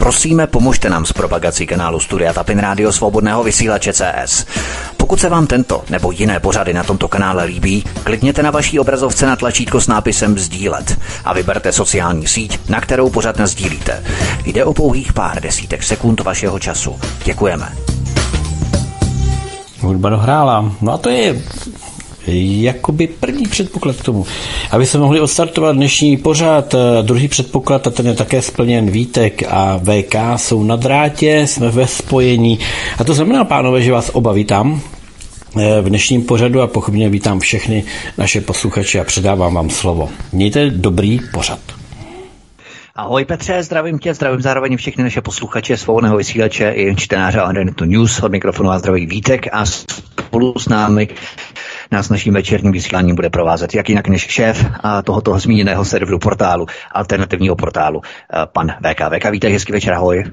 Prosíme, pomožte nám s propagací kanálu Studia Tapin Rádio Svobodného vysílače CS. Pokud se vám tento nebo jiné pořady na tomto kanále líbí, klikněte na vaší obrazovce na tlačítko s nápisem Sdílet a vyberte sociální síť, na kterou pořád sdílíte. Jde o pouhých pár desítek sekund vašeho času. Děkujeme. Hudba dohrála. No a to je jakoby první předpoklad k tomu. Aby se mohli odstartovat dnešní pořád, eh, druhý předpoklad, a ten je také splněn Vítek a VK jsou na drátě, jsme ve spojení. A to znamená, pánové, že vás oba vítám eh, v dnešním pořadu a pochopně vítám všechny naše posluchače a předávám vám slovo. Mějte dobrý pořad. Ahoj Petře, zdravím tě, zdravím zároveň všechny naše posluchače svobodného vysílače i čtenáře Internetu News od mikrofonu a zdraví Vítek a spolu s námi nás naším večerním vysíláním bude provázet jak jinak než šéf tohoto zmíněného serveru portálu, alternativního portálu, pan VK. VK, víte, hezký večer, ahoj.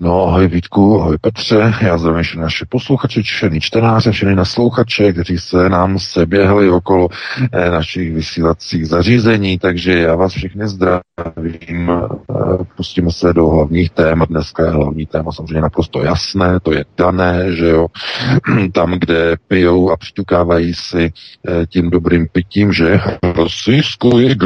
No, ahoj Vítku, ahoj Petře, já zdravím všechny naše posluchače, všechny čtenáře, všechny naslouchače, kteří se nám se běhli okolo eh, našich vysílacích zařízení, takže já vás všechny zdravím. Eh, pustíme se do hlavních témat. Dneska je hlavní téma samozřejmě naprosto jasné, to je dané, že jo, tam, kde pijou a přiťukávají si eh, tím dobrým pitím, že rasijsko je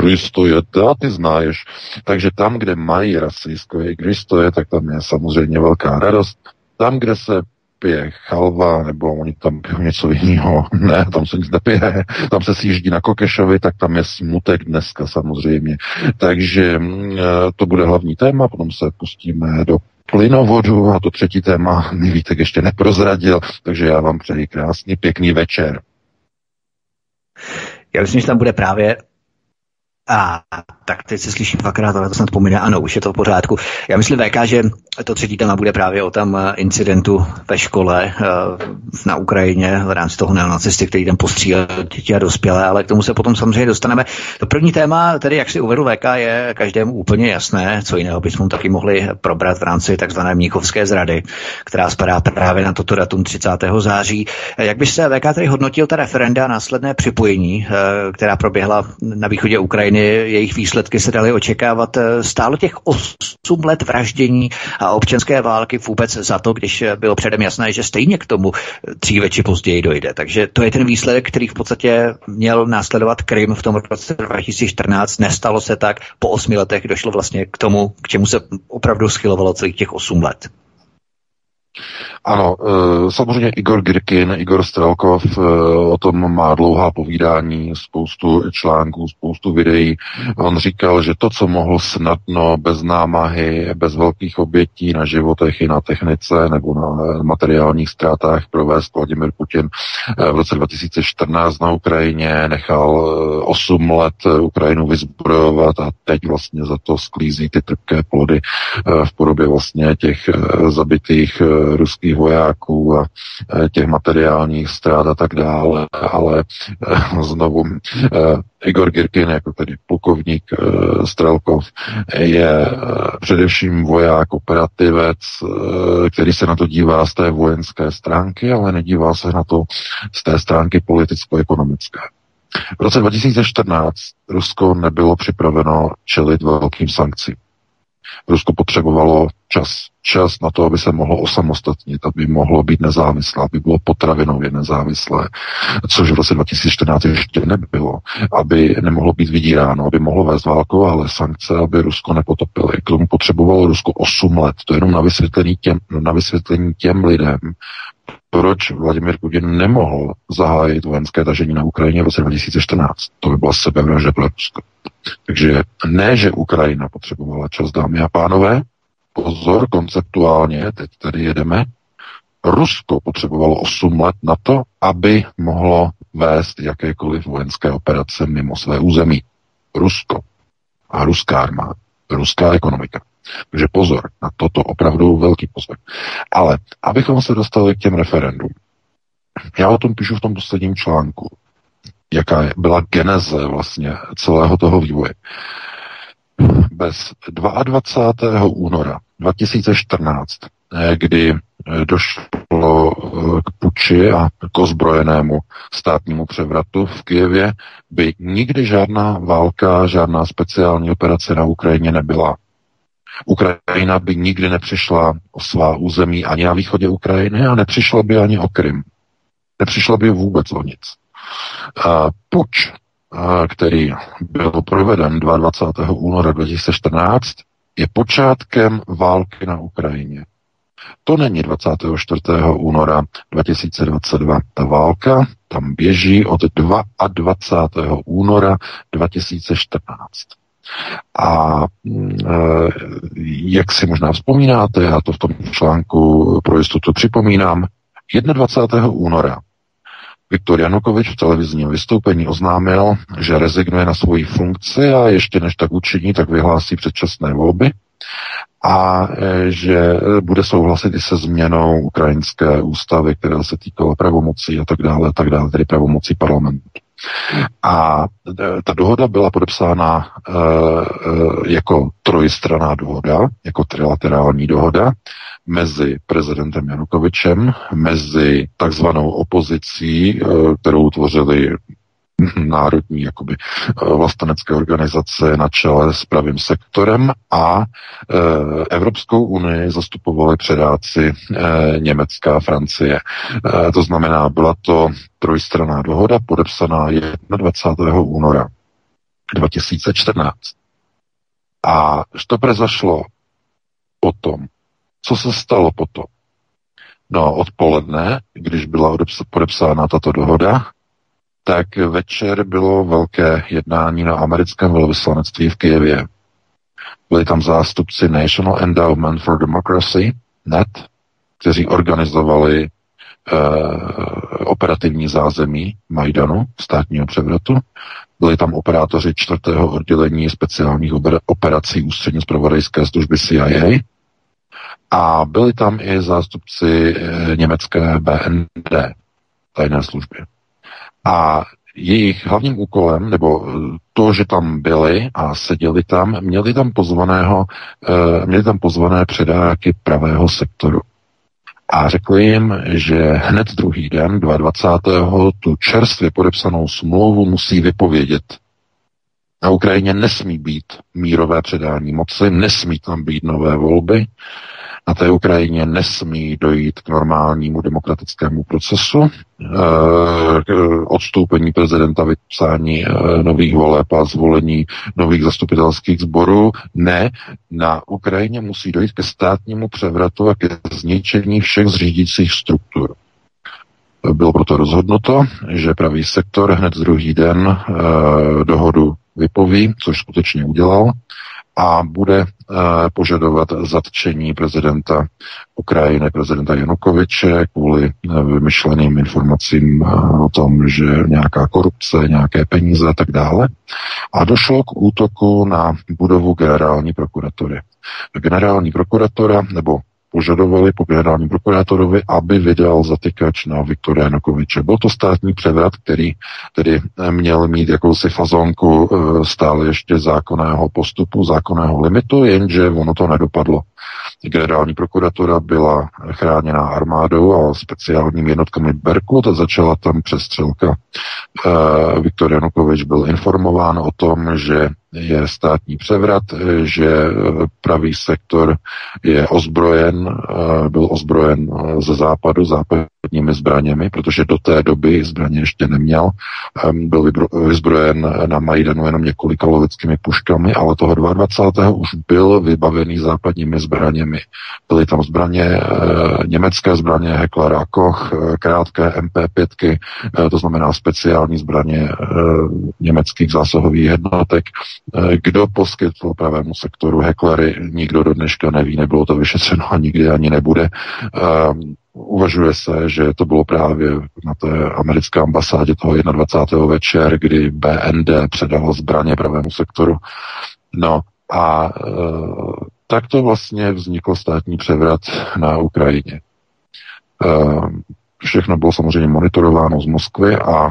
je, ty znáš. Takže tam, kde mají rasijsko je gristo je, tak tam je samozřejmě velká radost. Tam, kde se pije chalva, nebo oni tam pijou něco jiného, ne, tam se nic nepije, tam se sjíždí na Kokešovi, tak tam je smutek dneska samozřejmě. Takže mm, to bude hlavní téma, potom se pustíme do plynovodu a to třetí téma mi Vítek ještě neprozradil, takže já vám přeji krásný, pěkný večer. Já myslím, že tam bude právě a tak teď se slyším dvakrát, ale to snad pomine. Ano, už je to v pořádku. Já myslím, VK, že to třetí téma bude právě o tam eh, incidentu ve škole eh, na Ukrajině v rámci toho neonacisty, který tam postřílel děti a dospělé, ale k tomu se potom samozřejmě dostaneme. To první téma, tedy jak si uvedl VK, je každému úplně jasné, co jiného bychom taky mohli probrat v rámci takzvané Mníchovské zrady, která spadá právě na toto datum 30. září. Jak by se VK tedy hodnotil ta referenda a následné připojení, eh, která proběhla na východě Ukrajiny, jejich výsledky se daly očekávat. Stálo těch 8 let vraždění a občanské války vůbec za to, když bylo předem jasné, že stejně k tomu dříve či později dojde. Takže to je ten výsledek, který v podstatě měl následovat Krym v tom roce 2014. Nestalo se tak. Po osmi letech došlo vlastně k tomu, k čemu se opravdu schylovalo celých těch osm let. Ano, e, samozřejmě Igor Girkin, Igor Strelkov e, o tom má dlouhá povídání, spoustu článků, spoustu videí. On říkal, že to, co mohl snadno, bez námahy, bez velkých obětí na životech i na technice nebo na materiálních ztrátách provést Vladimir Putin e, v roce 2014 na Ukrajině, nechal 8 let Ukrajinu vyzbrojovat a teď vlastně za to sklízí ty trpké plody v podobě vlastně těch zabitých ruských vojáků a e, těch materiálních ztrát a tak dále, ale e, znovu e, Igor Girkin, jako tedy plukovník Strelkov, je především voják, operativec, který se na to dívá z té vojenské stránky, ale nedívá se na to z té stránky politicko-ekonomické. V roce 2014 Rusko nebylo připraveno čelit velkým sankcím. Rusko potřebovalo čas. Čas na to, aby se mohlo osamostatnit, aby mohlo být nezávislé, aby bylo potravinově nezávislé, což v roce 2014 ještě nebylo, aby nemohlo být vydíráno, aby mohlo vést válku, ale sankce, aby Rusko nepotopili. K tomu potřebovalo Rusko 8 let. To je jenom na vysvětlení těm, na vysvětlení těm lidem, proč Vladimir Putin nemohl zahájit vojenské tažení na Ukrajině v roce 2014. To by byla sebevražda pro Rusko. Takže ne, že Ukrajina potřebovala čas, dámy a pánové, pozor, konceptuálně, teď tady jedeme, Rusko potřebovalo 8 let na to, aby mohlo vést jakékoliv vojenské operace mimo své území. Rusko a ruská armáda, ruská ekonomika. Takže pozor, na toto opravdu velký pozor. Ale abychom se dostali k těm referendům, já o tom píšu v tom posledním článku, jaká byla geneze vlastně celého toho vývoje. Bez 22. února 2014, eh, kdy eh, došlo eh, k puči a k ozbrojenému státnímu převratu v Kijevě, by nikdy žádná válka, žádná speciální operace na Ukrajině nebyla. Ukrajina by nikdy nepřišla o svá území ani na východě Ukrajiny a nepřišla by ani o Krym. Nepřišla by vůbec o nic. Puč, který byl proveden 22. února 2014, je počátkem války na Ukrajině. To není 24. února 2022. Ta válka tam běží od 22. února 2014. A mm, e, jak si možná vzpomínáte, já to v tom článku pro jistotu připomínám, 21. února Viktor Janukovič v televizním vystoupení oznámil, že rezignuje na svoji funkci a ještě než tak učiní, tak vyhlásí předčasné volby a e, že bude souhlasit i se změnou ukrajinské ústavy, která se týkala pravomocí a tak dále, a tak dále, tedy pravomocí parlamentu. A e, ta dohoda byla podepsána e, jako trojstraná dohoda, jako trilaterální dohoda mezi prezidentem Janukovičem, mezi takzvanou opozicí, kterou tvořili národní jakoby eh, vlastenecké organizace na čele s pravým sektorem a e, Evropskou unii zastupovali předáci e, Německa a Francie. E, to znamená, byla to trojstraná dohoda podepsaná 21. února 2014. A to prezašlo potom. Co se stalo potom? No, odpoledne, když byla podepsána tato dohoda, tak večer bylo velké jednání na americkém velvyslanectví v Kijevě. Byli tam zástupci National Endowment for Democracy, NET, kteří organizovali e, operativní zázemí Majdanu, státního převratu. Byli tam operátoři čtvrtého oddělení speciálních operací ústředně zpravodajské služby CIA a byli tam i zástupci e, německé BND, tajné služby. A jejich hlavním úkolem, nebo to, že tam byli a seděli tam, měli tam pozvaného, eh, měli tam pozvané předáky pravého sektoru. A řekli jim, že hned druhý den, 22. tu čerstvě podepsanou smlouvu musí vypovědět. Na Ukrajině nesmí být mírové předání moci, nesmí tam být nové volby, na té Ukrajině nesmí dojít k normálnímu demokratickému procesu, eh, k odstoupení prezidenta, vypsání eh, nových voleb a zvolení nových zastupitelských sborů. Ne, na Ukrajině musí dojít ke státnímu převratu a ke zničení všech zřídících struktur. Bylo proto rozhodnuto, že pravý sektor hned druhý den eh, dohodu vypoví, což skutečně udělal, a bude eh, požadovat zatčení prezidenta Ukrajiny, prezidenta Janukoviče, kvůli eh, vymyšleným informacím eh, o tom, že nějaká korupce, nějaké peníze a tak dále. A došlo k útoku na budovu generální prokuratury. Generální prokuratora, nebo požadovali po generálním prokurátorovi, aby vydal zatykač na Viktora Janukoviče. Byl to státní převrat, který tedy měl mít jakousi fazonku eh, stále ještě zákonného postupu, zákonného limitu, jenže ono to nedopadlo. Generální prokuratura byla chráněná armádou a speciálními jednotkami Berkut a začala tam přestřelka. Eh, Viktor Janukovič byl informován o tom, že je státní převrat, že pravý sektor je ozbrojen, eh, byl ozbrojen ze západu západními zbraněmi, protože do té doby zbraně ještě neměl. Byl vyzbrojen na Majdanu jenom několika lovickými puškami, ale toho 22. už byl vybavený západními zbraněmi. Byly tam zbraně, eh, německé zbraně Heckler a Koch, krátké MP5, to znamená speciální zbraně německých zásahových jednotek, Eh, kdo poskytl pravému sektoru heklery, nikdo do dneška neví, nebylo to vyšetřeno a nikdy ani nebude. Uvažuje se, že to bylo právě na té americké ambasádě toho 21. večer, kdy BND předalo zbraně pravému sektoru. No a e, tak to vlastně vznikl státní převrat na Ukrajině. E, všechno bylo samozřejmě monitorováno z Moskvy a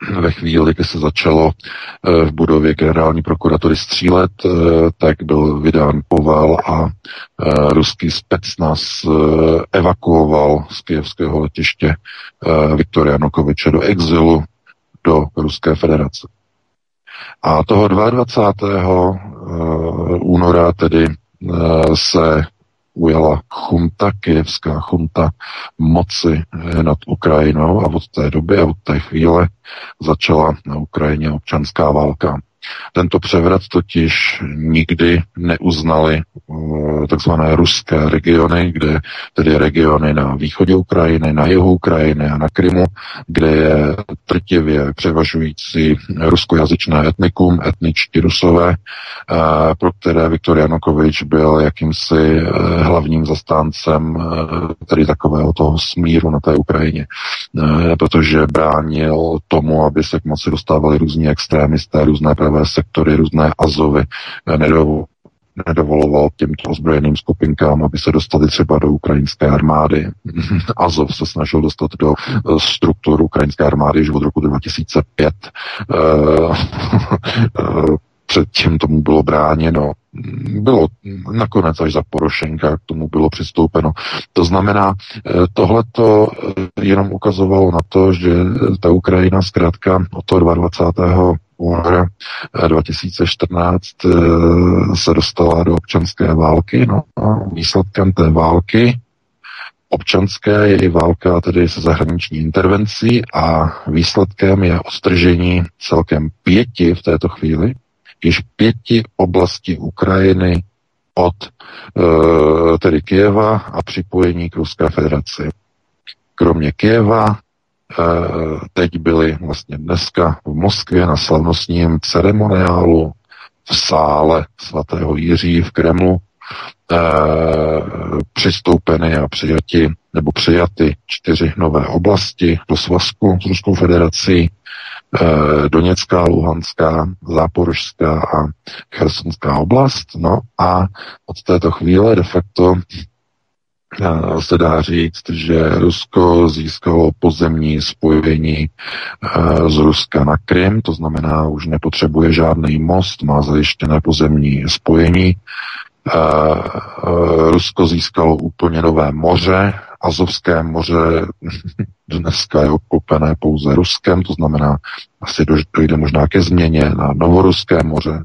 ve chvíli, kdy se začalo eh, v budově generální prokuratury střílet, eh, tak byl vydán povel a eh, ruský specnaz evakuoval z kijevského letiště Viktoria Janukoviče do exilu do Ruské federace. A toho 22. února tedy se ujala chunta, kijevská chunta moci nad Ukrajinou a od té doby a od té chvíle začala na Ukrajině občanská válka. Tento převrat totiž nikdy neuznali uh, takzvané ruské regiony, kde tedy regiony na východě Ukrajiny, na jihu Ukrajiny a na Krymu, kde je trtivě převažující ruskojazyčné etnikum, etničtí rusové, uh, pro které Viktor Janukovič byl jakýmsi uh, hlavním zastáncem tedy takového toho smíru na té Ukrajině, protože bránil tomu, aby se k moci dostávali různí extrémisté, různé pravé sektory, různé azovy, eh, nedovoloval těmto ozbrojeným skupinkám, aby se dostali třeba do ukrajinské armády. Azov se snažil dostat do eh, struktur ukrajinské armády už od roku 2005. Eh, předtím tomu bylo bráněno. Bylo nakonec až za Porošenka k tomu bylo přistoupeno. To znamená, tohleto jenom ukazovalo na to, že ta Ukrajina zkrátka od toho 22 února 2014 eh, eh, se dostala do občanské války. No a výsledkem té války občanské je i válka tedy se zahraniční intervencí a výsledkem je ostržení celkem pěti v této chvíli, již pěti oblastí Ukrajiny od e, tedy Kieva a připojení k Ruské federaci. Kromě Kieva Eh, teď byli vlastně dneska v Moskvě na slavnostním ceremoniálu v sále svatého Jiří v Kremlu eh, přistoupeny a přijati nebo přijaty čtyři nové oblasti do svazku s Ruskou federací, eh, Doněcká, Luhanská, Záporožská a Chersonská oblast. No a od této chvíle de facto se dá říct, že Rusko získalo pozemní spojení z Ruska na Krym, to znamená, už nepotřebuje žádný most, má zajištěné pozemní spojení. Rusko získalo úplně nové moře, Azovské moře dneska je obklopené pouze Ruskem, to znamená, asi dojde možná ke změně na Novoruské moře,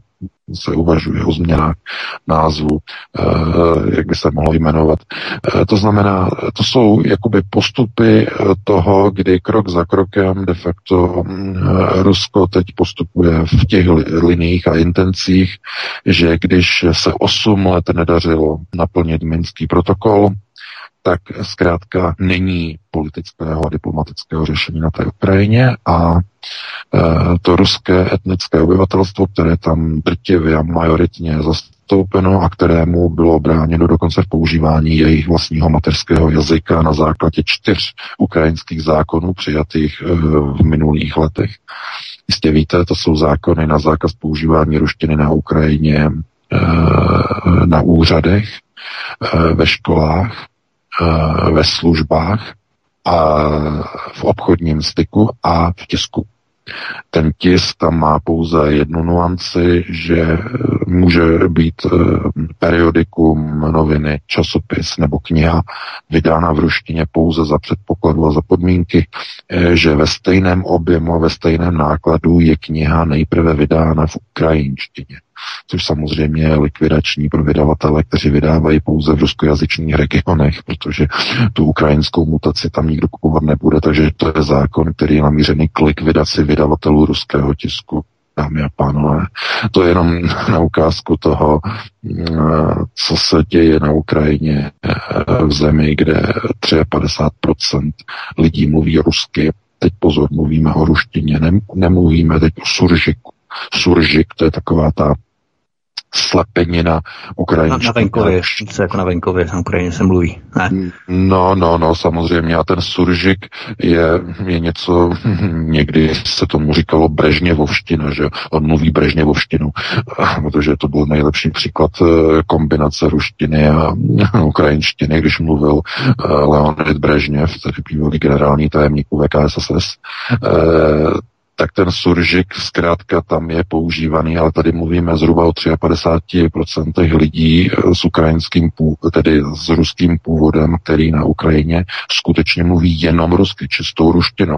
se uvažuje o změnách názvu, eh, jak by se mohlo jmenovat. Eh, to znamená, to jsou jakoby postupy eh, toho, kdy krok za krokem de facto Rusko teď postupuje v těch liních a intencích, že když se 8 let nedařilo naplnit Minský protokol, tak zkrátka není politického a diplomatického řešení na té Ukrajině a e, to ruské etnické obyvatelstvo, které tam drtivě a majoritně zastoupeno a kterému bylo bráněno dokonce v používání jejich vlastního mateřského jazyka na základě čtyř ukrajinských zákonů přijatých e, v minulých letech. Jistě víte, to jsou zákony na zákaz používání ruštiny na Ukrajině e, na úřadech, ve školách, ve službách a v obchodním styku a v tisku. Ten tisk tam má pouze jednu nuanci, že eh, může být eh, periodikum, noviny, časopis nebo kniha vydána v ruštině pouze za předpokladu a za podmínky, že ve stejném objemu a ve stejném nákladu je kniha nejprve vydána v ukrajinštině což samozřejmě je likvidační pro vydavatele, kteří vydávají pouze v ruskojazyčných regionech, protože tu ukrajinskou mutaci tam nikdo kupovat nebude, takže to je zákon, který je namířený k likvidaci vydavatelů ruského tisku dámy a pánové. To je jenom na ukázku toho, co se děje na Ukrajině v zemi, kde 53% lidí mluví rusky. Teď pozor, mluvíme o ruštině, nemluvíme teď o suržiku. Suržik, to je taková ta slepenina Ukrajině. Na, na venkově, se jako na venkově, na Ukrajině se mluví. Ne? No, no, no, samozřejmě. A ten suržik je, je něco, někdy se tomu říkalo brežněvovština, že on mluví brežněvovštinu, protože to byl nejlepší příklad eh, kombinace ruštiny a ukrajinštiny, když mluvil eh, Leonid Brežněv, tedy bývalý generální tajemník VKSSS, tak ten suržik zkrátka tam je používaný, ale tady mluvíme zhruba o 53% lidí s ukrajinským, tedy s ruským původem, který na Ukrajině skutečně mluví jenom rusky, čistou ruštinou.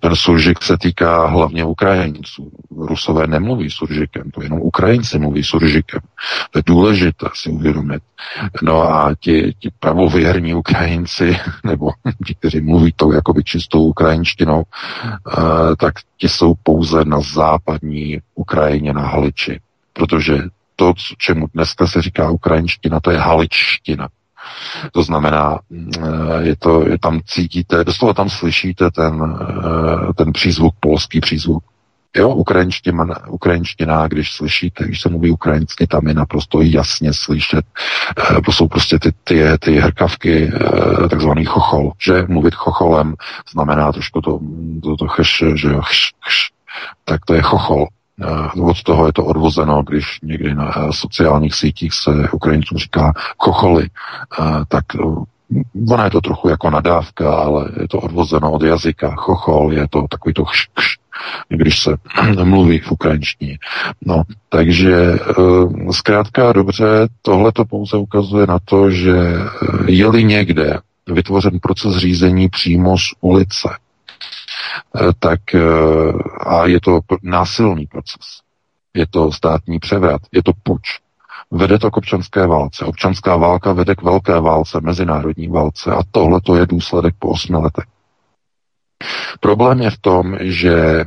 Ten suržik se týká hlavně Ukrajinců. Rusové nemluví suržikem, to jenom Ukrajinci mluví suržikem. To je důležité si uvědomit. No a ti, ti pravověrní Ukrajinci, nebo ti, kteří mluví tou jakoby čistou ukrajinštinou, eh, tak ti jsou pouze na západní Ukrajině, na Haliči. Protože to, čemu dneska se říká ukrajinština, to je haličtina. To znamená, eh, je to, je tam cítíte, doslova tam slyšíte ten, eh, ten přízvuk, polský přízvuk. Jo, ukrajinština, ukrajinština, když slyšíte, když se mluví ukrajinsky, tam je naprosto jasně slyšet. Eh, to jsou prostě ty, ty, ty hrkavky, takzvaný chochol, že mluvit chocholem znamená trošku to, to, to chš, že jo, chš, chš, tak to je chochol. Eh, od toho je to odvozeno, když někdy na eh, sociálních sítích se Ukrajincům říká chocholy, eh, tak Ona je to trochu jako nadávka, ale je to odvozeno od jazyka. Chochol je to takový to chš, chš, když se mluví v ukrajinštině. No, takže zkrátka dobře, tohle to pouze ukazuje na to, že je-li někde vytvořen proces řízení přímo z ulice, tak eh, a je to násilný proces. Je to státní převrat, je to puč. Vede to k občanské válce. Občanská válka vede k velké válce, mezinárodní válce a tohle to je důsledek po osmi letech. Problém je v tom, že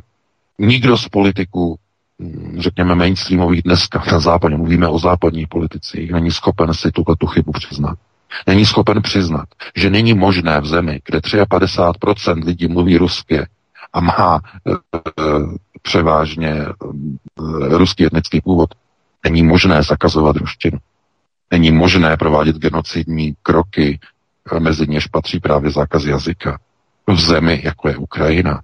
nikdo z politiků, hm, řekněme mainstreamových dneska na západě, mluvíme o západních politicích, není schopen si tuhle tu chybu přiznat není schopen přiznat, že není možné v zemi, kde 53% lidí mluví rusky a má e, převážně e, ruský etnický původ, není možné zakazovat ruštinu. Není možné provádět genocidní kroky, mezi něž patří právě zákaz jazyka. V zemi, jako je Ukrajina,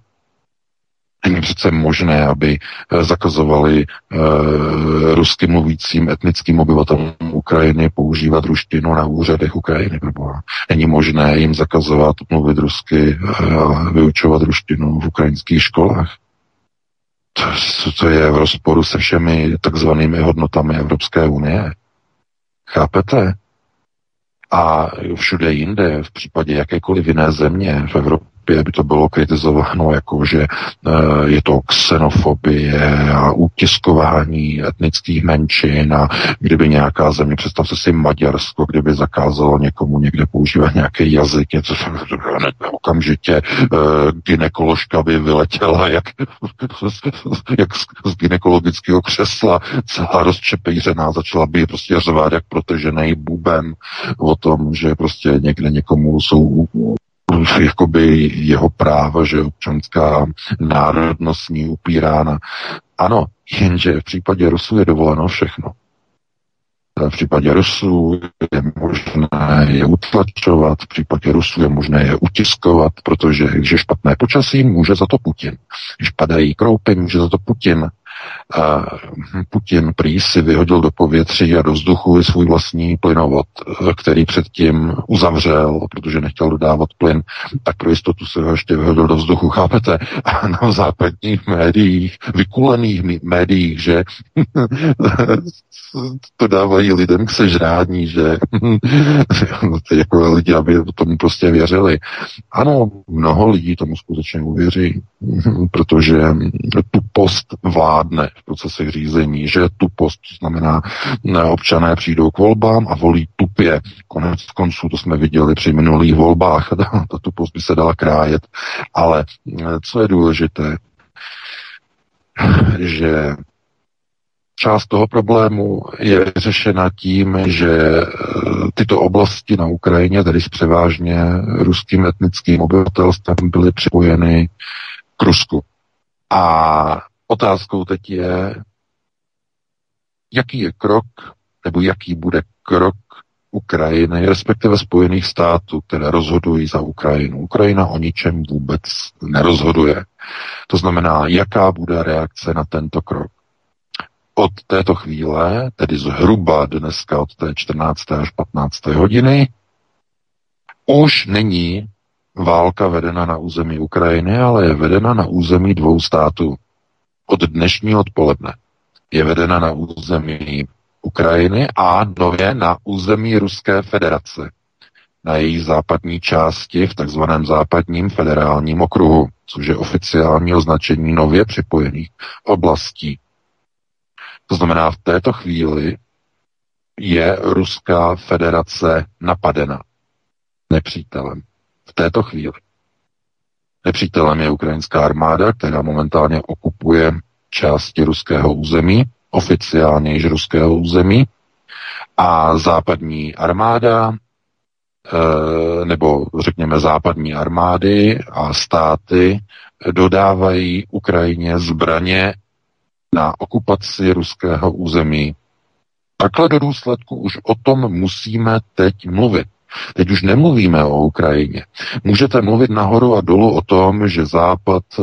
Není přece možné, aby eh, zakazovali uh, rusky mluvícím etnickým obyvatelům Ukrajiny používat ruštinu na úřadech Ukrajiny. Není možné jim zakazovat mluvit rusky a uh, vyučovat ruštinu v ukrajinských školách. To, to je v rozporu se všemi takzvanými hodnotami Evropské unie. Chápete? A všude jinde, v případě jakékoliv jiné země v Evropě, Evropě by to bylo kritizováno jako, že eh, je to xenofobie a utiskování etnických menšin a kdyby nějaká země, představte si Maďarsko, kdyby zakázalo někomu někde používat nějaký jazyk, něco okamžitě uh, ginekoložka by vyletěla jak, jak z, ginekologického křesla, celá rozčepejřená, začala by prostě řvát jak protežený buben o tom, že prostě někde někomu jsou jakoby jeho práva, že občanská národnost ní upírána. Ano, jenže v případě Rusů je dovoleno všechno. V případě Rusů je možné je utlačovat, v případě Rusů je možné je utiskovat, protože když je špatné počasí, může za to Putin. Když padají kroupy, může za to Putin. Putin prý si vyhodil do povětří a do vzduchu svůj vlastní plynovod, který předtím uzavřel, protože nechtěl dodávat plyn, tak pro jistotu se ho ještě vyhodil do vzduchu, chápete? A na západních médiích, vykulených médiích, že to dávají lidem k sežrání, že jako lidi, aby tomu prostě věřili. Ano, mnoho lidí tomu skutečně uvěří, protože tu post vládne v procesech řízení, že tu post znamená, občané přijdou k volbám a volí tupě. Konec konců to jsme viděli při minulých volbách, ta tupost by se dala krájet, ale co je důležité, že část toho problému je řešena tím, že eh, tyto oblasti na Ukrajině, tedy s převážně ruským etnickým obyvatelstvem, byly připojeny k Rusku. A otázkou teď je, jaký je krok, nebo jaký bude krok Ukrajiny, respektive Spojených států, které rozhodují za Ukrajinu. Ukrajina o ničem vůbec nerozhoduje. To znamená, jaká bude reakce na tento krok od této chvíle, tedy zhruba dneska od té 14. až 15. hodiny, už není válka vedena na území Ukrajiny, ale je vedena na území dvou států. Od dnešního odpoledne je vedena na území Ukrajiny a nově na území Ruské federace. na její západní části v takzvaném západním federálním okruhu, což je oficiální označení nově připojených oblastí. To znamená, v této chvíli je Ruská federace napadena nepřítelem. V této chvíli. Nepřítelem je ukrajinská armáda, která momentálně okupuje části ruského území, oficiálně již ruského území, a západní armáda, eh, nebo řekněme západní armády a státy dodávají Ukrajině zbraně na okupaci ruského území. Takhle do důsledku už o tom musíme teď mluvit. Teď už nemluvíme o Ukrajině. Můžete mluvit nahoru a dolů o tom, že Západ e,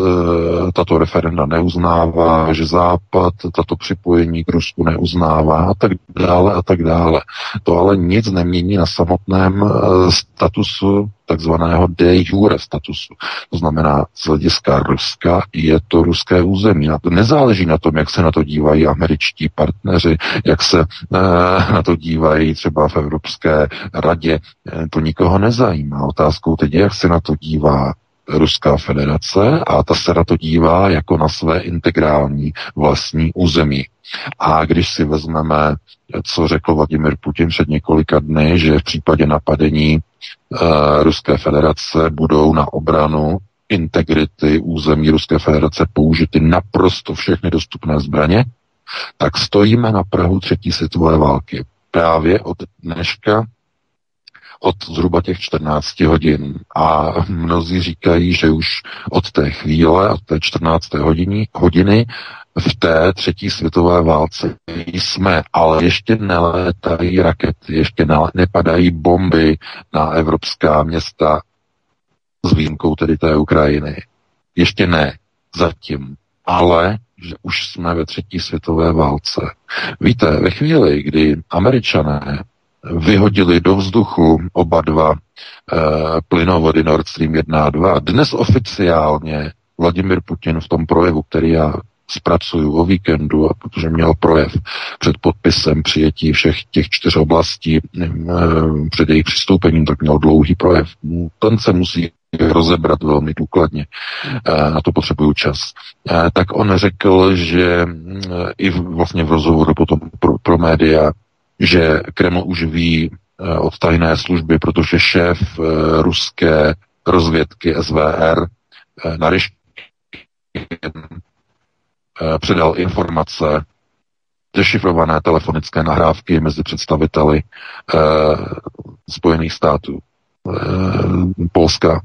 tato referenda neuznává, že Západ tato připojení k Rusku neuznává a tak dále a tak dále. To ale nic nemění na samotném e, statusu takzvaného de jure statusu. To znamená, z hlediska Ruska je to ruské území. Na to nezáleží na tom, jak se na to dívají američtí partneři, jak se e, na to dívají třeba v Evropské radě. E, to nikoho nezajímá. Otázkou teď je, jak se na to dívá Ruská federace a ta se na to dívá jako na své integrální vlastní území. A když si vezmeme, co řekl Vladimir Putin před několika dny, že v případě napadení uh, Ruské federace budou na obranu integrity území Ruské federace použity naprosto všechny dostupné zbraně, tak stojíme na Prahu třetí světové války. Právě od dneška od zhruba těch 14 hodin. A mnozí říkají, že už od té chvíle, od té 14. hodiny, hodiny v té třetí světové válce jsme, ale ještě nelétají rakety, ještě nepadají bomby na evropská města s výjimkou tedy té Ukrajiny. Ještě ne, zatím. Ale že už jsme ve třetí světové válce. Víte, ve chvíli, kdy američané vyhodili do vzduchu oba dva e, plynovody Nord Stream 1 a 2. Dnes oficiálně Vladimir Putin v tom projevu, který já zpracuju o víkendu, a protože měl projev před podpisem přijetí všech těch čtyř oblastí e, před jejich přistoupením, tak měl dlouhý projev. Ten se musí rozebrat velmi důkladně. E, na to potřebuju čas. E, tak on řekl, že i vlastně v rozhovoru potom pro, pro média, že Kreml už ví eh, od tajné služby, protože šéf eh, ruské rozvědky SVR eh, na předal informace, dešifrované telefonické nahrávky mezi představiteli eh, Spojených států, eh, Polska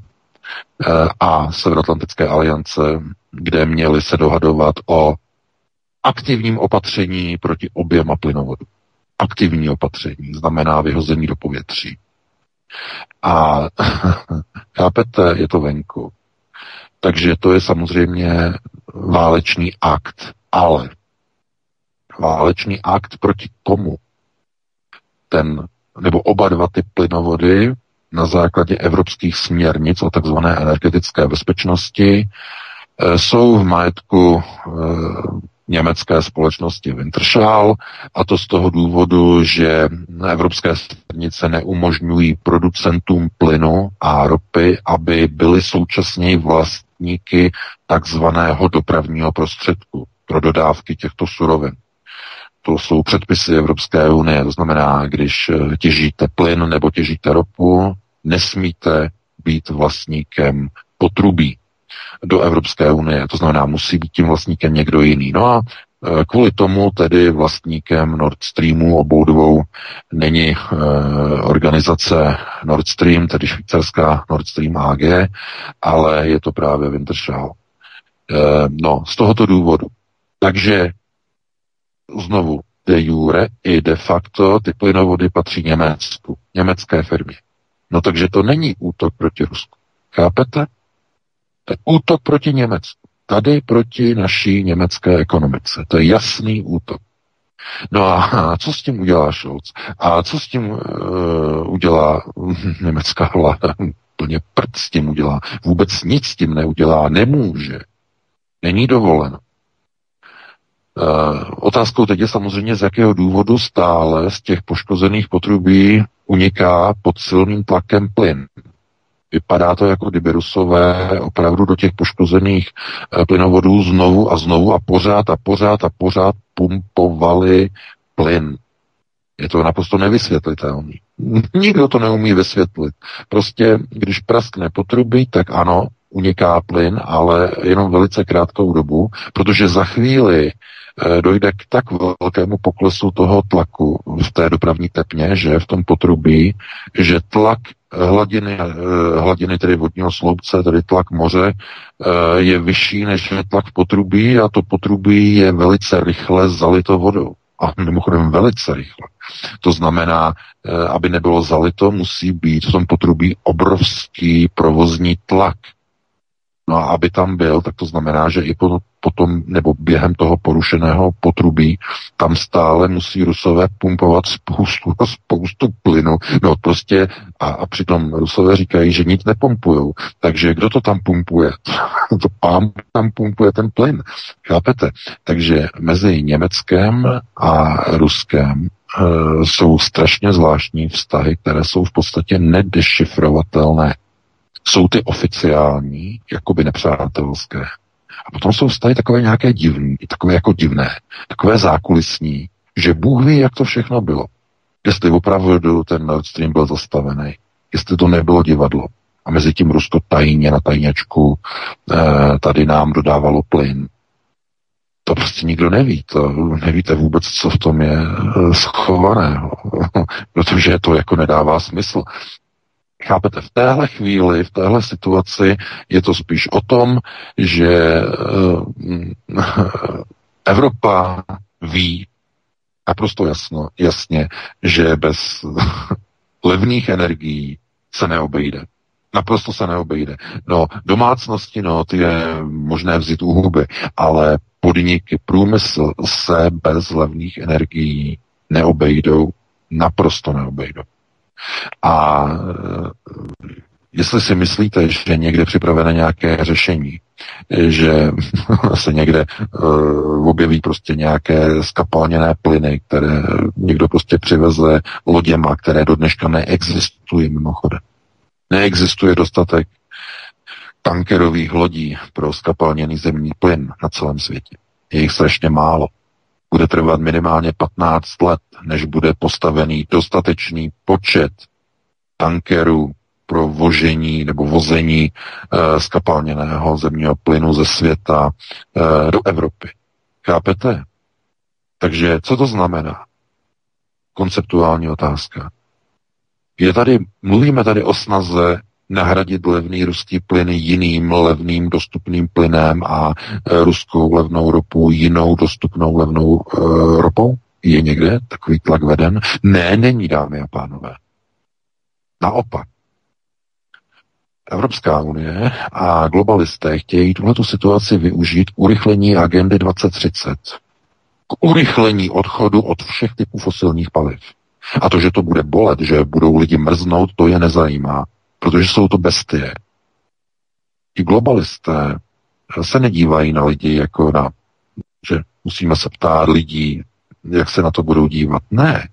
eh, a Severoatlantické aliance, kde měli se dohadovat o aktivním opatření proti oběma plynovodům aktivní opatření, znamená vyhození do povětří. A chápete, je to venku. Takže to je samozřejmě válečný akt, ale válečný akt proti komu? Ten, nebo oba dva ty plynovody na základě evropských směrnic o takzvané energetické bezpečnosti eh, jsou v majetku eh, německé společnosti Wintershall a to z toho důvodu, že evropské směrnice neumožňují producentům plynu a ropy, aby byly současně vlastníky takzvaného dopravního prostředku pro dodávky těchto surovin. To jsou předpisy Evropské unie, to znamená, když těžíte plyn nebo těžíte ropu, nesmíte být vlastníkem potrubí do Evropské unie. To znamená, musí být tím vlastníkem někdo jiný. No a e, kvůli tomu tedy vlastníkem Nord Streamu obou dvou není e, organizace Nord Stream, tedy švýcarská Nord Stream AG, ale je to právě Wintershall. E, no, z tohoto důvodu. Takže znovu de jure i de facto ty plynovody patří Německu, německé firmě. No takže to není útok proti Rusku. Chápete? Útok proti Německu. Tady proti naší německé ekonomice. To je jasný útok. No a co s tím udělá Scholz? A co s tím uh, udělá německá vláda? Plně prd s tím udělá. Vůbec nic s tím neudělá. Nemůže. Není dovoleno. Uh, otázkou teď je samozřejmě, z jakého důvodu stále z těch poškozených potrubí uniká pod silným tlakem plyn. Vypadá to, jako kdyby Rusové opravdu do těch poškozených eh, plynovodů znovu a znovu a pořád a pořád a pořád pumpovali plyn. Je to naprosto nevysvětlitelné. Nikdo to neumí vysvětlit. Prostě, když praskne potrubí, tak ano, uniká plyn, ale jenom velice krátkou dobu, protože za chvíli dojde k tak velkému poklesu toho tlaku v té dopravní tepně, že v tom potrubí, že tlak hladiny, eh, hladiny tedy vodního sloupce, tedy tlak moře, eh, je vyšší než je tlak potrubí a to potrubí je velice rychle zalito vodou. A mimochodem velice rychle. To znamená, aby nebylo zalito, musí být v tom potrubí obrovský provozní tlak. No a aby tam byl, tak to znamená, že i po, potom nebo během toho porušeného potrubí tam stále musí Rusové pumpovat spoustu a spoustu plynu. No prostě a, a přitom Rusové říkají, že nic nepumpujou. Takže kdo to tam pumpuje? to pán tam pumpuje ten plyn. Chápete? Takže mezi Německem a Ruskem e, jsou strašně zvláštní vztahy, které jsou v podstatě nedešifrovatelné. Jsou ty oficiální, jakoby nepřátelské. A potom jsou vztahy takové nějaké divné, takové jako divné, takové zákulisní, že Bůh ví, jak to všechno bylo. Jestli opravdu ten Nord Stream byl zastavený, jestli to nebylo divadlo. A mezi tím Rusko tajně na tajněčku eh, tady nám dodávalo plyn. To prostě nikdo neví. To nevíte vůbec, co v tom je eh, schovaného. Protože to jako nedává smysl. Chápete, v téhle chvíli, v téhle situaci je to spíš o tom, že uh, Evropa ví naprosto jasno, jasně, že bez levných energií se neobejde. Naprosto se neobejde. No, domácnosti, no, ty je možné vzít u huby, ale podniky, průmysl se bez levných energií neobejdou, naprosto neobejdou. A eh, jestli si myslíte, že někde připravené nějaké řešení, že se někde uh, objeví prostě nějaké skapalněné plyny, které někdo prostě přiveze loděma, které do dneška neexistují mimochodem. Neexistuje dostatek tankerových lodí pro skapalněný zemní plyn na celém světě. Je jich strašně málo bude trvat minimálně 15 let, než bude postavený dostatečný počet tankerů pro vožení nebo vození e, skapalněného zemního plynu ze světa e, do Evropy. Chápete? Takže co to znamená? Konceptuální otázka. Je tady, mluvíme tady o snaze nahradit levný ruský plyn jiným levným dostupným plynem a e, ruskou levnou ropu jinou dostupnou levnou e, ropou? Je někde takový tlak veden? Ne, není, dámy a pánové. Naopak. Evropská unie a globalisté chtějí tuhletu situaci využít k urychlení agendy 2030. K urychlení odchodu od všech typů fosilních paliv. A to, že to bude bolet, že budou lidi mrznout, to je nezajímá protože jsou to bestie. Ti globalisté se nedívají na lidi jako na, že musíme se ptát lidí, jak se na to budou dívat. Ne.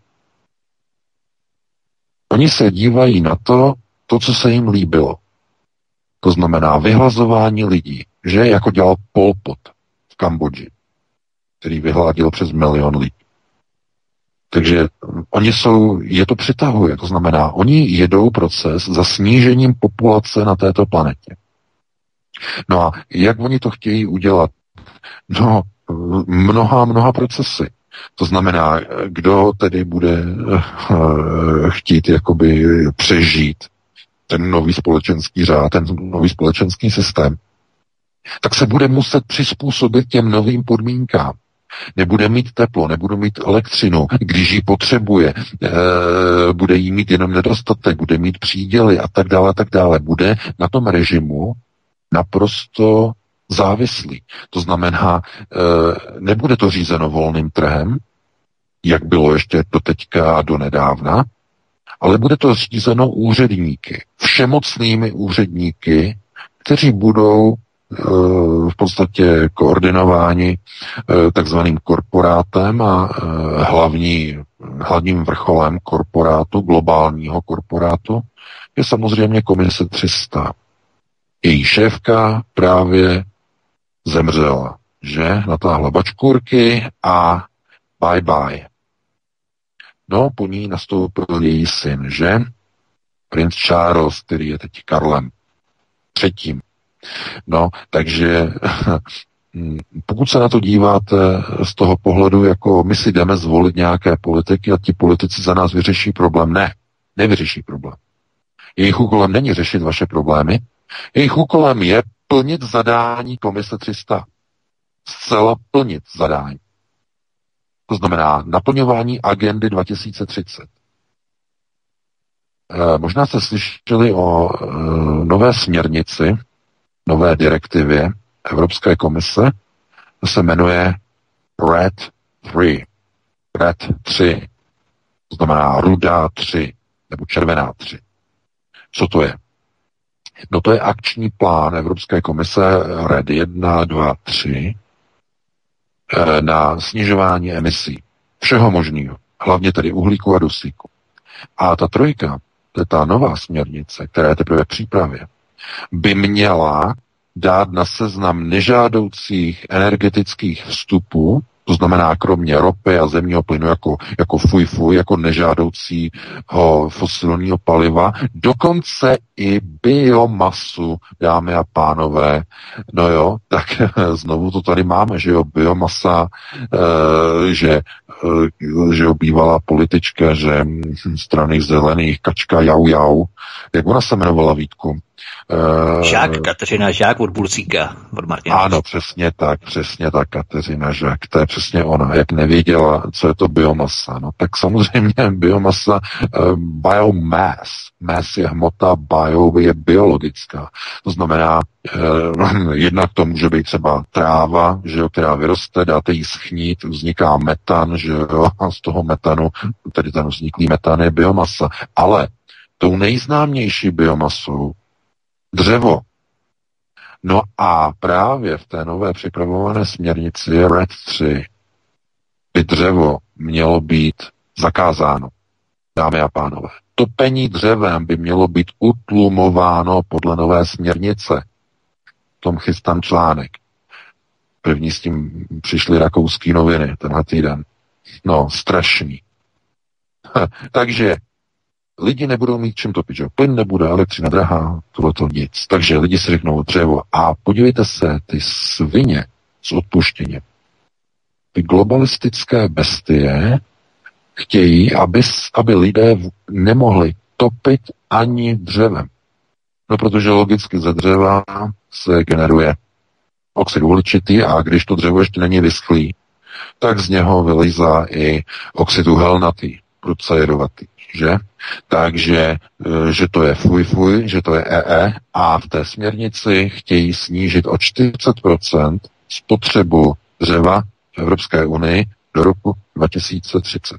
Oni se dívají na to, to, co se jim líbilo. To znamená vyhlazování lidí, že jako dělal Pol Pot v Kambodži, který vyhladil přes milion lidí. Takže oni jsou, je to přitahuje, to znamená, oni jedou proces za snížením populace na této planetě. No a jak oni to chtějí udělat? No, mnoha, mnoha procesy. To znamená, kdo tedy bude uh, chtít jakoby přežít ten nový společenský řád, ten nový společenský systém, tak se bude muset přizpůsobit těm novým podmínkám nebude mít teplo, nebude mít elektřinu, když ji potřebuje, e, bude jí mít jenom nedostatek, bude mít příděly a tak dále, tak dále. Bude na tom režimu naprosto závislý. To znamená, e, nebude to řízeno volným trhem, jak bylo ještě do teďka a do nedávna, ale bude to řízeno úředníky, všemocnými úředníky, kteří budou v podstatě koordinováni takzvaným korporátem a hlavní, hlavním vrcholem korporátu, globálního korporátu, je samozřejmě komise 300. Její šéfka právě zemřela, že? Natáhla bačkůrky a bye bye. No, po ní nastoupil její syn, že? Princ Charles, který je teď Karlem třetím. No, takže pokud se na to díváte z toho pohledu, jako my si jdeme zvolit nějaké politiky a ti politici za nás vyřeší problém, ne, nevyřeší problém. Jejich úkolem není řešit vaše problémy, jejich úkolem je plnit zadání komise 300. Zcela plnit zadání. To znamená naplňování agendy 2030. E, eh, možná jste slyšeli o e, nové směrnici, nové direktivě Evropské komise, se jmenuje RED 3. RED 3. To znamená rudá 3, nebo červená 3. Co to je? No to je akční plán Evropské komise RED 1, 2, 3 na snižování emisí. Všeho možného. Hlavně tedy uhlíku a dusíku. A ta trojka, to je ta nová směrnice, která je teprve v přípravě, by měla dát na seznam nežádoucích energetických vstupů to znamená, kromě ropy a zemního plynu jako, jako fuj fuj, jako nežádoucího fosilního paliva, dokonce i biomasu, dámy a pánové. No jo, tak znovu to tady máme, že jo, biomasa, e, že, e, že jo, bývalá politička, že strany zelených, kačka jau jau, jak ona se jmenovala Vítku? Žák, Kateřina Žák od Bulcíka, od Martina. Ano, přesně tak, přesně tak, Kateřina Žák, to je přesně ona, jak nevěděla, co je to biomasa. No tak samozřejmě biomasa, uh, biomass, mass je hmota, bio je biologická. To znamená, uh, jednak to může být třeba tráva, že jo, která vyroste, dáte jí schnít, vzniká metan, že jo, a z toho metanu, tedy ten vzniklý metan je biomasa. Ale tou nejznámější biomasou dřevo. No a právě v té nové připravované směrnici RED 3 by dřevo mělo být zakázáno, dámy a pánové. Topení dřevem by mělo být utlumováno podle nové směrnice. V tom chystám článek. První s tím přišly rakouský noviny tenhle týden. No, strašný. Takže lidi nebudou mít čím topit, že plyn nebude, elektřina drahá, tohle to nic. Takže lidi si řeknou dřevo. A podívejte se, ty svině s odpuštěním, ty globalistické bestie chtějí, aby, aby lidé nemohli topit ani dřevem. No protože logicky ze dřeva se generuje oxid uhličitý a když to dřevo ještě není vyschlý, tak z něho vylízá i oxid uhelnatý, prudce jedovatý že? Takže, e, že to je fuj fuj, že to je EE a v té směrnici chtějí snížit o 40% spotřebu dřeva v Evropské unii do roku 2030.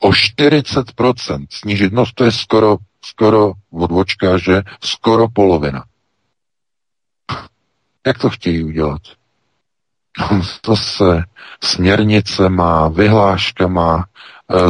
O 40% snížit, no to je skoro, skoro odvočka, že skoro polovina. Jak to chtějí udělat? No, to se směrnice má, vyhláška má,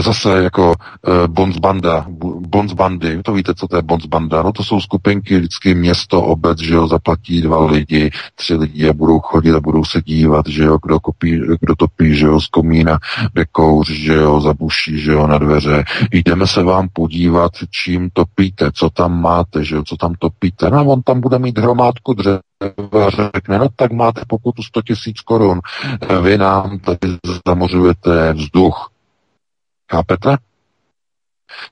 zase jako eh, bonzbanda, bonzbandy, to víte, co to je bonzbanda, no to jsou skupinky, vždycky město, obec, že jo, zaplatí dva lidi, tři lidi a budou chodit a budou se dívat, že jo, kdo, kopí, kdo topí, že jo, z komína, kde kouř, že jo, zabuší, že jo, na dveře. Jdeme se vám podívat, čím topíte, co tam máte, že jo, co tam topíte. No on tam bude mít hromádku dřeva, řekne, no tak máte pokutu 100 tisíc korun, vy nám tady zamořujete vzduch, Chápete?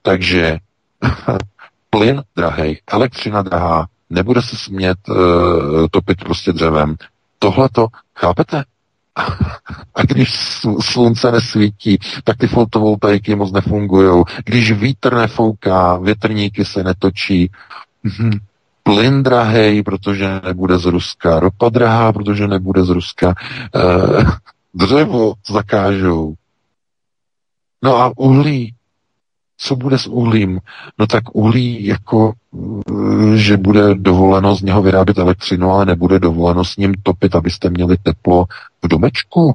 Takže plyn drahý, elektřina drahá, nebude se smět uh, topit prostě dřevem. Tohle to, chápete? A když slunce nesvítí, tak ty fotovoltaiky moc nefungují. Když vítr nefouká, větrníky se netočí, hm, plyn drahej, protože nebude z Ruska, ropa drahá, protože nebude z Ruska, uh, dřevo zakážou, No a uhlí. Co bude s uhlím? No tak uhlí jako, eh, že bude dovoleno z něho vyrábět elektřinu, ale nebude dovoleno s ním topit, abyste měli teplo v domečku.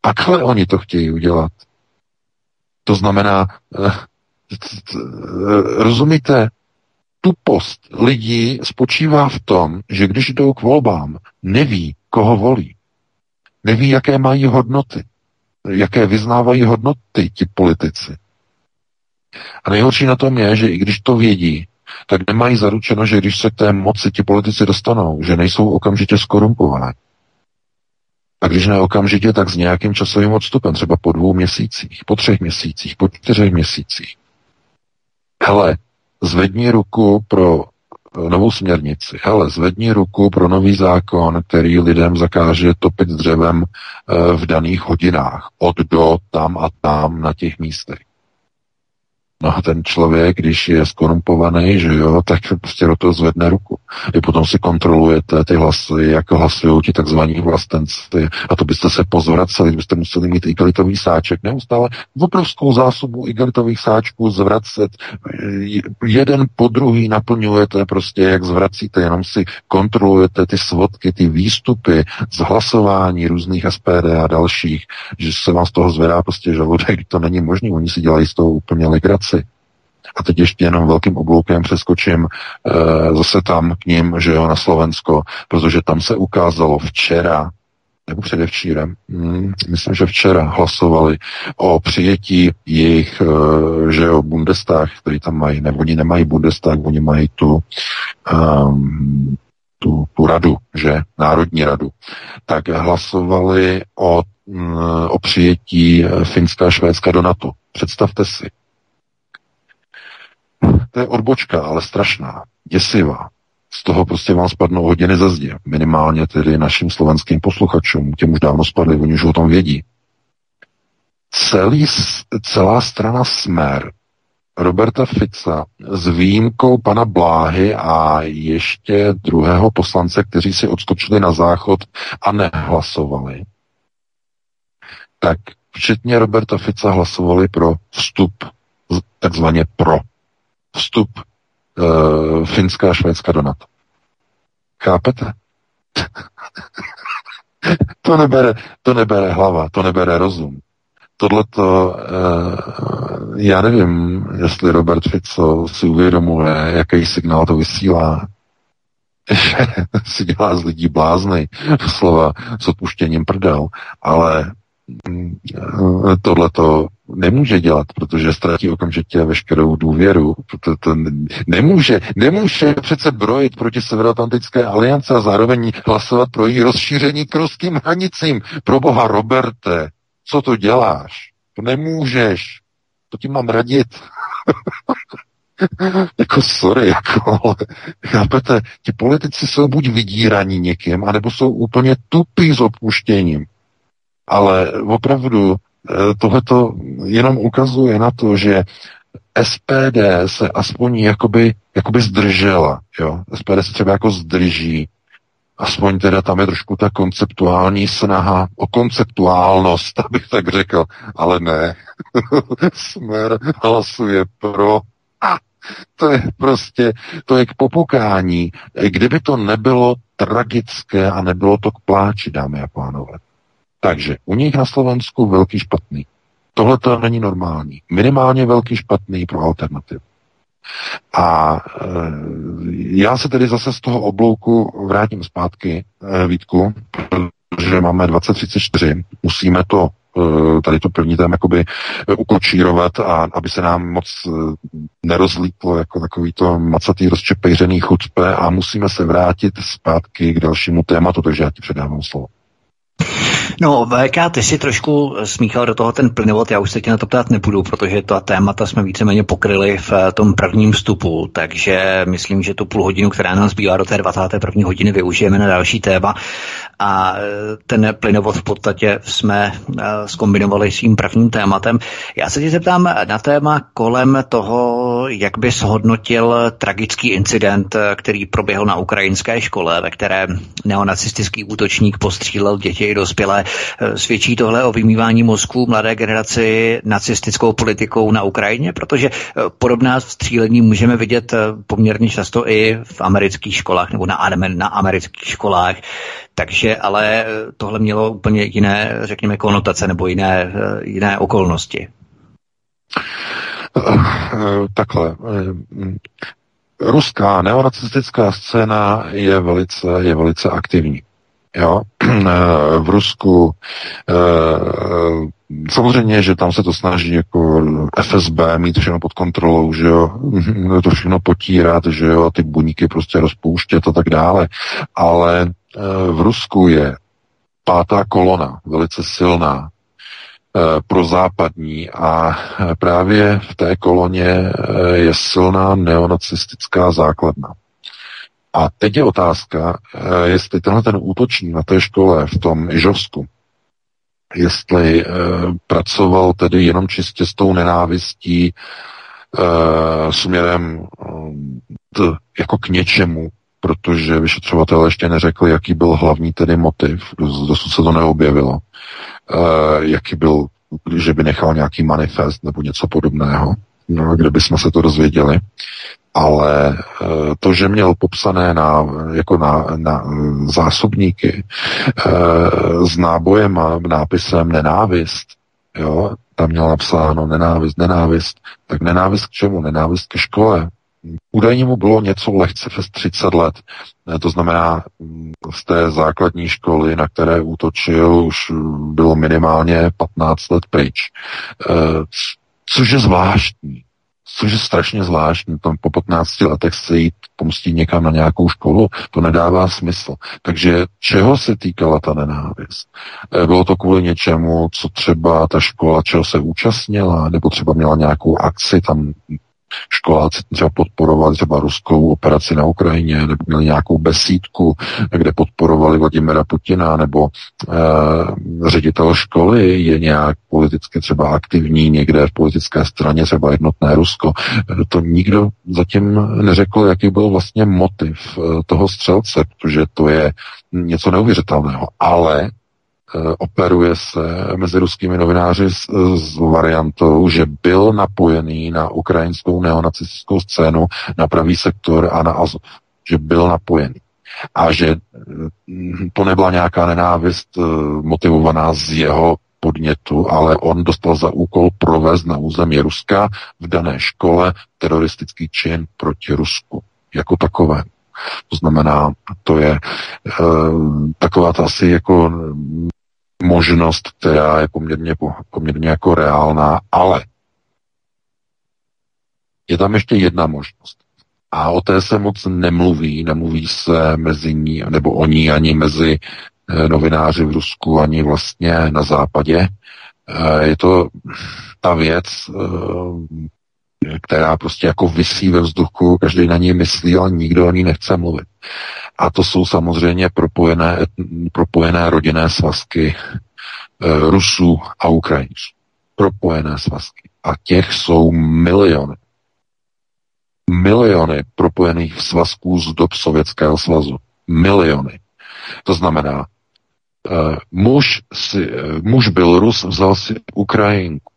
Takhle oni to chtějí udělat. To znamená, eh, rozumíte, tupost lidí spočívá v tom, že když jdou k volbám, neví, koho volí. Neví, jaké mají hodnoty. Jaké vyznávají hodnoty ti politici. A nejhorší na tom je, že i když to vědí, tak nemají zaručeno, že když se k té moci ti politici dostanou, že nejsou okamžitě skorumpovaní. A když ne okamžitě, tak s nějakým časovým odstupem, třeba po dvou měsících, po třech měsících, po čtyřech měsících. Hele, zvedni ruku pro novou směrnici. Hele, zvedni ruku pro nový zákon, který lidem zakáže topit dřevem eh, v daných hodinách. Od do, tam a tam na těch místech. No a ten člověk, když je skorumpovaný, že jo, tak prostě do toho zvedne ruku. I potom si kontrolujete ty hlasy, jak hlasují ti takzvaní vlastenci. A to byste se pozvraceli, byste museli mít igelitový sáček neustále obrovskou zásobu igelitových sáčků zvracet. Jeden po druhý naplňujete prostě, jak zvracíte, jenom si kontrolujete ty svodky, ty výstupy z hlasování různých SPD a dalších, že se vám z toho zvedá prostě žaludek, to není možné, oni si dělají z toho úplně legraci a teď ještě jenom velkým obloukem přeskočím e, zase tam k ním, že jo, na Slovensko, protože tam se ukázalo včera, nebo předevčírem, hmm, myslím, že včera hlasovali o přijetí jejich, e, že jo, Bundestag, který tam mají, nebo oni nemají Bundestag, oni mají tu, um, tu, tu radu, že, Národní radu, tak hlasovali o, mm, o přijetí Finska a Švédska do NATO. Představte si. To je odbočka, ale strašná, děsivá. Z toho prostě vám spadnou hodiny ze zdi. Minimálně tedy našim slovenským posluchačům. Těm už dávno spadli, oni už o tom vědí. Celý, celá strana Smer Roberta Fica s výjimkou pana Bláhy a ještě druhého poslance, kteří si odskočili na záchod a nehlasovali, tak včetně Roberta Fica hlasovali pro vstup takzvaně pro vstup uh, Finska a Švédska do NATO. Chápete? to, nebere, to nebere hlava, to nebere rozum. Tohle to, uh, já nevím, jestli Robert Fico si uvědomuje, jaký signál to vysílá, že si dělá z lidí blázny, slova s odpuštěním prdel, ale mm, tohle to nemůže dělat, protože ztratí okamžitě veškerou důvěru. To, to nemůže, nemůže přece brojit proti Severoatlantické aliance a zároveň hlasovat pro její rozšíření k ruským hranicím. Pro boha Roberte, co to děláš? To nemůžeš. To ti mám radit. jako sorry, jako, ale chápete, ti politici jsou buď vydíraní někým, anebo jsou úplně tupí s opuštěním. Ale opravdu tohleto jenom ukazuje na to, že SPD se aspoň jakoby, jakoby zdržela. Jo? SPD se třeba jako zdrží. Aspoň teda tam je trošku ta konceptuální snaha o konceptuálnost, abych tak řekl. Ale ne. Smer hlasuje pro. A to je prostě, to je k popukání. Kdyby to nebylo tragické a nebylo to k pláči, dámy a pánové. Takže u nich na Slovensku velký špatný. Tohle to není normální. Minimálně velký špatný pro alternativu. A e, já se tedy zase z toho oblouku vrátím zpátky, e, Vítku, protože máme 2034, musíme to e, tady to první tam jakoby ukočírovat a aby se nám moc e, nerozlítlo jako takový to macatý rozčepejřený chucpe a musíme se vrátit zpátky k dalšímu tématu, takže já ti předávám slovo. No, VK, ty si trošku smíchal do toho ten plynovod, já už se tě na to ptát nebudu, protože ta témata jsme víceméně pokryli v eh, tom prvním vstupu, takže myslím, že tu půl hodinu, která nám zbývá do té 21. hodiny, využijeme na další téma. A eh, ten plynovod v podstatě jsme skombinovali eh, s tím prvním tématem. Já se tě zeptám na téma kolem toho, jak by shodnotil tragický incident, který proběhl na ukrajinské škole, ve které neonacistický útočník postřílel děti i dospělé. Svědčí tohle o vymývání mozku mladé generaci nacistickou politikou na Ukrajině, protože podobná střílení můžeme vidět poměrně často i v amerických školách nebo na, na amerických školách. Takže ale tohle mělo úplně jiné, řekněme, konotace nebo jiné, jiné okolnosti. Takhle. Ruská neonacistická scéna je velice, je velice aktivní. Jo? V Rusku samozřejmě, že tam se to snaží jako FSB mít všechno pod kontrolou, že jo, to všechno potírat, že jo, ty buníky prostě rozpouštět a tak dále. Ale v Rusku je pátá kolona, velice silná, Eh, prozápadní a eh, právě v té koloně eh, je silná neonacistická základna. A teď je otázka, jestli tenhle ten útočník na té škole v tom Ižovsku, jestli pracoval tedy jenom čistě s tou nenávistí směrem t, jako k něčemu, protože vyšetřovatel ještě neřekl, jaký byl hlavní tedy motiv, dosud se to neobjevilo, jaký byl, že by nechal nějaký manifest nebo něco podobného, no, kde bychom se to dozvěděli. Ale uh, to, že měl popsané na, jako na, na zásobníky uh, s nábojem a nápisem nenávist, jo, tam měl napsáno nenávist, nenávist, tak nenávist k čemu? Nenávist ke škole, Údajně mu bylo něco lehce přes 30 let. To znamená, mm, z té základní školy, na které útočil, už bylo minimálně 15 let pryč. Eh, což je zvláštní. Což je strašně zvláštní. Tam po 15 letech se jít pomstit někam na nějakou školu, to nedává smysl. Takže čeho se týkala ta nenávist? Eh, bylo to kvůli něčemu, co třeba ta škola, čeho se účastnila, nebo třeba měla nějakou akci tam školáci třeba podporovali třeba ruskou operaci na Ukrajině, nebo měli nějakou besídku, kde podporovali Vladimira Putina, nebo e, ředitel školy je nějak politicky třeba aktivní někde v politické straně, třeba jednotné Rusko. To nikdo zatím neřekl, jaký byl vlastně motiv e, toho střelce, protože to je něco neuvěřitelného. Ale Eh, operuje se mezi ruskými novináři s, s variantou, že byl napojený na ukrajinskou neonacistickou scénu, na pravý sektor a na Azov. Že byl napojený. A že hm, to nebyla nějaká nenávist eh, motivovaná z jeho podnětu, ale on dostal za úkol provést na území Ruska v dané škole teroristický čin proti Rusku jako takové. To znamená, to je e, taková ta asi jako možnost, která je poměrně, poměrně jako reálná, ale je tam ještě jedna možnost. A o té se moc nemluví, nemluví se mezi ní, nebo o ní ani mezi eh, novináři v Rusku, ani vlastně na západě. Eh, je to ta věc, eh, která prostě jako vysí ve vzduchu, každý na ní myslí, ale nikdo o ní nechce mluvit. A to jsou samozřejmě propojené, propojené rodinné svazky Eh, Rusů a Ukrajinců. Propojené svazky. A těch jsou miliony. Miliony propojených svazků z dob Sovětského svazu. Miliony. To znamená, uh, muž, si, uh, muž byl Rus, vzal si Ukrajinku.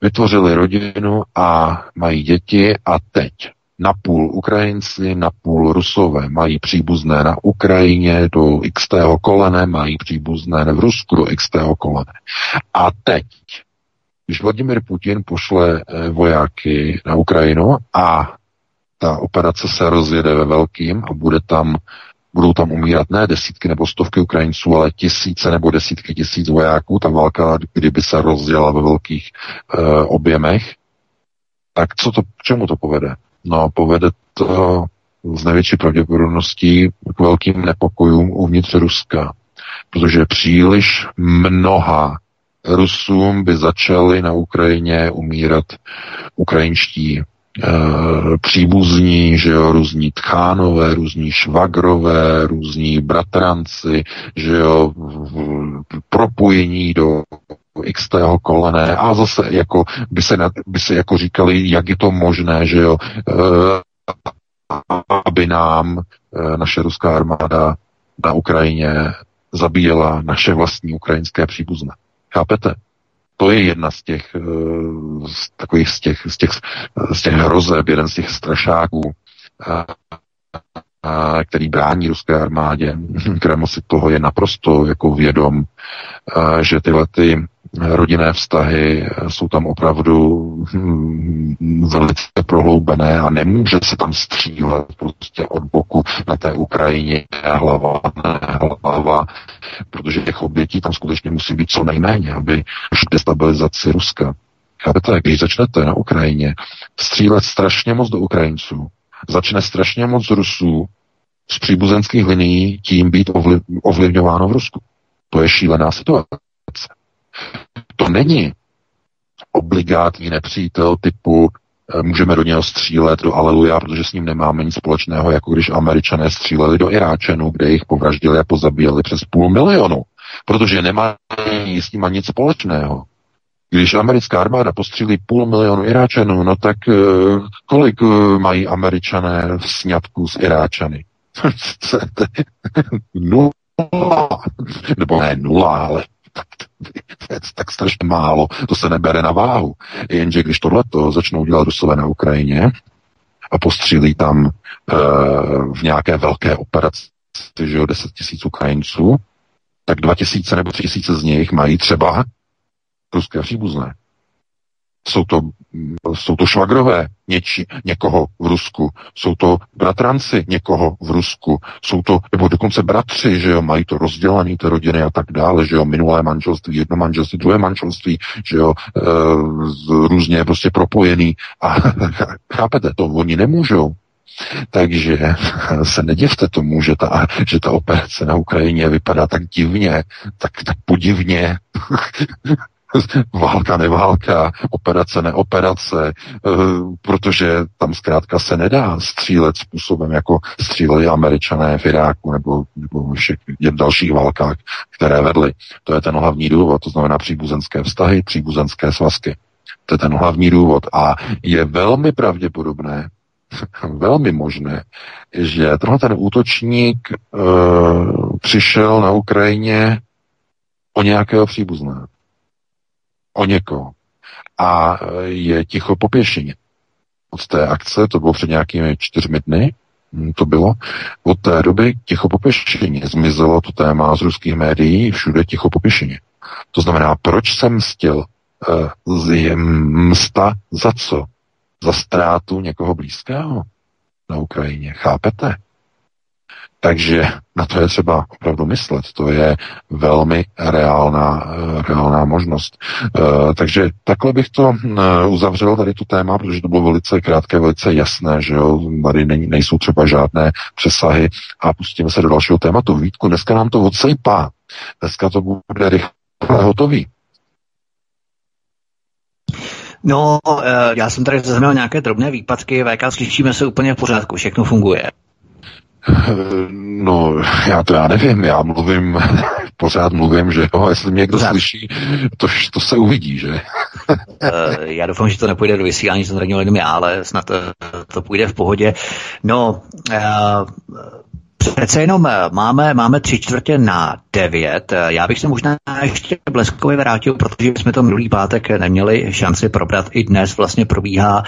Vytvořili rodinu a mají děti a teď napůl Ukrajinci, napůl Rusové. Mají příbuzné na Ukrajině do x kolene, mají příbuzné v Rusku do x kolene. A teď, když Vladimir Putin pošle eh, vojáky na Ukrajinu a ta operace se rozjede ve velkým a bude tam, budou tam umírat ne desítky nebo stovky Ukrajinců, ale tisíce nebo desítky tisíc vojáků, ta válka, kdyby se rozděla ve velkých e, objemech, tak co to, k čemu to povede? No, povede to z největší pravděpodobností k velkým nepokojům uvnitř Ruska, protože příliš mnoha Rusům by začaly na Ukrajině umírat ukrajinští příbuzní, že jo, různí tchánové, různí švagrové, různí bratranci, že jo, propojení do x kolené a zase jako by se, by se jako říkali, jak je to možné, že jo, aby nám naše ruská armáda na Ukrajině zabíjela naše vlastní ukrajinské příbuzné. Chápete? To je jedna z těch, eh, z takových z těch, z těch, z těch hrozeb, jeden z těch strašáků, který brání ruské armádě. Kreml si toho je naprosto jako vědom, že tyhle ty rodinné vztahy jsou tam opravdu hm, velice prohloubené a nemůže se tam střílet prostě od boku na té Ukrajině hlava, ne hlava, protože těch obětí tam skutečně musí být co nejméně, aby destabilizaci Ruska. Chápete, když začnete na Ukrajině střílet strašně moc do Ukrajinců, začne strašně moc Rusů z příbuzenských linií tím být ovliv, ovlivňováno v Rusku. To je šílená situace. To není obligátní nepřítel typu eh, můžeme do něho střílet do Aleluja, protože s ním nemáme nic společného, jako když američané stříleli do Iráčanů, kde jich povraždili a pozabíjeli přes půl milionu, protože nemají s ním nic společného. Když americká armáda postřílí půl milionu Iráčanů, no tak eh, kolik eh, mají američané v sňatku s Iráčany? nula. Nebo ne nula, ale tak, tak strašně málo, to se nebere na váhu. Jenže když tohleto začnou dělat Rusové na Ukrajině a postřílí tam e, v nějaké velké operaci, že jo, 10 tisíc Ukrajinců, tak 2000 nebo 3000 z nich mají třeba ruské příbuzné. Jsou to, jsou to švagrové něči, někoho v Rusku, jsou to bratranci někoho v Rusku, jsou to, nebo dokonce bratři, že jo, mají to rozdělané, ty rodiny a tak dále, že jo, minulé manželství, jedno manželství, druhé manželství, že jo, e, různě prostě propojený a chápete, to oni nemůžou. Takže se neděvte tomu, že ta, že ta operace na Ukrajině vypadá tak divně, tak, tak podivně. válka, neválka, operace, neoperace, eh, protože tam zkrátka se nedá střílet způsobem, jako stříleli američané v Iráku nebo, nebo všech dalších válkách, které vedly. To je ten hlavní důvod, to znamená příbuzenské vztahy, příbuzenské svazky. To je ten hlavní důvod a je velmi pravděpodobné, velmi možné, že tenhle ten útočník e, přišel na Ukrajině o nějakého příbuzného o někoho a je ticho po pěšině. Od té akce, to bylo před nějakými čtyřmi dny, hm, to bylo, od té doby ticho po pěšině. Zmizelo to téma z ruských médií, všude ticho po pěšině. To znamená, proč jsem uh, je msta za co? Za ztrátu někoho blízkého na Ukrajině. Chápete? Takže na to je třeba opravdu myslet. To je velmi reálná, reálná možnost. Eh, takže takhle bych to eh, uzavřel tady tu téma, protože to bylo velice krátké, velice jasné, že jo, tady nejsou třeba žádné přesahy a pustíme se do dalšího tématu. Vítku, dneska nám to odsejpá. Dneska to bude rychle hotový. No, eh, já jsem tady zaznamenal nějaké drobné výpadky, VK, slyšíme se úplně v pořádku, všechno funguje. No, já to já nevím, já mluvím, pořád mluvím, že jo, jestli mě někdo slyší, to, to se uvidí, že? Eh, já doufám, že to nepůjde do vysílání, že to není jenom já, ale snad eh, to půjde v pohodě. No, uh, Přece jenom máme, máme tři čtvrtě na devět. Já bych se možná ještě bleskově vrátil, protože jsme to minulý pátek neměli šanci probrat. I dnes vlastně probíhá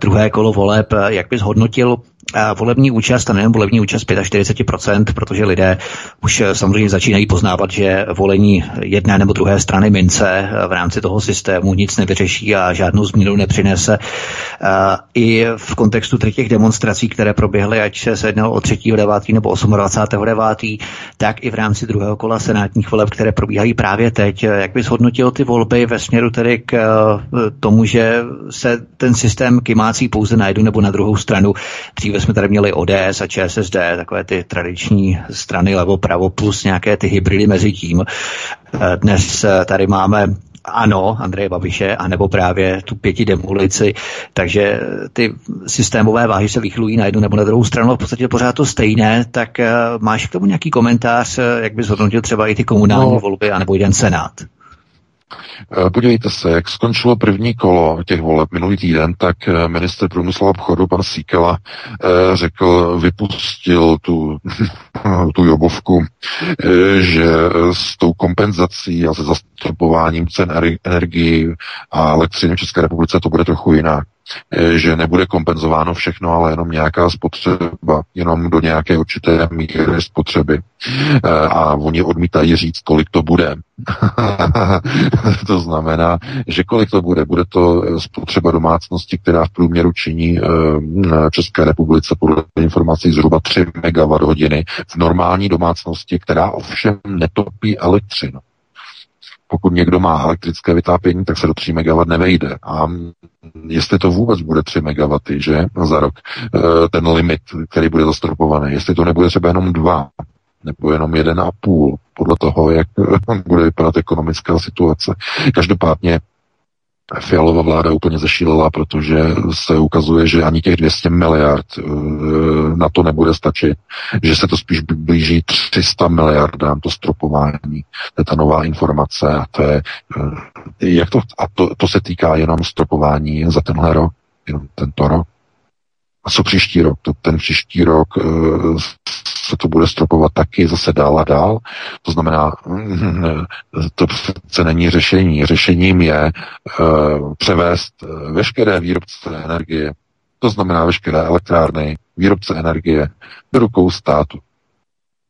druhé kolo voleb. Jak bys hodnotil volební účast, a nejen volební účast 45%, protože lidé už eh, samozřejmě začínají poznávat, že volení jedné nebo druhé strany mince eh, v rámci toho systému nic nevyřeší a žádnou změnu nepřinese. Eh, I v kontextu těch demonstrací, které proběhly, ať se jednalo o 3.9. nebo 28.9., tak i v rámci druhého kola senátních voleb, které probíhají právě teď. Jak bys hodnotil ty volby ve směru tedy k tomu, že se ten systém kymácí pouze na jednu nebo na druhou stranu? Dříve jsme tady měli ODS a ČSSD, takové ty tradiční strany levo-pravo plus nějaké ty hybridy mezi tím. Eh, dnes eh, tady máme ano, Andreje Babiše, anebo právě tu pěti demolici, takže ty systémové váhy se vychlují na jednu nebo na druhou stranu, v podstatě pořád to stejné, tak eh, máš k tomu nějaký komentář, jak bys hodnotil třeba i ty komunální no, volby, anebo jeden senát? Eh, podívejte se, jak skončilo první kolo těch voleb minulý týden, tak eh, minister průmyslu a obchodu, pan Síkela, eh, řekl, vypustil tu, tu jobovku, že s tou kompenzací a se zastropováním cen energii a elektřiny v České republice to bude trochu jinak. Eh, že nebude kompenzováno všechno, ale jenom nějaká spotřeba, jenom do nějaké určité míry spotřeby. Eh, a oni odmítají říct, kolik to bude. to znamená, že kolik to bude? Bude to spotřeba domácnosti, která v průměru činí eh, v České republice podle informací zhruba 3 MWh v normální domácnosti, která ovšem netopí elektřinu pokud někdo má elektrické vytápění, tak se do 3 MW nevejde. A jestli to vůbec bude 3 MW, že za rok, eh, ten limit, který bude zastropovaný, jestli to nebude třeba jenom 2, nebo jenom jeden a půl, podle toho, jak bude vypadat ekonomická situace. Každopádně Fialová vláda úplně zešílela, protože se ukazuje, že ani těch 200 miliard eh, na to nebude stačit, že se to spíš blíží 300 miliardám, to stropování. To je ta nová informace a to je, eh, jak to, a to, to se týká jenom stropování za tenhle rok, jenom tento rok. A co příští rok? To, ten příští rok eh, se to bude stropovat taky zase dál a dál. To znamená, to přece není řešení. Řešením je uh, převést eh, veškeré výrobce energie, to znamená veškeré elektrárny, výrobce energie, do rukou státu.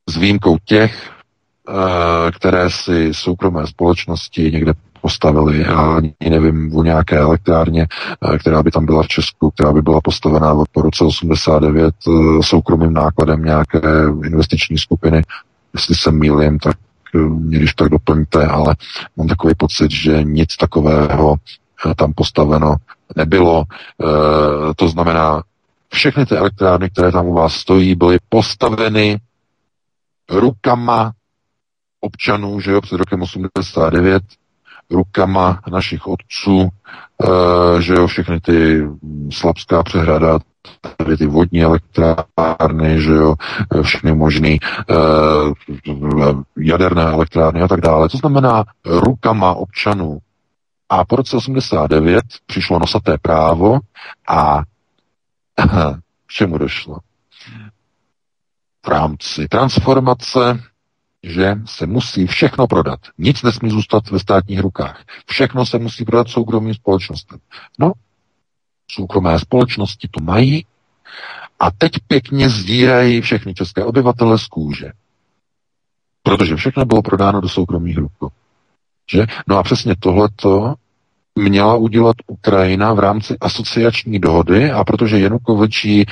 S výjimkou těch, které si soukromé společnosti někde postavili. Já ani nevím o nějaké elektrárně, eh, která by tam byla v Česku, která by byla postavená po roce 89 eh, soukromým nákladem nějaké investiční skupiny. Jestli se mýlím, tak eh, mě když tak doplňte, ale mám takový pocit, že nic takového tam postaveno nebylo. To znamená, všechny ty elektrárny, které tam u vás stojí, byly postaveny rukama občanů, že jo, před rokem 89 rukama našich otců, e, že jo, všechny ty Slabská přehrada, tady ty vodní elektrárny, že jo, eh, všechny možné e, jaderné elektrárny a tak dále. To znamená rukama občanů. A po roce 89 přišlo nosaté právo a k čemu došlo? V rámci transformace že se musí všechno prodat. Nic nesmí zůstat ve státních rukách. Všechno se musí prodat soukromým společnostem. No, soukromé společnosti to mají a teď pěkně zdírají všechny české obyvatele z kůže. Protože všechno bylo prodáno do soukromých rukou. Že? No a přesně tohleto měla udělat Ukrajina v rámci asociační dohody a protože Janukovič e,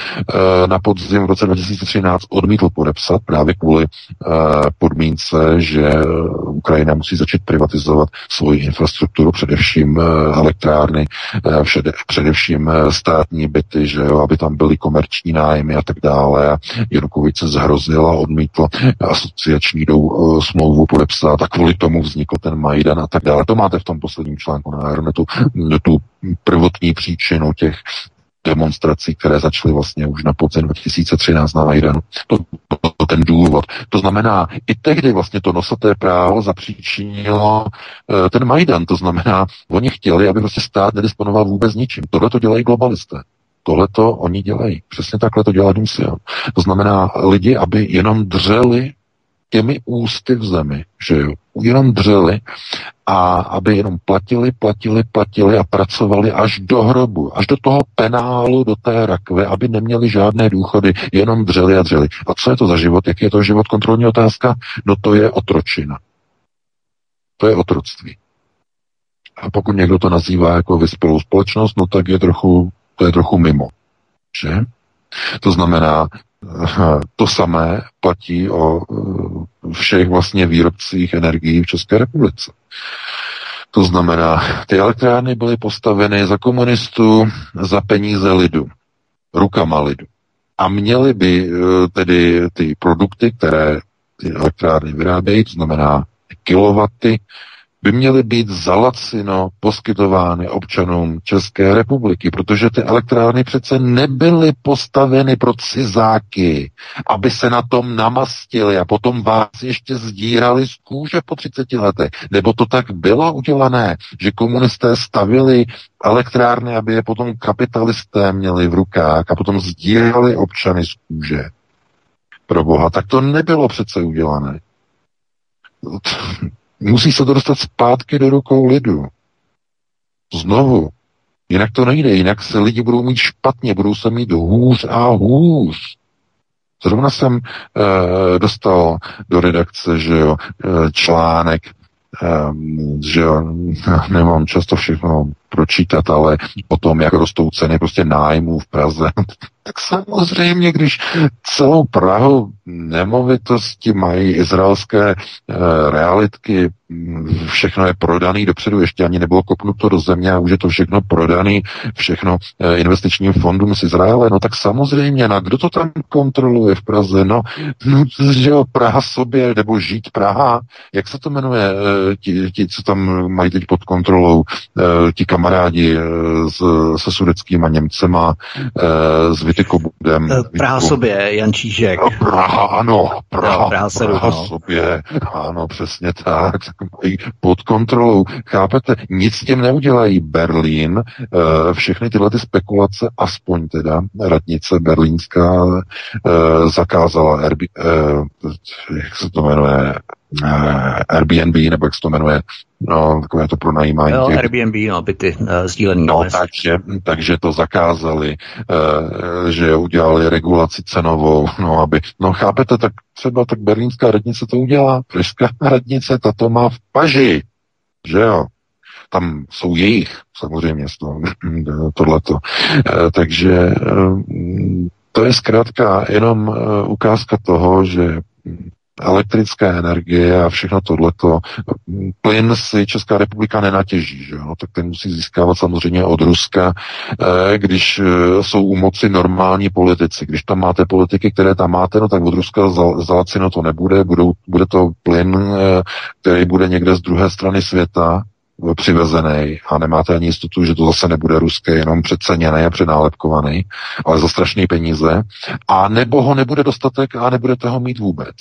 na podzim v roce 2013 odmítl podepsat právě kvůli e, podmínce, že Ukrajina musí začít privatizovat svoji infrastrukturu, především e, elektrárny, především státní byty, že jo, aby tam byly komerční nájmy a tak dále. Janukovič se zhrozil a odmítl asociační smlouvu podepsat a kvůli tomu vznikl ten Majdan a tak dále. To máte v tom posledním článku na Aeronetu tu prvotní příčinu těch demonstrací, které začaly vlastně už na podzim 2013 na Majdanu. To, to ten důvod. To znamená, i tehdy vlastně to nosaté právo zapříčinilo uh, ten Majdan. To znamená, oni chtěli, aby prostě stát nedisponoval vůbec ničím. Tohle to dělají globalisté. Tohle to oni dělají. Přesně takhle to dělá Dumsian. To znamená lidi, aby jenom dřeli těmi ústy v zemi, že jo, jenom dřeli a aby jenom platili, platili, platili a pracovali až do hrobu, až do toho penálu, do té rakve, aby neměli žádné důchody, jenom dřeli a dřeli. A co je to za život? Jaký je to život? Kontrolní otázka? No to je otročina. To je otroctví. A pokud někdo to nazývá jako vyspělou společnost, no tak je trochu, to je trochu mimo. Že? To znamená, to samé platí o eh, všech vlastně výrobcích energií v České republice. To znamená, ty elektrárny byly postaveny za komunistů za peníze lidu, rukama lidu. A měly by eh, tedy ty produkty, které ty elektrárny vyrábějí, to znamená kilowaty, by měly být zalacino poskytovány občanům České republiky, protože ty elektrárny přece nebyly postaveny pro cizáky, aby se na tom namastili a potom vás ještě zdírali z kůže po 30 letech. Nebo to tak bylo udělané, že komunisté stavili elektrárny, aby je potom kapitalisté měli v rukách a potom zdírali občany z kůže. Pro boha, tak to nebylo přece udělané. Musí se to dostat zpátky do rukou lidu. Znovu. Jinak to nejde, jinak se lidi budou mít špatně, budou se mít hůř a hůř. Zrovna jsem e, dostal do redakce, že jo, e, článek, e, že jo, nemám často všechno pročítat, ale o tom, jak rostou ceny prostě nájmů v Praze, tak samozřejmě, když celou Prahu nemovitosti mají izraelské e, realitky, všechno je prodaný dopředu, ještě ani nebylo kopnuto do země a už je to všechno prodaný, všechno e, investičním fondům z Izraele, no tak samozřejmě, na kdo to tam kontroluje v Praze? No, no že jo, Praha sobě, nebo žít Praha, jak se to jmenuje, e, ti, ti co tam mají teď pod kontrolou, e, ti kamarádi e, s, se sudeckýma Němcema, e, s Vitykobudem. Praha sobě, Jan Čížek. Praha, ano, Praha, no, Praha, seru, Praha no. sobě, ano, přesně tak, tak mají pod kontrolou. Chápete, nic s tím neudělají. Berlín, všechny tyhle ty spekulace, aspoň teda radnice berlínská zakázala Airbnb, jak se to jmenuje, Airbnb, nebo jak se to jmenuje, no, takové to pronajímání. Jo, těch- Airbnb, no, byty uh, sdílený. No, no, takže, takže to zakázali, e, že udělali regulaci cenovou, no, aby, no chápete, tak třeba tak berlínská radnice to udělá, pražská radnice, ta to má v paži, že jo, tam jsou jejich, samozřejmě, toho, tohleto. Takže to je zkrátka jenom ukázka toho, že elektrické energie a všechno tohleto. Plyn si Česká republika nenatěží, že jo? Tak ten musí získávat samozřejmě od Ruska, eh, když eh, jsou u moci normální politici. Když tam máte politiky, které tam máte, no tak od Ruska za, za to nebude, budou, bude to plyn, eh, který bude někde z druhé strany světa, přivezený a nemáte ani jistotu, že to zase nebude ruské, jenom přeceněný a přenálepkovaný, ale za strašné peníze. A nebo ho nebude dostatek a nebudete ho mít vůbec.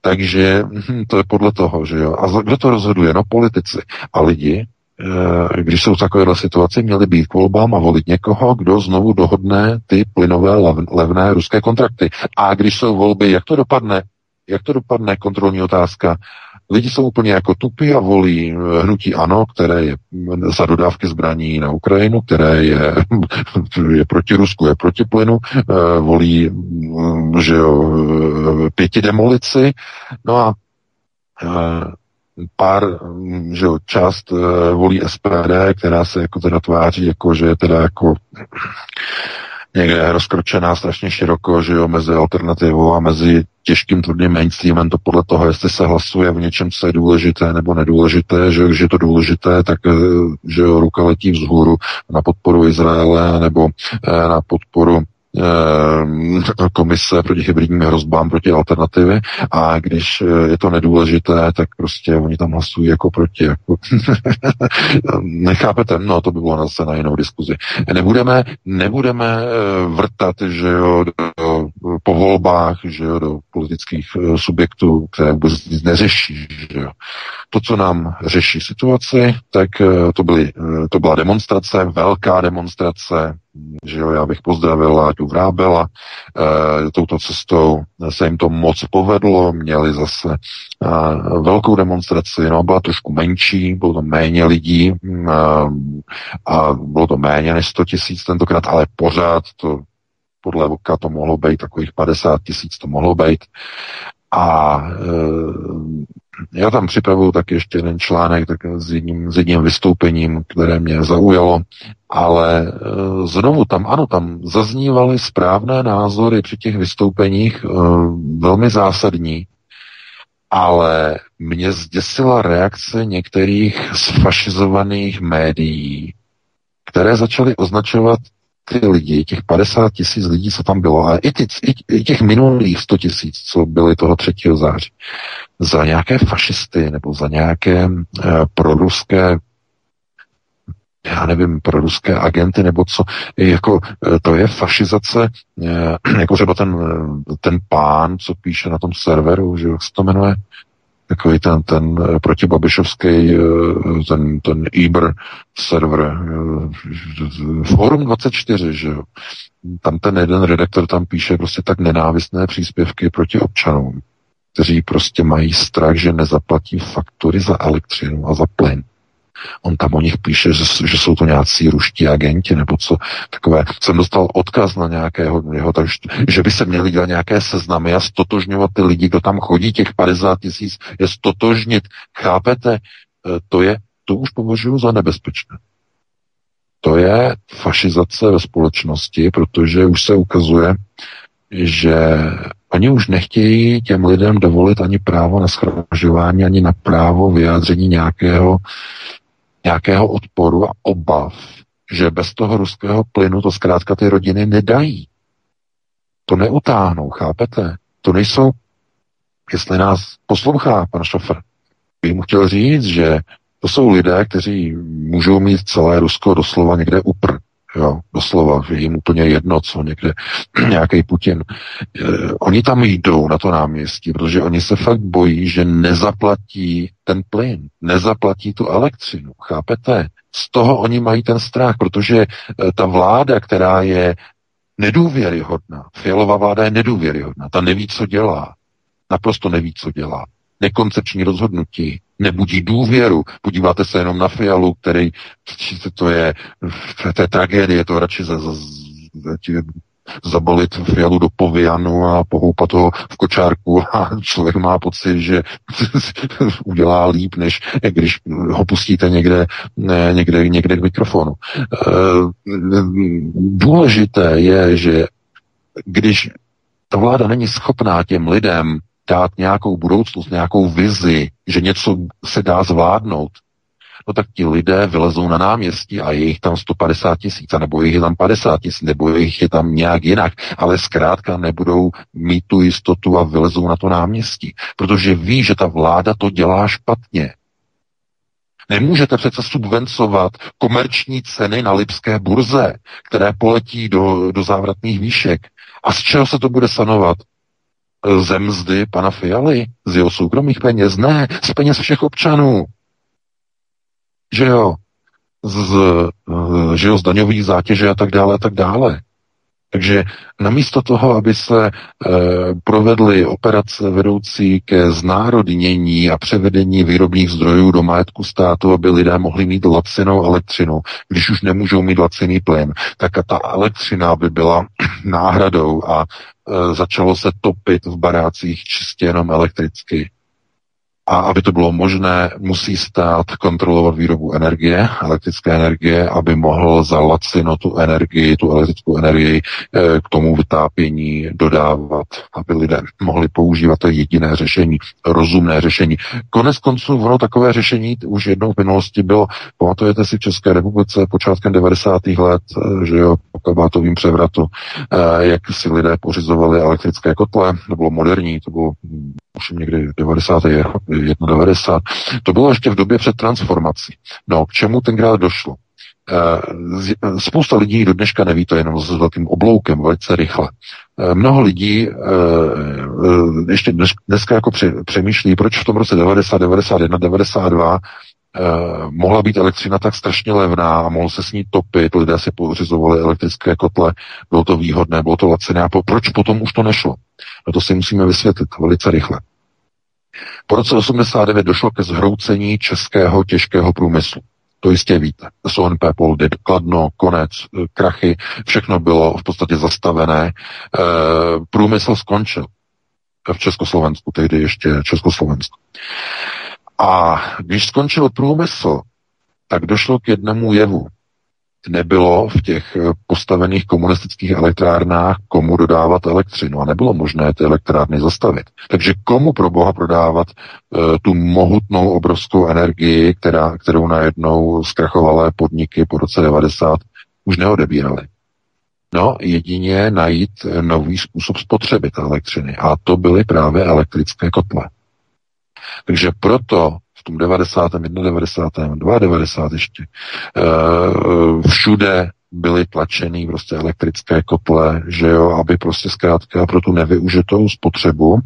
Takže hm, to je podle toho, že jo. A kdo to rozhoduje? No politici. A lidi, eh, když jsou v takovéhle situaci, měli být k volbám a volit někoho, kdo znovu dohodne ty plynové lev- levné ruské kontrakty. A když jsou volby, jak to dopadne? Jak to dopadne? Kontrolní otázka. Lidi jsou úplně jako tupí a volí eh, hnutí ANO, které je mm, za dodávky zbraní na Ukrajinu, které je, je proti Rusku, je proti plynu, eh, volí mm, že jo, eh, pěti demolici, no a pár, mm, že jo, část volí SPD, která se jako teda tváří, jako že je teda jako někde rozkročená strašně široko, že jo, mezi alternativou a mezi těžkým tvrdým mainstreamem, to podle toho, jestli se hlasuje v něčem, co je důležité nebo nedůležité, že když je to důležité, tak eh, že jo, ruka letí vzhůru na podporu Izraele nebo eh, na podporu komise proti hybridním hrozbám, proti alternativy a když eh, je to nedůležité, tak prostě oni tam hlasují jako proti. Jako Nechápete? No, to by bylo zase na jinou diskuzi. Nebudeme, nebudeme eh, vrtat, že jo, do, po volbách, že jo, do politických eh, subjektů, které vůbec nic neřeší, že jo. To, co nám řeší situaci, tak to, byly, to byla demonstrace, velká demonstrace, že jo, já bych pozdravil Láďu Vrábela, e, touto cestou se jim to moc povedlo, měli zase e, velkou demonstraci, no byla trošku menší, bylo to méně lidí e, a bylo to méně než 100 tisíc tentokrát, ale pořád to podle Voka to mohlo být takových 50 tisíc, to mohlo být. A e, já tam připravuju tak ještě jeden článek tak s, jedním, s jedním vystoupením, které mě zaujalo, ale e, znovu tam, ano, tam zaznívaly správné názory při těch vystoupeních, e, velmi zásadní, ale mě zděsila reakce některých sfašizovaných médií, které začaly označovat ty lidi, těch 50 tisíc lidí, co tam bylo, a i, ty, i těch minulých 100 tisíc, co byly toho 3. září, za nějaké fašisty nebo za nějaké uh, proruské já nevím, pro ruské agenty nebo co, jako eh, to je fašizace, eh, jako třeba ten, ten pán, co píše na tom serveru, že jak se to jmenuje, takový ten, ten eh, protibabišovský, eh, ten, ten Iber server, eh, Forum 24, že jo. Tam ten jeden redaktor tam píše prostě tak nenávistné příspěvky proti občanům, kteří prostě mají strach, že nezaplatí faktury za elektřinu a za plyn. On tam o nich píše, že, že jsou to nějací ruští agenti nebo co takové. Jsem dostal odkaz na nějakého jeho, takže, že by se měli dělat nějaké seznamy a stotožňovat ty lidi, kdo tam chodí, těch 50 tisíc, je stotožnit. Chápete? E, to je, to už považuji za nebezpečné. To je fašizace ve společnosti, protože už se ukazuje, že oni už nechtějí těm lidem dovolit ani právo na schromažování, ani na právo vyjádření nějakého nějakého odporu a obav, že bez toho ruského plynu to zkrátka ty rodiny nedají. To neutáhnou, chápete? To nejsou, jestli nás poslouchá pan šofer, bych mu chtěl říct, že to jsou lidé, kteří můžou mít celé Rusko doslova někde upr. Jo, doslova, že jim úplně jedno, co někde nějaký Putin. E, oni tam jdou na to náměstí, protože oni se fakt bojí, že nezaplatí ten plyn, nezaplatí tu elektřinu. Chápete? Z toho oni mají ten strach, protože e, ta vláda, která je nedůvěryhodná, Fialová vláda je nedůvěryhodná, ta neví, co dělá. Naprosto neví, co dělá nekoncepční rozhodnutí, nebudí důvěru. Podíváte se jenom na Fialu, který, to je, to je tragédie, to radši za, za, za, zabalit Fialu do povianu a pohoupat ho v kočárku a člověk má pocit, že udělá líp, než když ho pustíte někde, někde, někde k mikrofonu. Eh, důležité je, že když ta vláda není schopná těm lidem dát nějakou budoucnost, nějakou vizi, že něco se dá zvládnout, no tak ti lidé vylezou na náměstí a je jich tam 150 tisíc, nebo je jich tam 50 tisíc, nebo je jich je tam nějak jinak, ale zkrátka nebudou mít tu jistotu a vylezou na to náměstí, protože ví, že ta vláda to dělá špatně. Nemůžete přece subvencovat komerční ceny na Lipské burze, které poletí do, do závratných výšek. A z čeho se to bude sanovat? Ze mzdy pana Fialy, z jeho soukromých peněz, ne, z peněz všech občanů. Že jo, z, že jo, z daňových zátěže a tak dále a tak dále. Takže namísto toho, aby se e, provedly operace vedoucí ke znárodnění a převedení výrobních zdrojů do majetku státu, aby lidé mohli mít lacinou elektřinu, když už nemůžou mít laciný plyn, tak ta elektřina by byla náhradou a e, začalo se topit v barácích čistě jenom elektricky. A aby to bylo možné, musí stát kontrolovat výrobu energie, elektrické energie, aby mohl za lacino tu energii, tu elektrickou energii eh, k tomu vytápění dodávat, aby lidé mohli používat to jediné řešení, rozumné řešení. Konec konců, ono takové řešení už jednou v minulosti bylo, pamatujete si v České republice počátkem 90. let, eh, že jo, po kabátovým převratu, eh, jak si lidé pořizovali elektrické kotle, to bylo moderní, to bylo už někdy 90. 91. To bylo ještě v době před transformací. No, k čemu tenkrát došlo? E, spousta lidí do dneška neví to jenom s velkým obloukem, velice rychle. E, mnoho lidí e, ještě dnes, dneska jako přemýšlí, proč v tom roce 90, 91, 92 Uh, mohla být elektřina tak strašně levná a mohl se s ní topit, lidé si pořizovali elektrické kotle, bylo to výhodné, bylo to lacené a proč potom už to nešlo? No to si musíme vysvětlit velice rychle. Po roce 89 došlo ke zhroucení českého těžkého průmyslu. To jistě víte. SONP Poldy, Kladno, konec, eh, krachy, všechno bylo v podstatě zastavené. E, průmysl skončil v Československu, tehdy ještě Československu. A když skončil průmysl, tak došlo k jednomu jevu nebylo v těch eh, postavených komunistických elektrárnách komu dodávat elektřinu a nebylo možné ty elektrárny zastavit. Takže komu pro boha prodávat uh, tu mohutnou obrovskou energii, která, kterou najednou zkrachovalé podniky po roce 90 už neodebírali. No, jedině najít nový způsob spotřeby té elektřiny. A to byly právě elektrické kotle. Takže proto tom 90., 91., 92. ještě eh, všude byly tlačený prostě elektrické kotle, že jo, aby prostě zkrátka pro tu nevyužitou spotřebu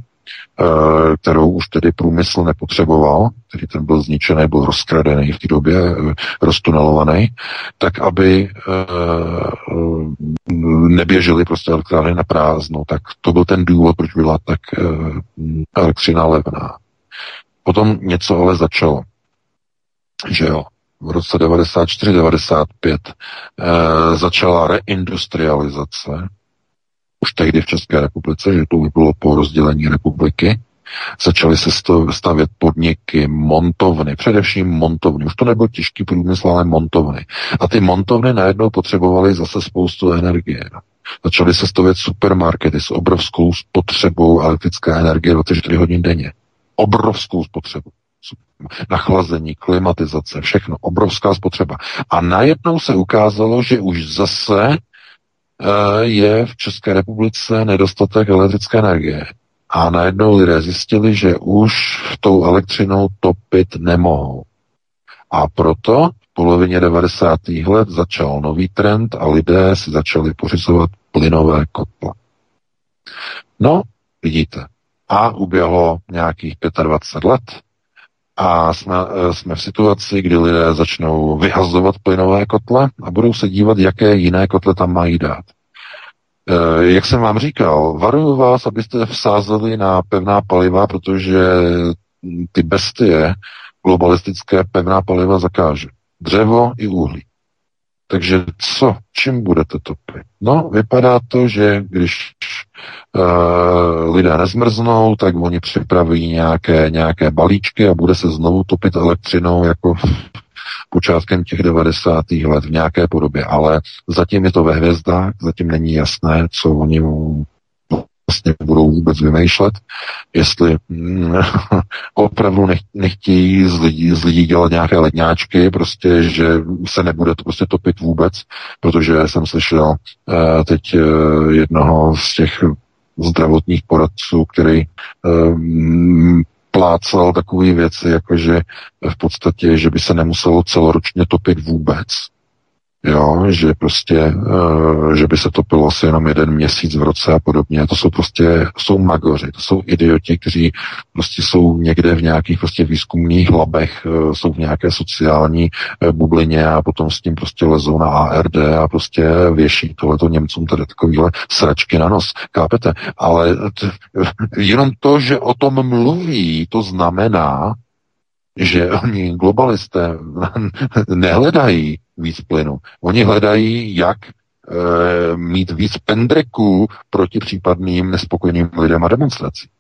Eh, kterou už tedy průmysl nepotřeboval, který ten byl zničený, byl rozkradený v té době, eh, roztunelovaný, tak aby neběžely prostě elektrárny na prázdno, tak to byl ten důvod, proč byla tak elektřina levná. Potom něco ale začalo, že jo, v roce 94-95 začala reindustrializace už tehdy v České republice, že to už bylo po rozdělení republiky, začaly se stavět podniky, montovny, především montovny. Už to nebyl těžký průmysl, ale montovny. A ty montovny najednou potřebovaly zase spoustu energie. Začaly se stavět supermarkety s obrovskou spotřebou elektrické energie 24 hodin denně. Obrovskou spotřebu. Nachlazení, klimatizace, všechno. Obrovská spotřeba. A najednou se ukázalo, že už zase Eh, je v České republice nedostatek elektrické energie. A najednou lidé zjistili, že už tou elektřinou topit nemohou. A proto v polovině 90. let začal nový trend a lidé si začali pořizovat plynové kotle. No, vidíte. A uběhlo nějakých 25 let a jsme, eh, jsme v situaci, kdy lidé začnou vyhazovat plynové kotle a budou se dívat, jaké jiné kotle tam mají dát. Eh, jak jsem vám říkal, varuju vás, abyste vsázeli na pevná paliva, protože ty bestie globalistické pevná paliva zakáže. Dřevo i uhlí. Takže co? Čím budete topit? No, vypadá to, že když uh, lidé nezmrznou, tak oni připraví nějaké, nějaké balíčky a bude se znovu topit elektřinou jako počátkem těch 90. let v nějaké podobě, ale zatím je to ve hvězdách, zatím není jasné, co oni vlastně budou vůbec vymýšlet, jestli mm, opravdu nech, nechtějí z lidí, z lidí dělat nějaké ledňáčky, prostě, že se nebude to prostě topit vůbec, protože jsem slyšel uh, teď uh, jednoho z těch zdravotních poradců, který uh, plácal takové věci, jako že v podstatě, že by se nemuselo celoročně topit vůbec, Jo, že prostě, uh, že by se topilo asi jenom jeden měsíc v roce a podobně. To jsou prostě, jsou magoři, to jsou idioti, kteří prostě jsou někde v nějakých prostě výzkumných labech, uh, jsou v nějaké sociální uh, bublině a potom s tím prostě lezou na ARD a prostě věší tohleto Němcům tady takovýhle sračky na nos. Kápete? Ale t- jenom to, že o tom mluví, to znamená, že oni globalisté nehledají víc plynu. Oni hledají, jak e, mít víc pendreků proti případným nespokojeným lidem a demonstracím.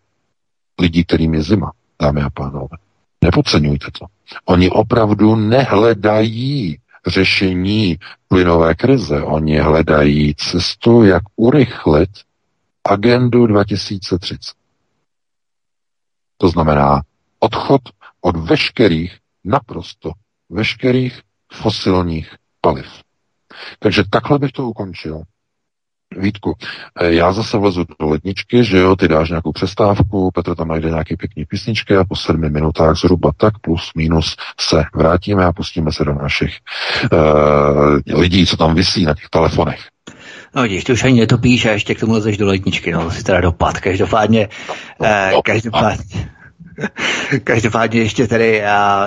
Lidí, kterým je zima, dámy a pánové. Nepodceňujte to. Oni opravdu nehledají řešení plynové krize. Oni hledají cestu, jak urychlit agendu 2030. To znamená odchod od veškerých, naprosto veškerých fosilních paliv. Takže takhle bych to ukončil. Vítku, eh, já zase vlezu do ledničky, že jo, ty dáš nějakou přestávku, Petr tam najde nějaký pěkný písničky a po sedmi minutách zhruba tak plus minus se vrátíme a pustíme se do našich uh, lidí, co tam vysí na těch telefonech. No vidíš, ty už ani netopíš a ještě k tomu lezeš do ledničky, no to si teda dopad. Každopádně, no, no, každopádně, Každopádně ještě tady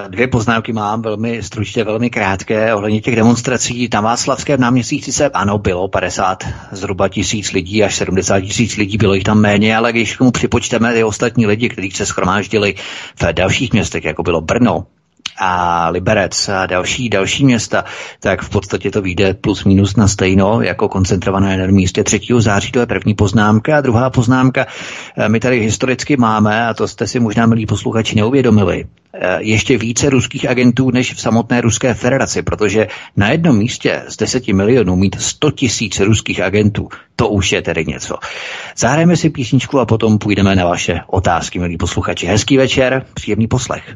dvě poznámky mám, velmi stručně, velmi krátké, ohledně těch demonstrací. Na Václavském náměstí sice ano, bylo 50 zhruba tisíc lidí, až 70 tisíc lidí, bylo jich tam méně, ale když k tomu připočteme ty ostatní lidi, kteří se schromáždili v dalších městech, jako bylo Brno, a Liberec a další, další města, tak v podstatě to vyjde plus minus na stejno jako koncentrované na místě 3. září, to je první poznámka. A druhá poznámka, eh, my tady historicky máme, a to jste si možná milí posluchači neuvědomili, eh, ještě více ruských agentů než v samotné Ruské federaci, protože na jednom místě z 10 milionů mít 100 tisíc ruských agentů, to už je tedy něco. Zahrajeme si písničku a potom půjdeme na vaše otázky, milí posluchači. Hezký večer, příjemný poslech.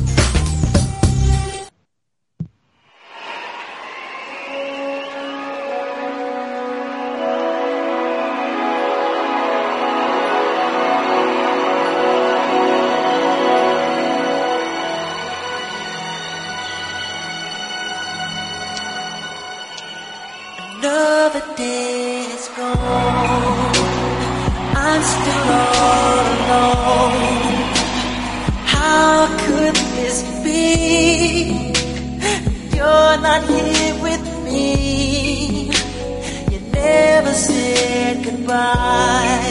sky.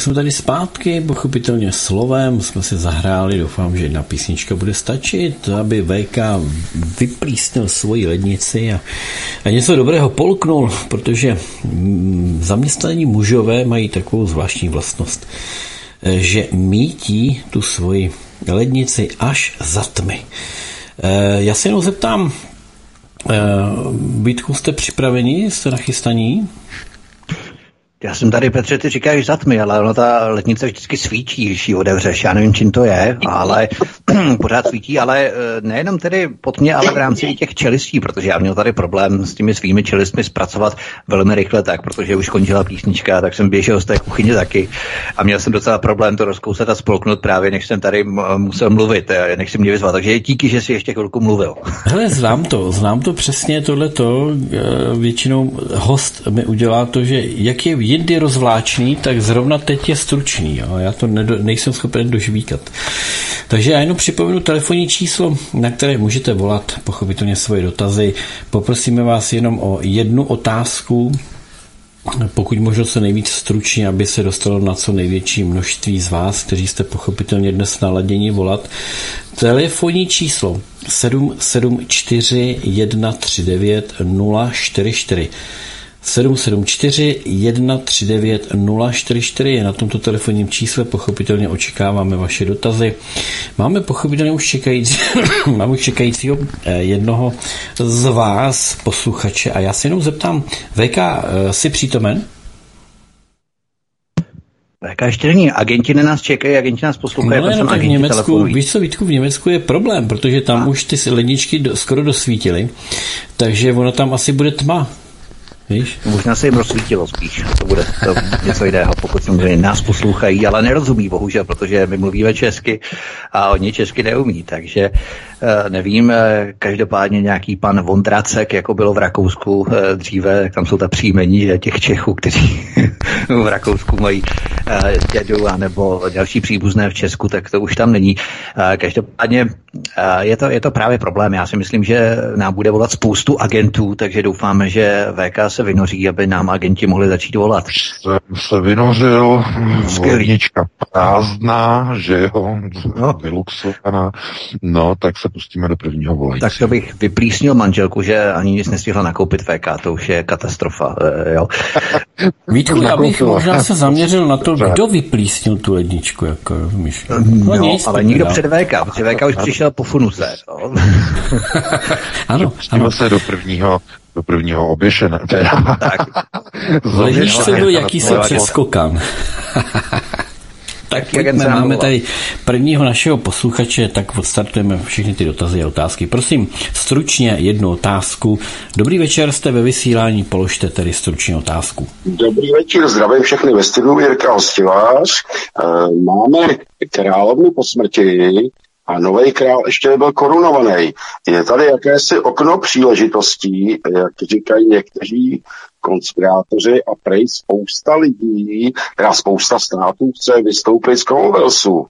Jsme tady zpátky, pochopitelně slovem, jsme si zahráli, doufám, že jedna písnička bude stačit, aby VK vyplísnil svoji lednici a, a něco dobrého polknul, protože mm, zaměstnaní mužové mají takovou zvláštní vlastnost, eh, že mítí tu svoji lednici až za tmy. Eh, já se jenom zeptám, eh, Vítku, jste připraveni, jste nachystaní? Já jsem tady, Petře, ty říkáš za tmy, ale ono ta letnice vždycky svítí, když ji otevřeš. Já nevím, čím to je, ale pořád svítí, ale eh, nejenom tedy pod mě, ale v rámci těch čelistí, protože já měl tady problém s těmi svými čelistmi zpracovat velmi rychle tak, protože už končila písnička, tak jsem běžel z té kuchyně taky a měl jsem docela problém to rozkousat a spolknout právě, než jsem tady musel mluvit, eh, než jsem mě vyzval. Takže díky, že jsi ještě chvilku mluvil. Hele, znám to, znám to přesně tohleto. Eh, většinou host mi udělá to, že jak je jindy rozvláčný, tak zrovna teď je stručný. Jo? Já to nejsem schopen dožvíkat. Takže já jenom připomenu telefonní číslo, na které můžete volat pochopitelně svoje dotazy. Poprosíme vás jenom o jednu otázku, pokud možno se nejvíc stručně, aby se dostalo na co největší množství z vás, kteří jste pochopitelně dnes naladěni volat. Telefonní číslo 774 139 044. 774 139 044 je na tomto telefonním čísle, pochopitelně očekáváme vaše dotazy. Máme pochopitelně už čekající, máme už čekajícího eh, jednoho z vás, posluchače, a já se jenom zeptám, VK, eh, jsi přítomen? VK ještě není. Agenti na nás čekají, agenti nás poslouchají. No, no, v Německu, telefonují. víš co, Vítku, v Německu je problém, protože tam a. už ty ledničky do, skoro dosvítily, takže ono tam asi bude tma. Víš? Možná se jim rozsvítilo spíš, to bude to něco jiného, pokud samozřejmě nás poslouchají, ale nerozumí bohužel, protože my mluvíme česky a oni česky neumí, takže nevím, eh, každopádně nějaký pan Vondracek, jako bylo v Rakousku eh, dříve, tam jsou ta příjmení těch Čechů, kteří v Rakousku mají dědu a nebo další příbuzné v Česku, tak to už tam není. Každopádně je to, je to právě problém. Já si myslím, že nám bude volat spoustu agentů, takže doufáme, že VK se vynoří, aby nám agenti mohli začít volat. Jsem se vynořil, volnička prázdná, že jo, no. vyluxovaná, no, tak se pustíme do prvního volajícího. Tak to bych vyplísnil manželku, že ani nic nestihla nakoupit VK, to už je katastrofa. Eh, jo. Vítku, já bych možná se zaměřil na to, kdo vyplísnil tu ledničku, jako rozumíš. No, no nic, ale nikdo před VK, protože VK už přišel po funuse. ano, ano. se do prvního do prvního oběšené. tak. Ledničce byl jakýsi přeskokan. Tak pojďme, máme tady prvního našeho posluchače, tak odstartujeme všechny ty dotazy a otázky. Prosím, stručně jednu otázku. Dobrý večer, jste ve vysílání, položte tedy stručně otázku. Dobrý večer, zdravím všechny ve studiu, Jirka Hostivář. Eh, máme královnu po smrti, a nový král ještě nebyl korunovaný. Je tady jakési okno příležitostí, jak říkají někteří konspirátoři a prej spousta lidí, teda spousta států chce vystoupit z Commonwealthu.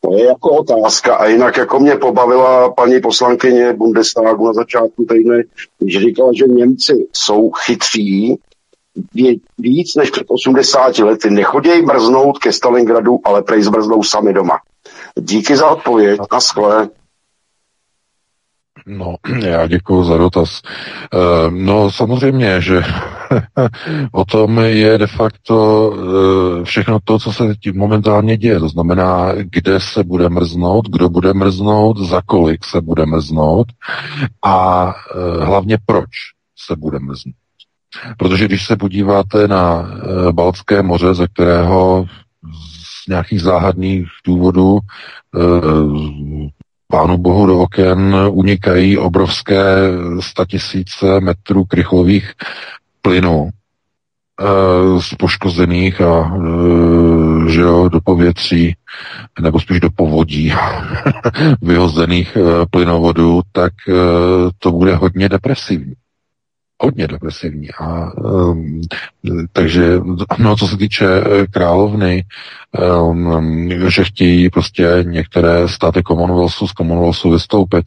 To je jako otázka. A jinak jako mě pobavila paní poslankyně Bundestagu na začátku týdne, když říkala, že Němci jsou chytří, víc než před 80 lety. Nechodějí brznout ke Stalingradu, ale prej zbrznou sami doma. Díky za odpověď. Na skle. No, já děkuji za dotaz. Eh, no, samozřejmě, že o tom je de facto eh, všechno to, co se tím momentálně děje. To znamená, kde se bude mrznout, kdo bude mrznout, za kolik se bude mrznout a eh, hlavně proč se bude mrznout. Protože když se podíváte na Baltské moře, ze kterého nějakých záhadných důvodů pánu bohu do oken unikají obrovské statisíce metrů krychlových plynů e, z poškozených a e, že jo, do povětří, nebo spíš do povodí vyhozených plynovodů, tak to bude hodně depresivní. Hodně depresivní. A, um, takže, no, co se týče eh, královny, um, že chtějí prostě některé státy Commonwealthu z Commonwealthu vystoupit.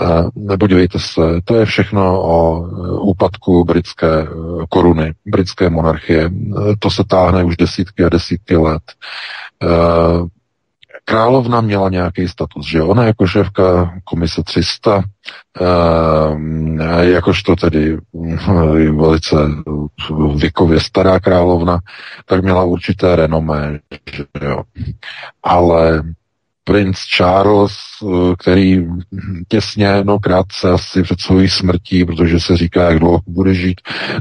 Uh, podívejte se, to je všechno o eh, úpadku britské koruny, britské monarchie. To se táhne už desítky a desítky let. Uh, Královna měla nějaký status, že ona jako šéfka komise 300, eh, jakožto tedy eh, velice věkově stará královna, tak měla určité renomé, že jo. Ale princ Charles, eh, který těsně, no krátce asi před svou smrtí, protože se říká, jak dlouho bude žít,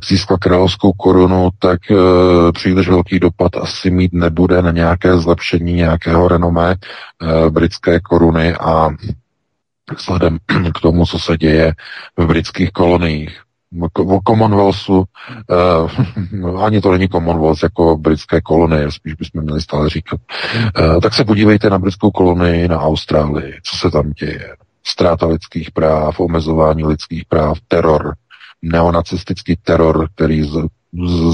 získal královskou korunu, tak e, příliš velký dopad asi mít nebude na nějaké zlepšení nějakého renomé e, britské koruny a vzhledem k tomu, co se děje v britských koloniích o Commonwealthu, uh, ani to není Commonwealth jako britské kolonie, spíš bychom měli stále říkat. Uh, tak se podívejte na britskou kolonii, na Austrálii, co se tam děje. Ztráta lidských práv, omezování lidských práv, teror, neonacistický teror, který z,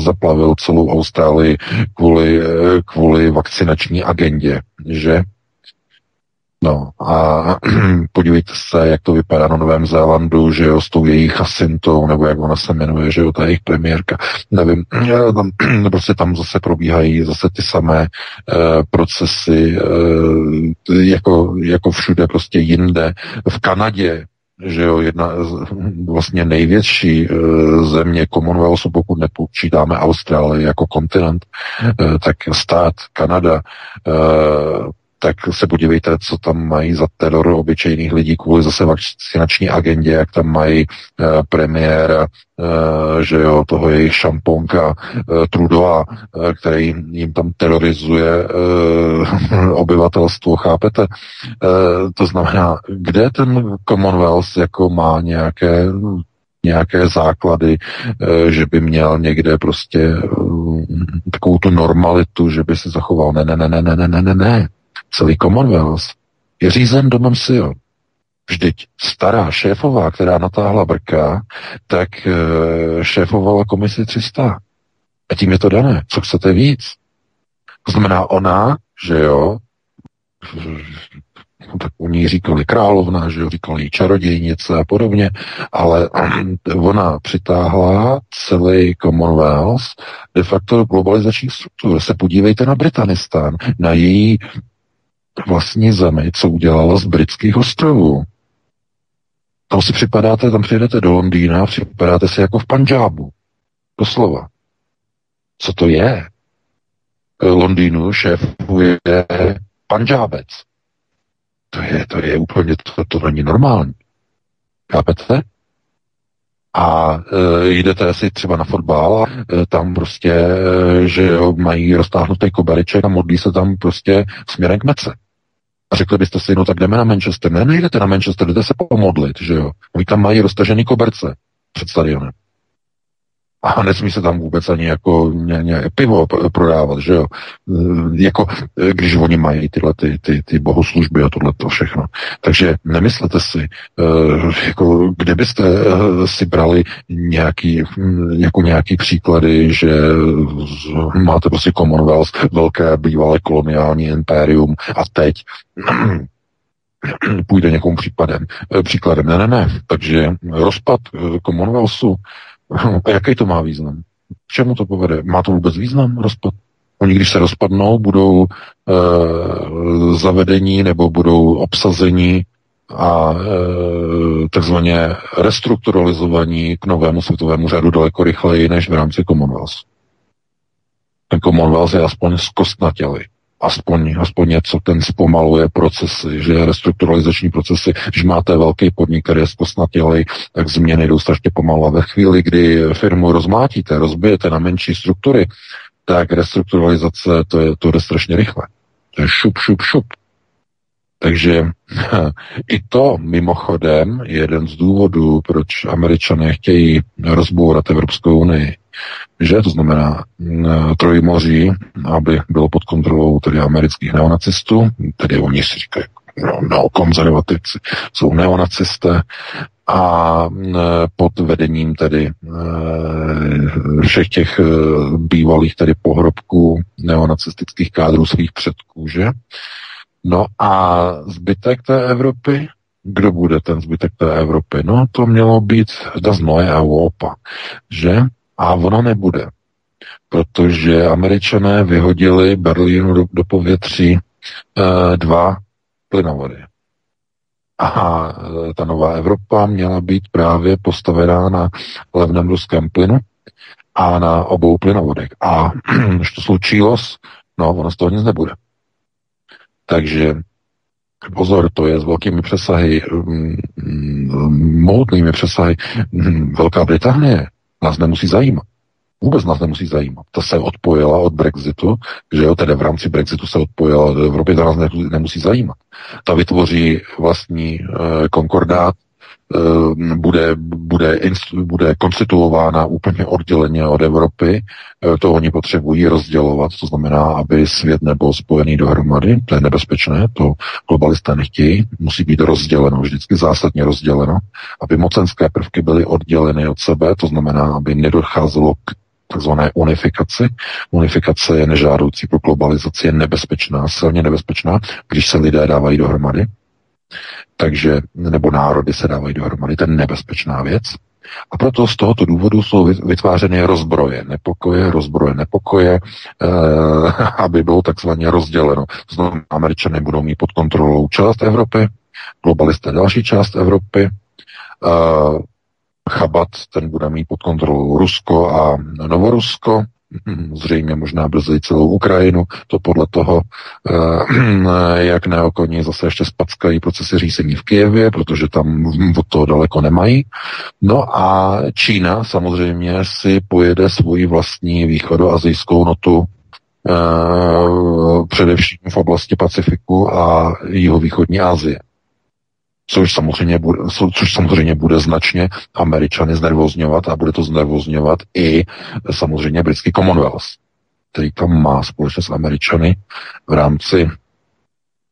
zaplavil celou Austrálii kvůli, eh, kvůli vakcinační agendě, že? No a podívejte se, jak to vypadá na Novém Zélandu, že jo, s tou jejich Jacintou, nebo jak ona se jmenuje, že jo, ta jejich premiérka, nevím, tam, prostě tam zase probíhají zase ty samé uh, procesy, uh, jako, jako všude prostě jinde. V Kanadě že jo, jedna vlastně největší uh, země Commonwealthu, pokud nepočítáme Austrálii jako kontinent, uh, tak stát Kanada uh, tak se podívejte, co tam mají za teror obyčejných lidí kvůli zase vakcinační agendě, jak tam mají uh, premiéra, uh, že jo, toho jejich šamponka uh, Trudeau, uh, který jim tam terorizuje uh, obyvatelstvo, chápete? Uh, to znamená, kde ten Commonwealth jako má nějaké nějaké základy, že by měl někde prostě takovou tu normalitu, že by se zachoval. Ne, ne, ne, ne, ne, ne, ne, ne. Celý Commonwealth je řízen domem Sion. Vždyť stará šéfová, která natáhla brka, tak e, šéfovala komisi 300. A tím je to dané. Co chcete víc? To znamená ona, že jo, tak u ní říkali královna, že jo, říkali čarodějnice a podobně, ale ona přitáhla celý Commonwealth de facto globalizační struktur. Se podívejte na Britanistán, na její vlastní zemi, co udělala z britských ostrovů. Tam si připadáte, tam přijedete do Londýna, připadáte si jako v Panžábu. Doslova. Co to je? Londýnu šéfuje Panžábec. To je, to je úplně, to, to není normální. Chápete? A e, jdete si třeba na fotbal a e, tam prostě, e, že jo, mají roztáhnutý kobereček a modlí se tam prostě směrem k mece. A řekli byste si, no tak jdeme na Manchester. Ne, nejdete na Manchester, jdete se pomodlit, že jo. Oni tam mají roztažený koberce před stadionem. A nesmí se tam vůbec ani jako ně, ně, pivo prodávat, že jo. E, jako, e, když oni mají tyhle ty, ty, ty bohoslužby a tohle to všechno. Takže nemyslete si, e, jako, kde byste si brali nějaký, jako nějaký příklady, že máte prostě Commonwealth, velké bývalé koloniální impérium a teď půjde někomu případem, příkladem. Ne, ne, ne. Takže rozpad Commonwealthu a jaký to má význam? K čemu to povede? Má to vůbec význam rozpad? Oni, když se rozpadnou, budou e, zavedení nebo budou obsazení a e, takzvaně restrukturalizovaní k novému světovému řádu daleko rychleji než v rámci Commonwealth. Ten Commonwealth je aspoň zkostnatělý aspoň, aspoň něco, ten zpomaluje procesy, že restrukturalizační procesy, když máte velký podnik, který je zkosnatělej, tak změny jdou strašně pomalu. A ve chvíli, kdy firmu rozmátíte, rozbijete na menší struktury, tak restrukturalizace to, je, to jde strašně rychle. To je šup, šup, šup. Takže i to mimochodem je jeden z důvodů, proč američané chtějí rozbourat Evropskou unii že to znamená Trojmoří, aby bylo pod kontrolou tedy amerických neonacistů, tedy oni si říkají no, no, konzervativci, jsou neonacisté a pod vedením tedy všech těch bývalých tedy pohrobků neonacistických kádrů svých předků, že? No a zbytek té Evropy, kdo bude ten zbytek té Evropy? No to mělo být das neue Europa, že? A ona nebude, protože američané vyhodili Berlínu do, do povětří e, dva plynovody. A e, ta nová Evropa měla být právě postavená na levném ruském plynu a na obou plynovodech. A to slučilo, no ono z toho nic nebude. Takže pozor, to je s velkými přesahy, mm, mm, mohutnými přesahy. Mm, Velká Británie nás nemusí zajímat. Vůbec nás nemusí zajímat. Ta se odpojila od Brexitu, že jo, tedy v rámci Brexitu se odpojila od Evropy, to nás nemusí zajímat. Ta vytvoří vlastní uh, konkordát bude, bude, bude konstituována úplně odděleně od Evropy. Eh, to oni potřebují rozdělovat, to znamená, aby svět nebyl spojený dohromady. To je nebezpečné, to globalisté nechtějí. Musí být rozděleno, vždycky zásadně rozděleno, aby mocenské prvky byly odděleny od sebe, to znamená, aby nedocházelo k takzvané unifikaci. Unifikace je nežádoucí pro globalizaci, je nebezpečná, silně nebezpečná, když se lidé dávají dohromady takže, nebo národy se dávají dohromady, to je nebezpečná věc. A proto z tohoto důvodu jsou vytvářeny rozbroje, nepokoje, rozbroje, nepokoje, eh, aby bylo takzvaně rozděleno. Znovu američané budou mít pod kontrolou část Evropy, globalisté další část Evropy, eh, Chabat, ten bude mít pod kontrolou Rusko a Novorusko, zřejmě možná brzy celou Ukrajinu, to podle toho, eh, jak neokoní zase ještě spackají procesy řízení v Kijevě, protože tam od toho daleko nemají. No a Čína samozřejmě si pojede svoji vlastní východoazijskou notu eh, především v oblasti Pacifiku a jihovýchodní Asie což samozřejmě, bude, což samozřejmě bude značně Američany znervozňovat a bude to znervozňovat i samozřejmě britský Commonwealth, který tam má společně s Američany v rámci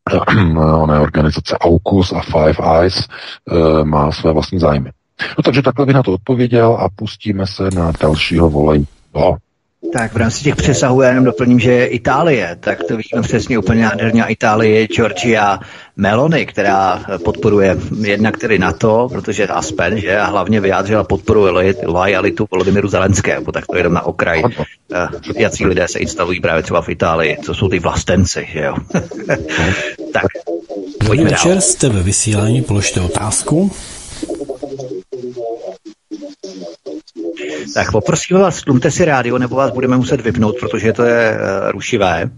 oné organizace AUKUS a Five Eyes eh, má své vlastní zájmy. No takže takhle bych na to odpověděl a pustíme se na dalšího volej. Tak v rámci těch přesahů já jenom doplním, že Itálie, tak to vidíme přesně úplně nádherně. Itálie, Georgia Meloni, která podporuje jednak tedy NATO, protože Aspen, že, a hlavně vyjádřila podporu lojalitu Volodymyru Zelenského, tak to jenom na okraj. Eh, jací lidé se instalují právě třeba v Itálii, co jsou ty vlastenci, že jo. tak, Dobrý večer, jste ve vysílání, položte otázku. Tak poprosím vás, tlumte si rádio, nebo vás budeme muset vypnout, protože to je uh, rušivé.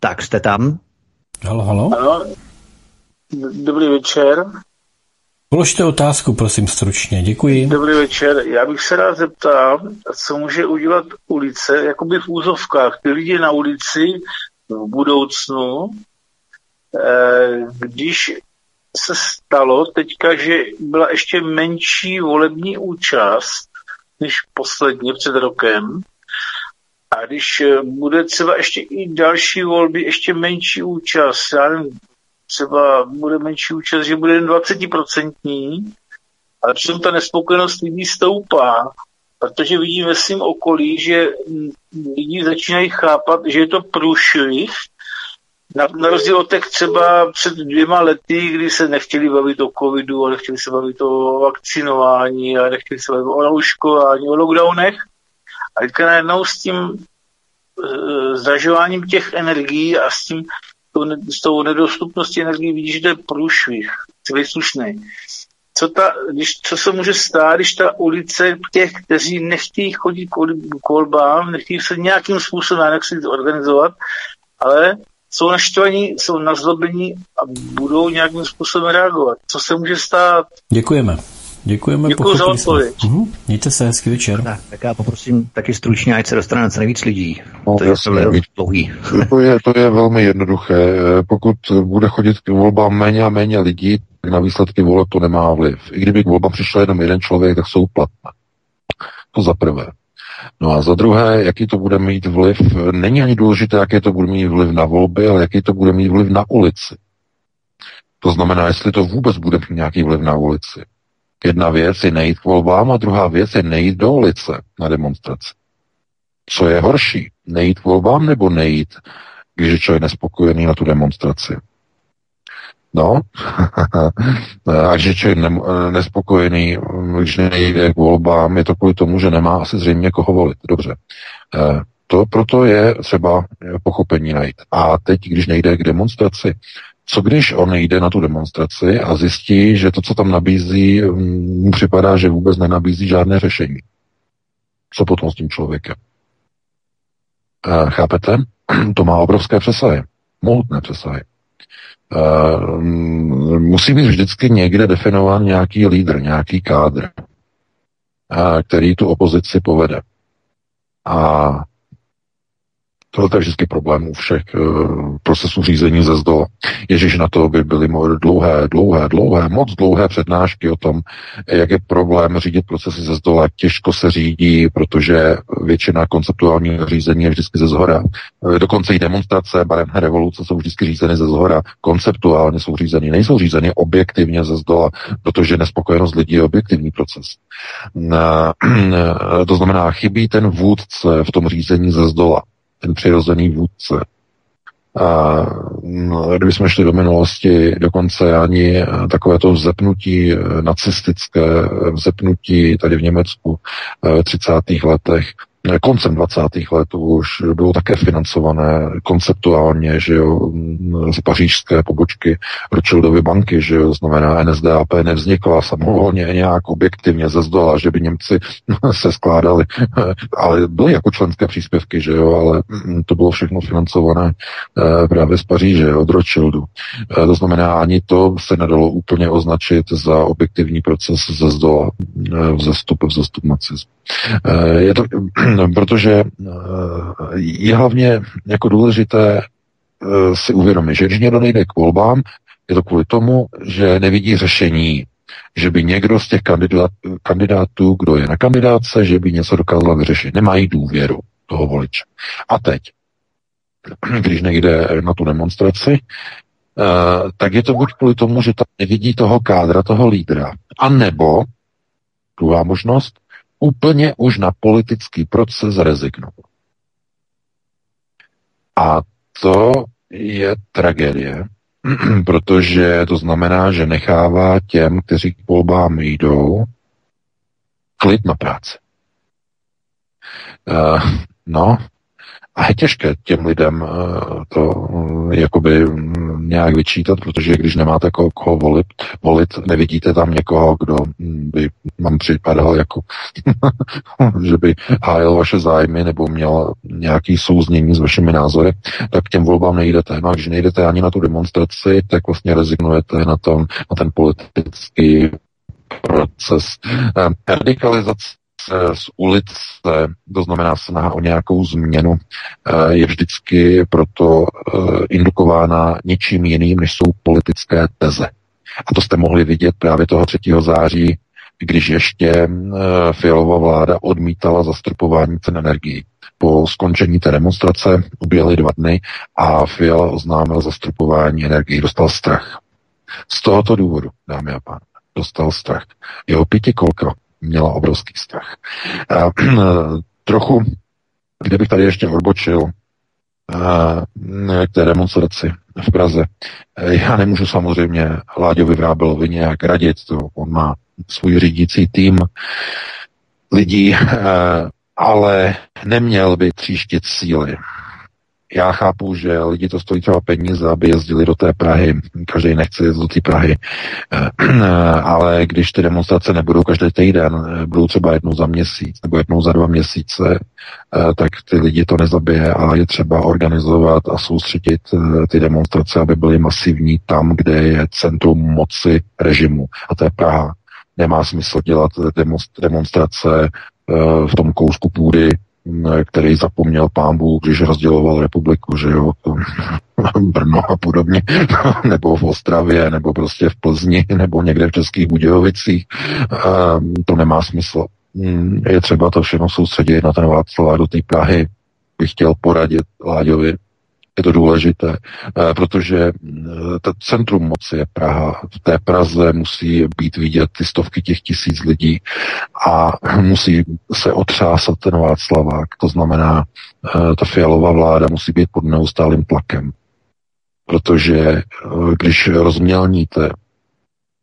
Tak, jste tam? Halo, halo. Ano. Dobrý večer. Položte otázku, prosím, stručně. Děkuji. Dobrý večer. Já bych se rád zeptal, co může udělat ulice, jakoby v úzovkách, ty lidi na ulici v budoucnu, eh, když se stalo teďka, že byla ještě menší volební účast než posledně před rokem. A když eh, bude třeba ještě i další volby, ještě menší účast, já nevím, třeba bude menší účast, že bude jen 20%, ale přitom ta nespokojenost lidí stoupá, protože vidím ve svém okolí, že lidi začínají chápat, že je to průšvih na, na rozdíl od těch třeba před dvěma lety, kdy se nechtěli bavit o covidu a nechtěli se bavit o vakcinování a nechtěli se bavit o nauškování, o lockdownech. A teďka najednou s tím e, zdražováním těch energií a s tím s tou nedostupností energií vidíš, že to je průšvih, celý slušný. Co, ta, když, co se může stát, když ta ulice těch, kteří nechtějí chodit k volbám, nechtějí se nějakým způsobem jak si organizovat, ale jsou naštvaní, jsou nazlobení a budou nějakým způsobem reagovat. Co se může stát? Děkujeme. Děkujeme. Děkuji za odpověď. Uh-huh. Mějte se, hezký večer. Tak, tak já poprosím taky stručně, ať se dostane na co nejvíc lidí. No, to, je dlouhý. To je, to je velmi jednoduché. Pokud bude chodit k volbám méně a méně lidí, tak na výsledky voleb to nemá vliv. I kdyby k volbám přišel jenom jeden člověk, tak jsou platné. To za prvé. No a za druhé, jaký to bude mít vliv, není ani důležité, jaký to bude mít vliv na volby, ale jaký to bude mít vliv na ulici. To znamená, jestli to vůbec bude mít nějaký vliv na ulici. Jedna věc je nejít k volbám a druhá věc je nejít do ulice na demonstraci. Co je horší? Nejít k volbám nebo nejít, když je člověk nespokojený na tu demonstraci? No, a je člověk ne, nespokojený, když nejde k volbám, je to kvůli tomu, že nemá asi zřejmě koho volit. Dobře. Eh, to proto je třeba pochopení najít. A teď, když nejde k demonstraci, co když on jde na tu demonstraci a zjistí, že to, co tam nabízí, mu připadá, že vůbec nenabízí žádné řešení. Co potom s tím člověkem? Chápete? To má obrovské přesahy. Mohutné přesahy. Musí být vždycky někde definován nějaký lídr, nějaký kádr, který tu opozici povede. A to je vždycky problém u všech uh, procesů řízení ze zdola. Ježíš na to by byly dlouhé, dlouhé, dlouhé, moc dlouhé přednášky o tom, jak je problém řídit procesy ze zdola. Těžko se řídí, protože většina konceptuálního řízení je vždycky ze zhora. Eh, dokonce i demonstrace, barevné revoluce jsou vždycky řízeny ze zhora. Konceptuálně jsou řízeny, nejsou řízeny objektivně ze zdola, protože nespokojenost lidí je objektivní proces. To znamená, chybí ten vůdce v tom řízení ze zdola ten přirozený vůdce. A no, kdybychom šli do minulosti, dokonce ani takové to vzepnutí eh, nacistické, eh, vzepnutí tady v Německu eh, v 30. letech, koncem 20. let už bylo také financované konceptuálně, že jo, z pařížské pobočky Rothschildovy banky, že jo, znamená NSDAP nevznikla samovolně nějak objektivně ze zdola, že by Němci se skládali, ale byly jako členské příspěvky, že jo, ale to bylo všechno financované eh, právě z Paříže, od Rothschildu. Eh, to znamená, ani to se nedalo úplně označit za objektivní proces ze zdola, eh, vzestup, vzestup nacismu. Je to protože eh, je hlavně jako důležité eh, si uvědomit, že když někdo nejde k volbám, je to kvůli tomu, že nevidí řešení, že by někdo z těch kandidát, kandidátů, kdo je na kandidáce, že by něco dokázal vyřešit. Nemají důvěru toho voliče. A teď, když nejde na tu demonstraci, uh, tak je to buď kvůli tomu, že tam nevidí toho kádra, toho lídra, a nebo druhá možnost, úplně už na politický proces rezignoval. A to je tragédie, protože to znamená, že nechává těm, kteří k volbám jdou, klid na práci. Uh, no, a je těžké těm lidem uh, to uh, jakoby mm, nějak vyčítat, protože když nemáte koho, koho volit, volit, nevidíte tam někoho, kdo by vám připadal jako, že by hájil vaše zájmy nebo měl nějaký souznění s vašimi názory, tak těm volbám nejdete. No a když nejdete ani na tu demonstraci, tak vlastně rezignujete na, tom, na ten politický proces. Radikalizace z ulice, to znamená snaha o nějakou změnu, eh, je vždycky proto eh, indukována něčím jiným, než jsou politické teze. A to jste mohli vidět právě toho 3. září, když ještě eh, Fialová vláda odmítala zastrpování cen energií. Po skončení té demonstrace uběhly dva dny a Fiala oznámil zastrpování energií. Dostal strach. Z tohoto důvodu, dámy a pánové, dostal strach. Jeho pětikolka měla obrovský strach. A, trochu, kdybych tady ještě odbočil k té demonstraci v Praze. Já nemůžu samozřejmě Láďovi Vrábelovi nějak radit, to on má svůj řídící tým lidí, ale neměl by tříštit síly. Já chápu, že lidi to stojí třeba peníze, aby jezdili do té Prahy. Každý nechce jezdit do té Prahy. Ale když ty demonstrace nebudou každý týden, budou třeba jednou za měsíc nebo jednou za dva měsíce, tak ty lidi to nezabije a je třeba organizovat a soustředit eh, ty demonstrace, aby byly masivní tam, kde je centrum moci režimu. A to je Praha. Nemá smysl dělat demonstrace eh, v tom kousku půdy, který zapomněl pámbu, když rozděloval republiku, že jo, Brno a podobně, nebo v Ostravě, nebo prostě v Plzni, nebo někde v Českých Budějovicích. To nemá smysl. je třeba to všechno soustředit na ten Václav do té Prahy, bych chtěl poradit Láďovi, je to důležité, eh, protože eh, to centrum moci je Praha. V té Praze musí být vidět ty stovky těch tisíc lidí a musí se otřásat ten Václavák. To znamená, eh, ta fialová vláda musí být pod neustálým tlakem. Protože když rozmělníte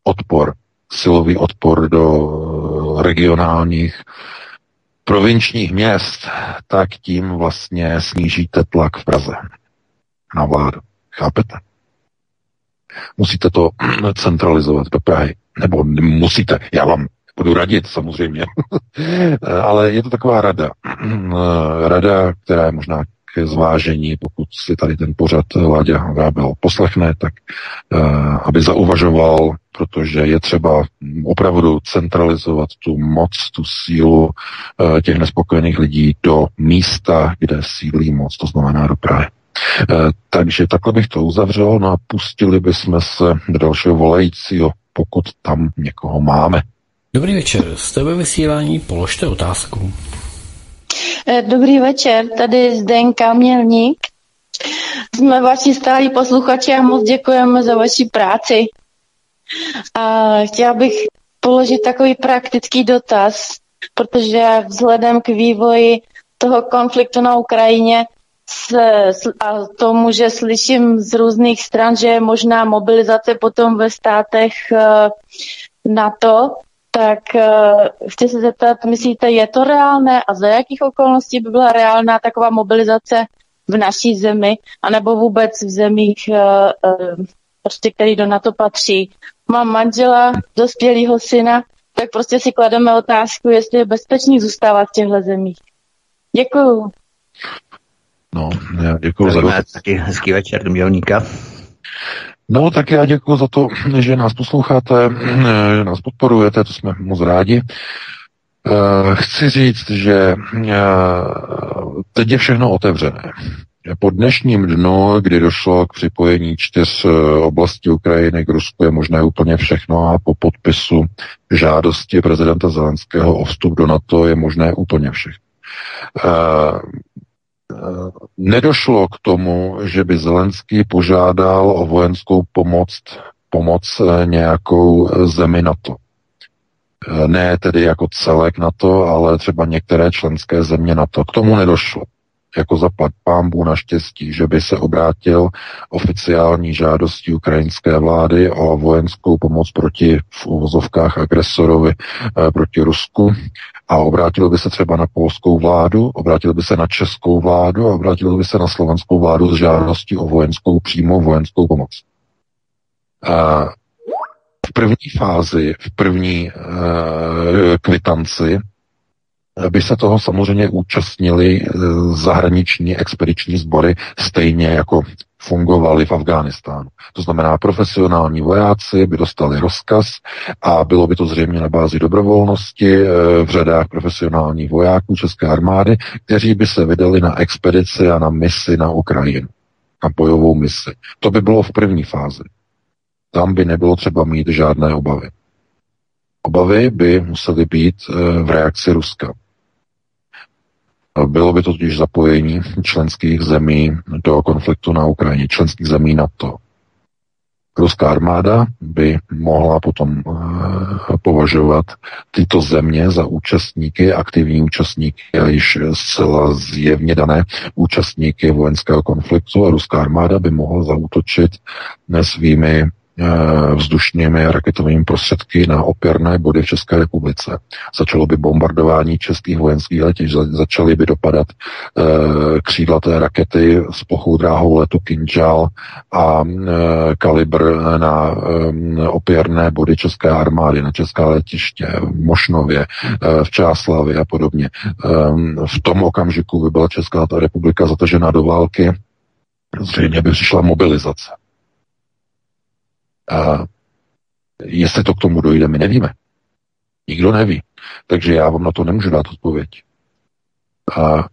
odpor, silový odpor do regionálních provinčních měst, tak tím vlastně snížíte tlak v Praze na vládu. Chápete? Musíte to centralizovat do Prahy. Nebo musíte, já vám budu radit samozřejmě, ale je to taková rada. rada, která je možná k zvážení, pokud si tady ten pořad Láďa Vrábel poslechne, tak uh, aby zauvažoval, protože je třeba opravdu centralizovat tu moc, tu sílu uh, těch nespokojených lidí do místa, kde sílí moc, to znamená do Prahy. Eh, takže takhle bych to uzavřel, no a pustili bychom se do dalšího volajícího, pokud tam někoho máme. Dobrý večer, jste ve vysílání, položte otázku. Eh, dobrý večer, tady Zdenka Mělník. Jsme vaši stálí posluchači a moc děkujeme za vaši práci. A chtěla bych položit takový praktický dotaz, protože vzhledem k vývoji toho konfliktu na Ukrajině a tomu, že slyším z různých stran, že je možná mobilizace potom ve státech eh, NATO, tak uh, chci se zeptat, myslíte, je to reálné a za jakých okolností by byla reálná taková mobilizace v naší zemi, anebo vůbec v zemích, uh, prostě, který do NATO patří. Mám manžela, dospělého syna, tak prostě si klademe otázku, jestli je bezpečný zůstávat v těchto zemích. Děkuju. No, já děkuji za dotaz. Taky hezký večer do Mělníka. No, tak já děkuji za to, že nás posloucháte, že nás podporujete, to jsme moc rádi. Eh, chci říct, že eh, teď je všechno otevřené. Po dnešním dnu, kdy došlo k připojení čtyř eh, oblastí Ukrajiny k Rusku, je možné úplně všechno a po podpisu žádosti prezidenta Zelenského o vstup do NATO je možné úplně všechno. Eh, nedošlo k tomu, že by Zelenský požádal o vojenskou pomoc, pomoc eh, nějakou eh, zemi NATO. Ne tedy jako celek NATO, ale třeba některé členské země NATO. K tomu nedošlo. Jako zapad pámbu naštěstí, že by se obrátil oficiální žádostí ukrajinské vlády o vojenskou pomoc proti v uvozovkách agresorovi proti Rusku a obrátil by se třeba na polskou vládu, obrátil by se na českou vládu a obrátil by se na slovenskou vládu s žádostí o vojenskou přímou vojenskou pomoc. A v první fázi, v první uh, kvitanci by se toho samozřejmě účastnili uh, zahraniční expediční sbory, stejně jako fungovali v Afghánistánu. To znamená, profesionální vojáci by dostali rozkaz a bylo by to zřejmě na bázi dobrovolnosti eh, v řadách profesionálních vojáků České armády, kteří by se vydali na expedici a na misi na Ukrajinu, na bojovou misi. To by bylo v první fázi. Tam by nebylo třeba mít žádné obavy. Obavy by musely být eh, v reakci Ruska. Bylo by to totiž zapojení členských zemí do konfliktu na Ukrajině, členských zemí NATO. Ruská armáda by mohla potom uh, považovat tyto země za účastníky, aktivní účastníky a již zcela zjevně dané účastníky vojenského konfliktu a ruská armáda by mohla zautočit svými Eh, vzdušnými raketovými prostředky na opěrné body v České republice. Začalo by bombardování českých vojenských letišť, začaly by dopadat e, křídlaté rakety s plochou dráhou letu Kinžal a e, kalibr na opěrné body České armády, na česká letiště, v Mošnově, v Čáslavě a podobně. V tom okamžiku by byla Česká republika zatažena do války, zřejmě by přišla mobilizace. A jestli to k tomu dojde, my nevíme. Nikdo neví. Takže já vám na to nemůžu dát odpověď. A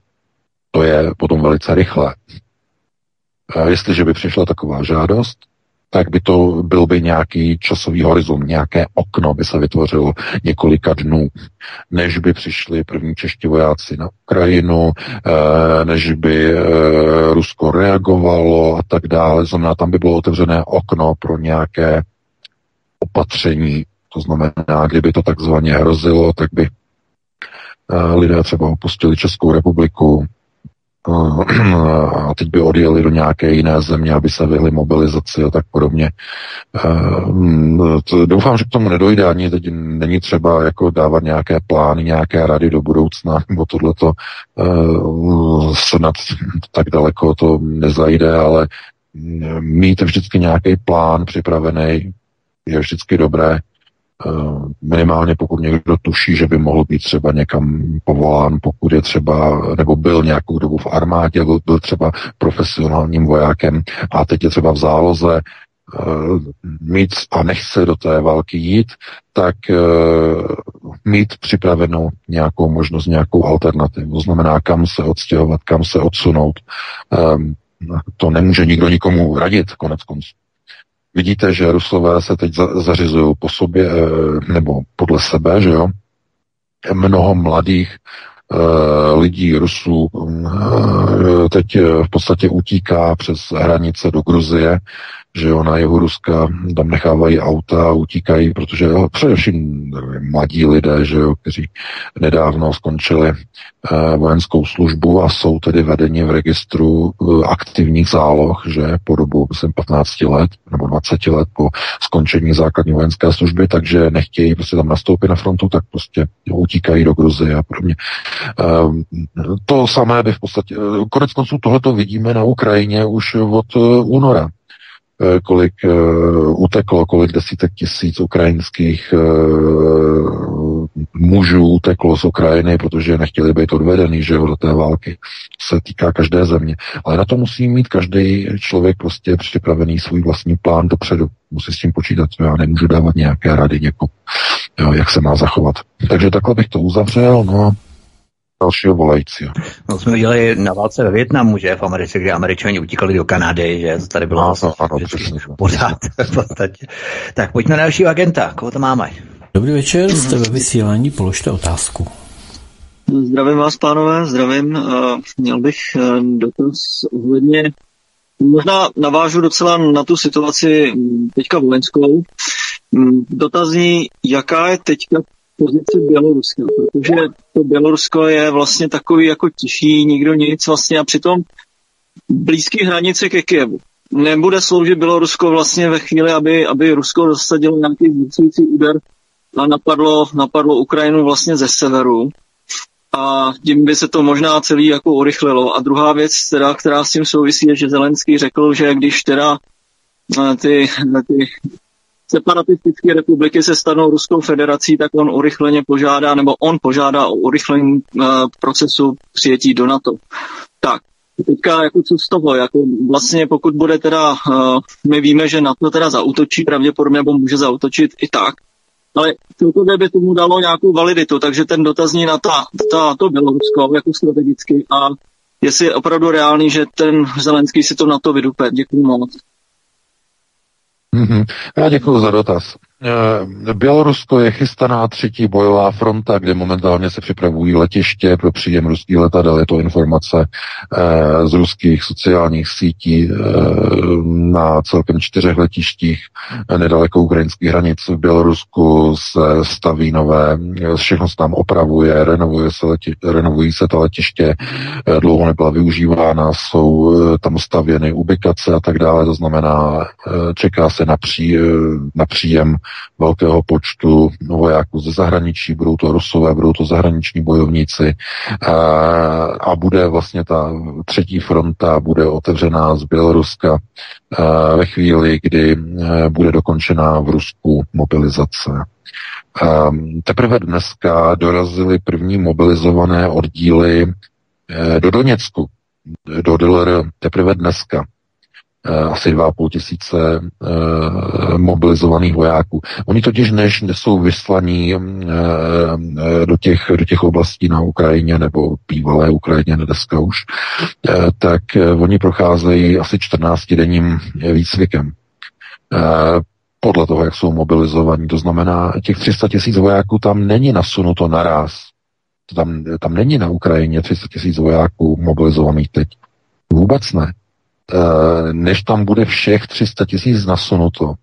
to je potom velice rychlé. A jestliže by přišla taková žádost, tak by to byl by nějaký časový horizont, nějaké okno by se vytvořilo několika dnů, než by přišli první čeští vojáci na Ukrajinu, eh, než by eh, Rusko reagovalo a tak dále. Znamená, tam by bylo otevřené okno pro nějaké opatření. To znamená, kdyby to takzvaně hrozilo, tak by eh, lidé třeba opustili Českou republiku, a teď by odjeli do nějaké jiné země, aby se vyhli mobilizaci a tak podobně. Eh, doufám, že k tomu nedojde, ani teď není třeba jako dávat nějaké plány, nějaké rady do budoucna, nebo tohleto eh, snad tak daleko to nezajde, ale mít vždycky nějaký plán připravený je vždycky dobré minimálně pokud někdo tuší, že by mohl být třeba někam povolán, pokud je třeba, nebo byl nějakou dobu v armádě, byl, třeba profesionálním vojákem a teď je třeba v záloze, uh, mít a nechce do té války jít, tak uh, mít připravenou nějakou možnost, nějakou alternativu. Znamená, kam se odstěhovat, kam se odsunout. To nemůže nikdo nikomu radit, konec konců. Vidíte, že Rusové se teď zařizují po sobě, eh, nebo podle sebe, že jo? Mnoho mladých eh, lidí, Rusů, eh, teď v podstatě utíká přes hranice do Gruzie, že jo, na jihu Ruska tam nechávají auta a utíkají, protože jo, především mladí lidé, že jo, kteří nedávno skončili eh, vojenskou službu a jsou tedy vedeni v registru eh, aktivních záloh, že po dobu, myslím, 15 let nebo 20 let po skončení základní vojenské služby, takže nechtějí prostě tam nastoupit na frontu, tak prostě jo, utíkají do Gruzie a podobně. Eh, to samé by v podstatě, eh, konec konců tohleto vidíme na Ukrajině už od eh, února kolik uh, uteklo, kolik desítek tisíc ukrajinských uh, mužů uteklo z Ukrajiny, protože nechtěli být odvedený, že do té války. Se týká každé země. Ale na to musí mít každý člověk prostě připravený svůj vlastní plán dopředu. Musí s tím počítat. Já nemůžu dávat nějaké rady někomu, jak se má zachovat. Takže takhle bych to uzavřel. No dalšího volajícího. No jsme viděli na válce ve Větnamu, že v Americe, kde američani utíkali do Kanady, že to tady bylo no, no, ano, pořád v podstatě. Tak pojďme na dalšího agenta, koho to máme? Dobrý večer, jste ve vysílání, položte otázku. Zdravím vás, pánové, zdravím. Měl bych eh, dotaz ohledně, možná navážu docela na tu situaci hm, teďka vojenskou. Hm, dotazní, jaká je teďka pozice Běloruska, protože to Bělorusko je vlastně takový jako tichý, nikdo nic vlastně a přitom blízký hranice ke Kijevu. Nebude sloužit Bělorusko vlastně ve chvíli, aby, aby Rusko dosadilo nějaký zničující úder a napadlo, napadlo Ukrajinu vlastně ze severu a tím by se to možná celý jako urychlilo. A druhá věc, teda, která s tím souvisí, je, že Zelenský řekl, že když teda eh, ty, ty separatistické republiky se stanou Ruskou federací, tak on urychleně požádá, nebo on požádá o urychlení uh, procesu přijetí do NATO. Tak, teďka jako co z toho, jako vlastně pokud bude teda, uh, my víme, že NATO teda zautočí pravděpodobně, nebo může zautočit i tak, ale celkově by tomu dalo nějakou validitu, takže ten dotazní na ta, ta, to Bělorusko jako strategicky a jestli je opravdu reálný, že ten Zelenský si to na to vydupe. Děkuji moc. Mm-hmm. Já děkuji za dotaz. Eh, Bělorusko je chystaná třetí bojová fronta, kde momentálně se připravují letiště pro příjem ruských letadel. Je to informace eh, z ruských sociálních sítí eh, na celkem čtyřech letištích nedaleko ukrajinských hranic. V Bělorusku se staví nové, všechno se tam opravuje, renovuje se leti, renovují se ta letiště, dlouho nebyla využívána, jsou tam stavěny ubikace a tak dále. To znamená, čeká se na, pří, na příjem velkého počtu vojáků ze zahraničí, budou to Rusové, budou to zahraniční bojovníci a bude vlastně ta třetí fronta bude otevřená z Běloruska ve chvíli, kdy bude dokončená v Rusku mobilizace. Teprve dneska dorazily první mobilizované oddíly e, do Doněcku, do DLR teprve dneska. Eh, asi 2,5 tisíce uh, mobilizovaných vojáků. Oni totiž než jsou vyslaní uh, do, těch, do těch oblastí na Ukrajině nebo bývalé Ukrajině dneska už, tak oni procházejí asi 14-denním výcvikem. podle toho, jak jsou mobilizovaní. To znamená, těch 300 tisíc vojáků tam není nasunuto naraz. Tam, tam není na Ukrajině 300 tisíc vojáků mobilizovaných teď. Vůbec ne. E, než tam bude všech 300 tisíc nasunuto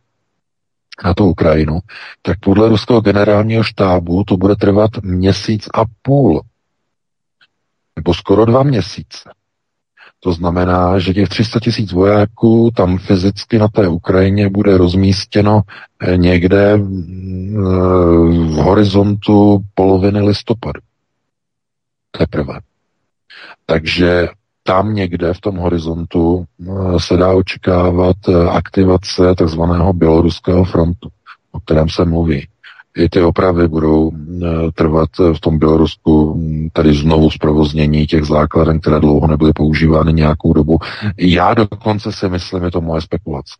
na tu Ukrajinu, tak podle ruského generálního štábu to bude trvat měsíc a půl. Nebo skoro dva měsíce. To znamená, že těch 300 tisíc vojáků tam fyzicky na té Ukrajině bude rozmístěno eh, někde eh, v horizontu poloviny listopadu. Teprve. Takže tam někde v tom horizontu eh, se dá očekávat aktivace takzvaného běloruského frontu, o kterém se mluví i ty opravy budou eh, trvat v tom Bělorusku hm, tady znovu zprovoznění těch základen, které dlouho nebyly používány nějakou dobu. Já dokonce si myslím, je to moje spekulace,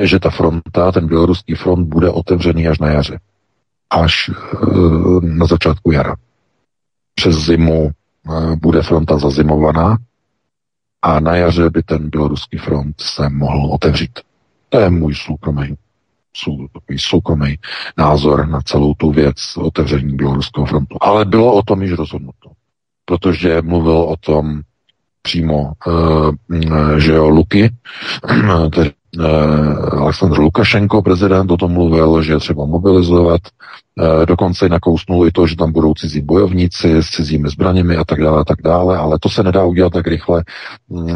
že ta fronta, ten běloruský front bude otevřený až na jaře. Až eh, na začátku jara. Přes zimu eh, bude fronta zazimovaná a na jaře by ten běloruský front se mohl otevřít. To je můj soukromý sou, takový soukromý názor na celou tu věc otevření Běloruského frontu. Ale bylo o tom již rozhodnuto, protože mluvil o tom přímo, uh, že jo, Luky, Aleksandr Lukašenko, prezident, o tom mluvil, že je třeba mobilizovat, uh, dokonce nakousnul i to, že tam budou cizí bojovníci s cizími zbraněmi a tak dále, a tak dále, ale to se nedá udělat tak rychle. Uh,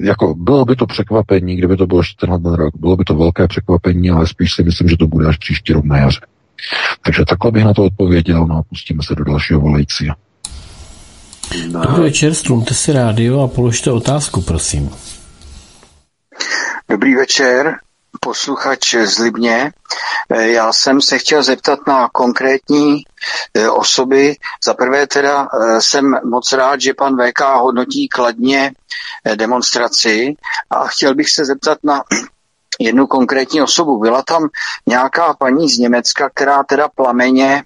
jako bylo by to překvapení, kdyby to bylo ještě tenhle ten rok, bylo by to velké překvapení, ale spíš si myslím, že to bude až příští rok na jaře. Takže takhle bych na to odpověděl, no a pustíme se do dalšího volajícího. Dobrý večer, strumte si rádio a položte otázku, prosím. Dobrý večer, posluchač z Libně. Eh, já jsem se chtěl zeptat na konkrétní eh, osoby. Za prvé teda eh, jsem moc rád, že pan VK hodnotí kladně demonstraci a chtěl bych se zeptat na jednu konkrétní osobu. Byla tam nějaká paní z Německa, která teda plameně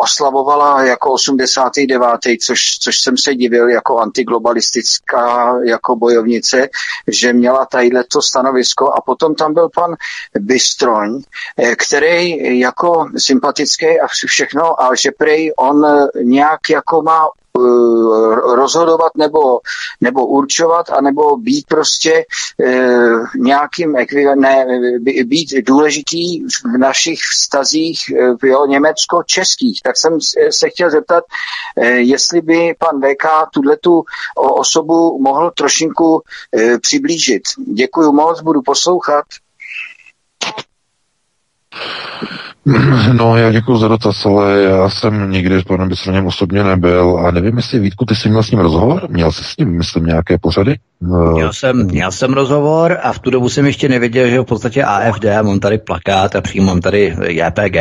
oslavovala jako 89., což, což jsem se divil jako antiglobalistická jako bojovnice, že měla tadyhle to stanovisko a potom tam byl pan Bystroň, eh, který jako sympatický a všechno, a že prej on nějak jako má Eh, rozhodovat nebo, nebo určovat, anebo být prostě e, nějakým ne, být důležitý v našich vztazích eh, jo, německo-českých. Tak jsem se chtěl zeptat, e, jestli by pan VK tu osobu mohl trošinku e, přiblížit. Děkuji moc, budu poslouchat. No, já děkuji za dotaz, ale já jsem nikdy s panem Bysroněm osobně nebyl a nevím, jestli Vítku, ty jsi měl s ním rozhovor? Měl jsi s ním, myslím, nějaké pořady? No. Měl jsem, měl jsem rozhovor a v tu dobu jsem ještě nevěděl, že v podstatě AFD, mám tady plakát a přímo mám tady JPG,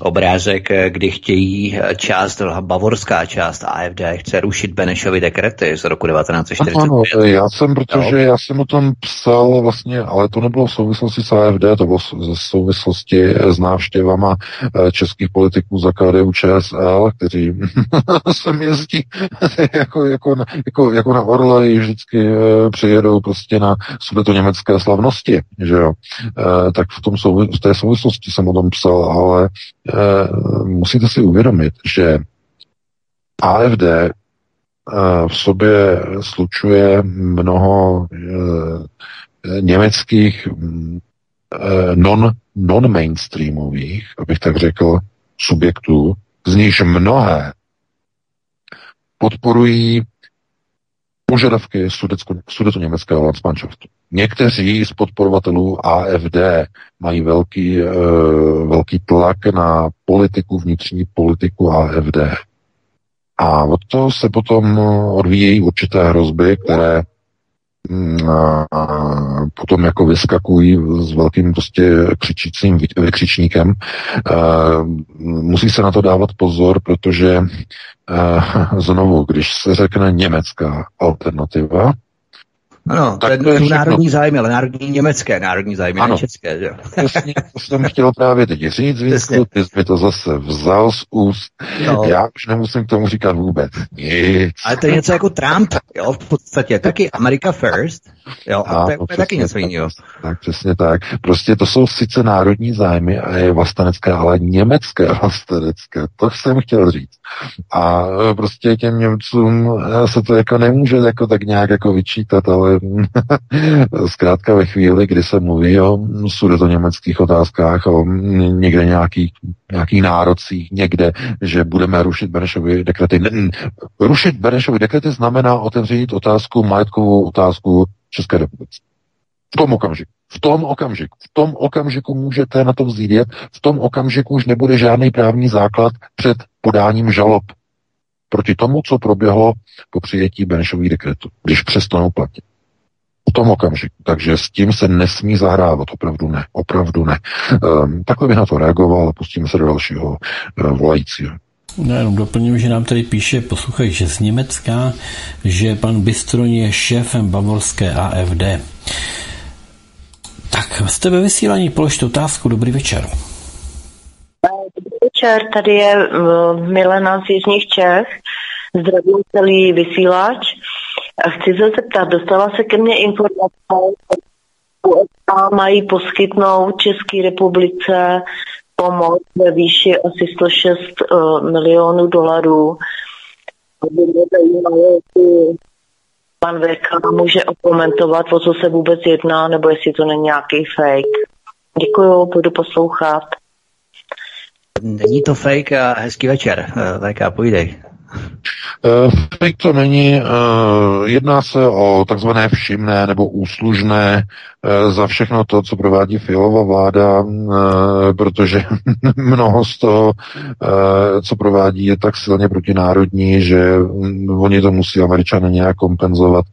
obrázek, kdy chtějí část, bavorská část AFD chce rušit Benešovy dekrety z roku 1945. Ano, já jsem, protože no. já jsem o tom psal vlastně, ale to nebylo v souvislosti s AFD, to bylo v souvislosti s návštěvama eh, českých politiků za KDU ČSL, kteří sem jezdí jako, jako, jako, jako na Orle vždycky eh, přijedou prostě na sudeto německé slavnosti, že jo. E, tak v, tom souvi- v té souvislosti jsem o tom psal, ale musíte si uvědomit, že AFD v sobě slučuje mnoho německých e, non, non-mainstreamových, abych tak řekl, subjektů, z nichž mnohé podporují požadavky sudecko-německého Landsmannschaftu. Někteří z podporovatelů AFD mají velký, e, velký tlak na politiku, vnitřní politiku AFD. A od toho se potom odvíjejí určité hrozby, které a potom jako vyskakují s velkým prostě křičícím vykřičníkem. Musí se na to dávat pozor, protože znovu, když se řekne německá alternativa, Ano, tak to je národní zájmy, ale národní německé, národní zájmy, ano. ne české. Že? Přesně, to jsem chtěl právě teď říct, Vícku, ty jsi mi to zase vzal z úst. No. Já už nemusím k tomu říkat vůbec nic. Ale to je něco jako Trump, jo, v podstatě, taky America first, jo, a, to je přesně, taky něco jiného. Tak, přesně tak. Prostě to jsou sice národní zájmy a je vlastenecké, ale německé vlastenecké, to jsem chtěl říct. A e, prostě těm Němcům e, se to jako nemůže jako tak nějak jako vyčítat, ale zkrátka ve chvíli, kdy se mluví o německých otázkách, o někde nějakých, nějakých nárocích, někde, že budeme rušit Benešovy dekrety. Rušit Benešovy dekrety znamená otevřít otázku, majetkovou otázku České republice. V tom okamžiku. V tom okamžiku. V tom okamžiku můžete na to vzít. V tom okamžiku už nebude žádný právní základ před podáním žalob proti tomu, co proběhlo po přijetí Benešových dekretů, když přestanou platit. V tom okamžiku. Takže s tím se nesmí zahrávat. Opravdu ne. Opravdu ne. Um, takhle bych na to reagoval a pustíme se do dalšího uh, volajícího. Já jenom doplním, že nám tady píše posluchač z Německa, že pan Bystron je šéfem bavorské AFD. Tak, jste ve vysílání, položte otázku. Dobrý večer. Dobrý večer, tady je uh, Milena z Jižních Čech. Zdravím celý vysílač. A chci se zeptat, dostala se ke mně informace, USA mají poskytnout České republice pomoc ve výši asi 106 uh, eh, milionů dolarů. By mě zajímalo, jestli pan VK může okomentovat, o co se vůbec jedná, nebo jestli to není nějaký fake. Děkuju, budu poslouchat. Není to fake a hezký večer. Eh, VK, půjdej. Fake to není. Uh, jedná se o takzvané všimné nebo úslužné uh, za všechno to, co provádí Fialová vláda, protože mnoho z toho, co provádí, je tak silně protinárodní, že mm, oni to musí američané nějak kompenzovat,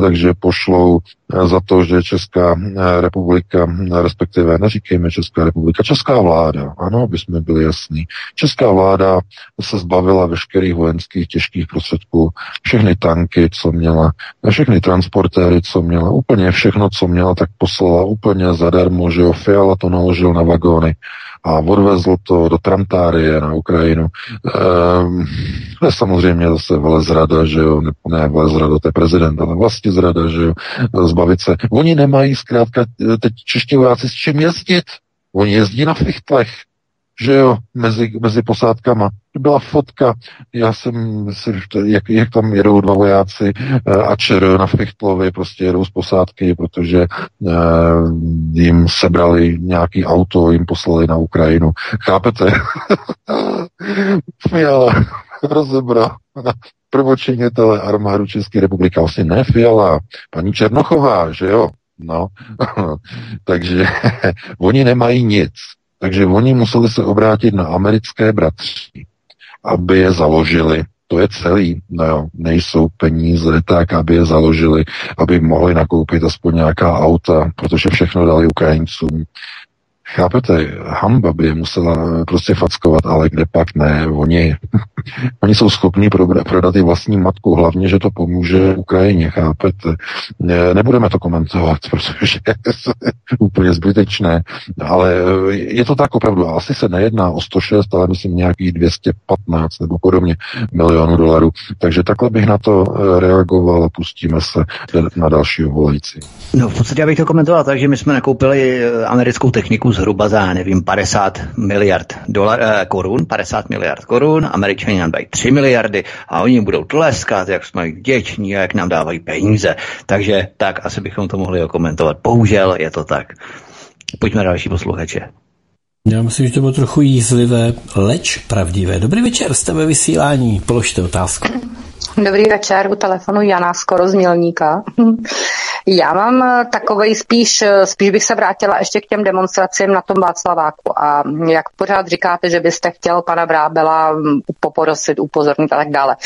takže pošlou za to, že Česká republika, respektive neříkejme Česká republika, Česká vláda, ano, aby jsme byli jasní, Česká vláda se zbavila veškerých vojenských těžkých prostředků, všechny tanky, co měla, všechny transportéry, co měla, úplně všechno, co měla, tak poslala úplně zadarmo, že jo, Fiala to naložil na vagóny a odvezl to do Tramtárie na Ukrajinu. Ehm, je samozřejmě zase velezrada, že jo, ne, ne velezrada, to je prezident, ale vlastně zrada, že jo, zbavit se. Oni nemají zkrátka teď čeští vojáci s čím jezdit. Oni jezdí na fichtlech že jo, mezi, mezi posádkama. Byla fotka, já jsem si, jak, jak tam jedou dva vojáci eh, a čer na Fichtlovi, prostě jedou z posádky, protože uh, jim sebrali nějaký auto, jim poslali na Ukrajinu. Chápete? Fiala rozebral prvočinitele armádu České republiky, vlastně ne Fiala, paní Černochová, že jo? No, takže oni nemají nic. Takže oni museli se obrátit na americké bratři, aby je založili. To je celý. No jo, nejsou peníze tak, aby je založili, aby mohli nakoupit aspoň nějaká auta, protože všechno dali Ukrajincům. Chápete, hamba by je musela prostě fackovat, ale kde pak ne, oni, oni jsou schopni prodat i vlastní matku, hlavně, že to pomůže Ukrajině, chápete. Nebudeme to komentovat, protože je úplně zbytečné, ale je to tak opravdu, asi se nejedná o 106, ale myslím nějakých 215 nebo podobně milionů dolarů. Takže takhle bych na to reagoval a pustíme se na další volající. No v podstatě bych to komentoval tak, že my jsme nakoupili americkou techniku z zhruba za, nevím, 50 miliard dolar, eh, korun, 50 miliard korun, američani nám dají 3 miliardy a oni budou tleskat, jak jsme vděční a jak nám dávají peníze. Takže tak asi bychom to mohli komentovat. Bohužel je to tak. Pojďme další posluchače. Já myslím, že to bylo trochu jízlivé, leč pravdivé. Dobrý večer, jste ve vysílání, položte otázku. Dobrý večer, u telefonu Jana skoro z Mělníka. Já mám eh, takový spíš, eh, spíš bych se vrátila ještě k těm demonstracím na tom Václaváku a jak pořád říkáte, že byste chtěl pana Brábela mm, poporosit, upozornit a tak dále.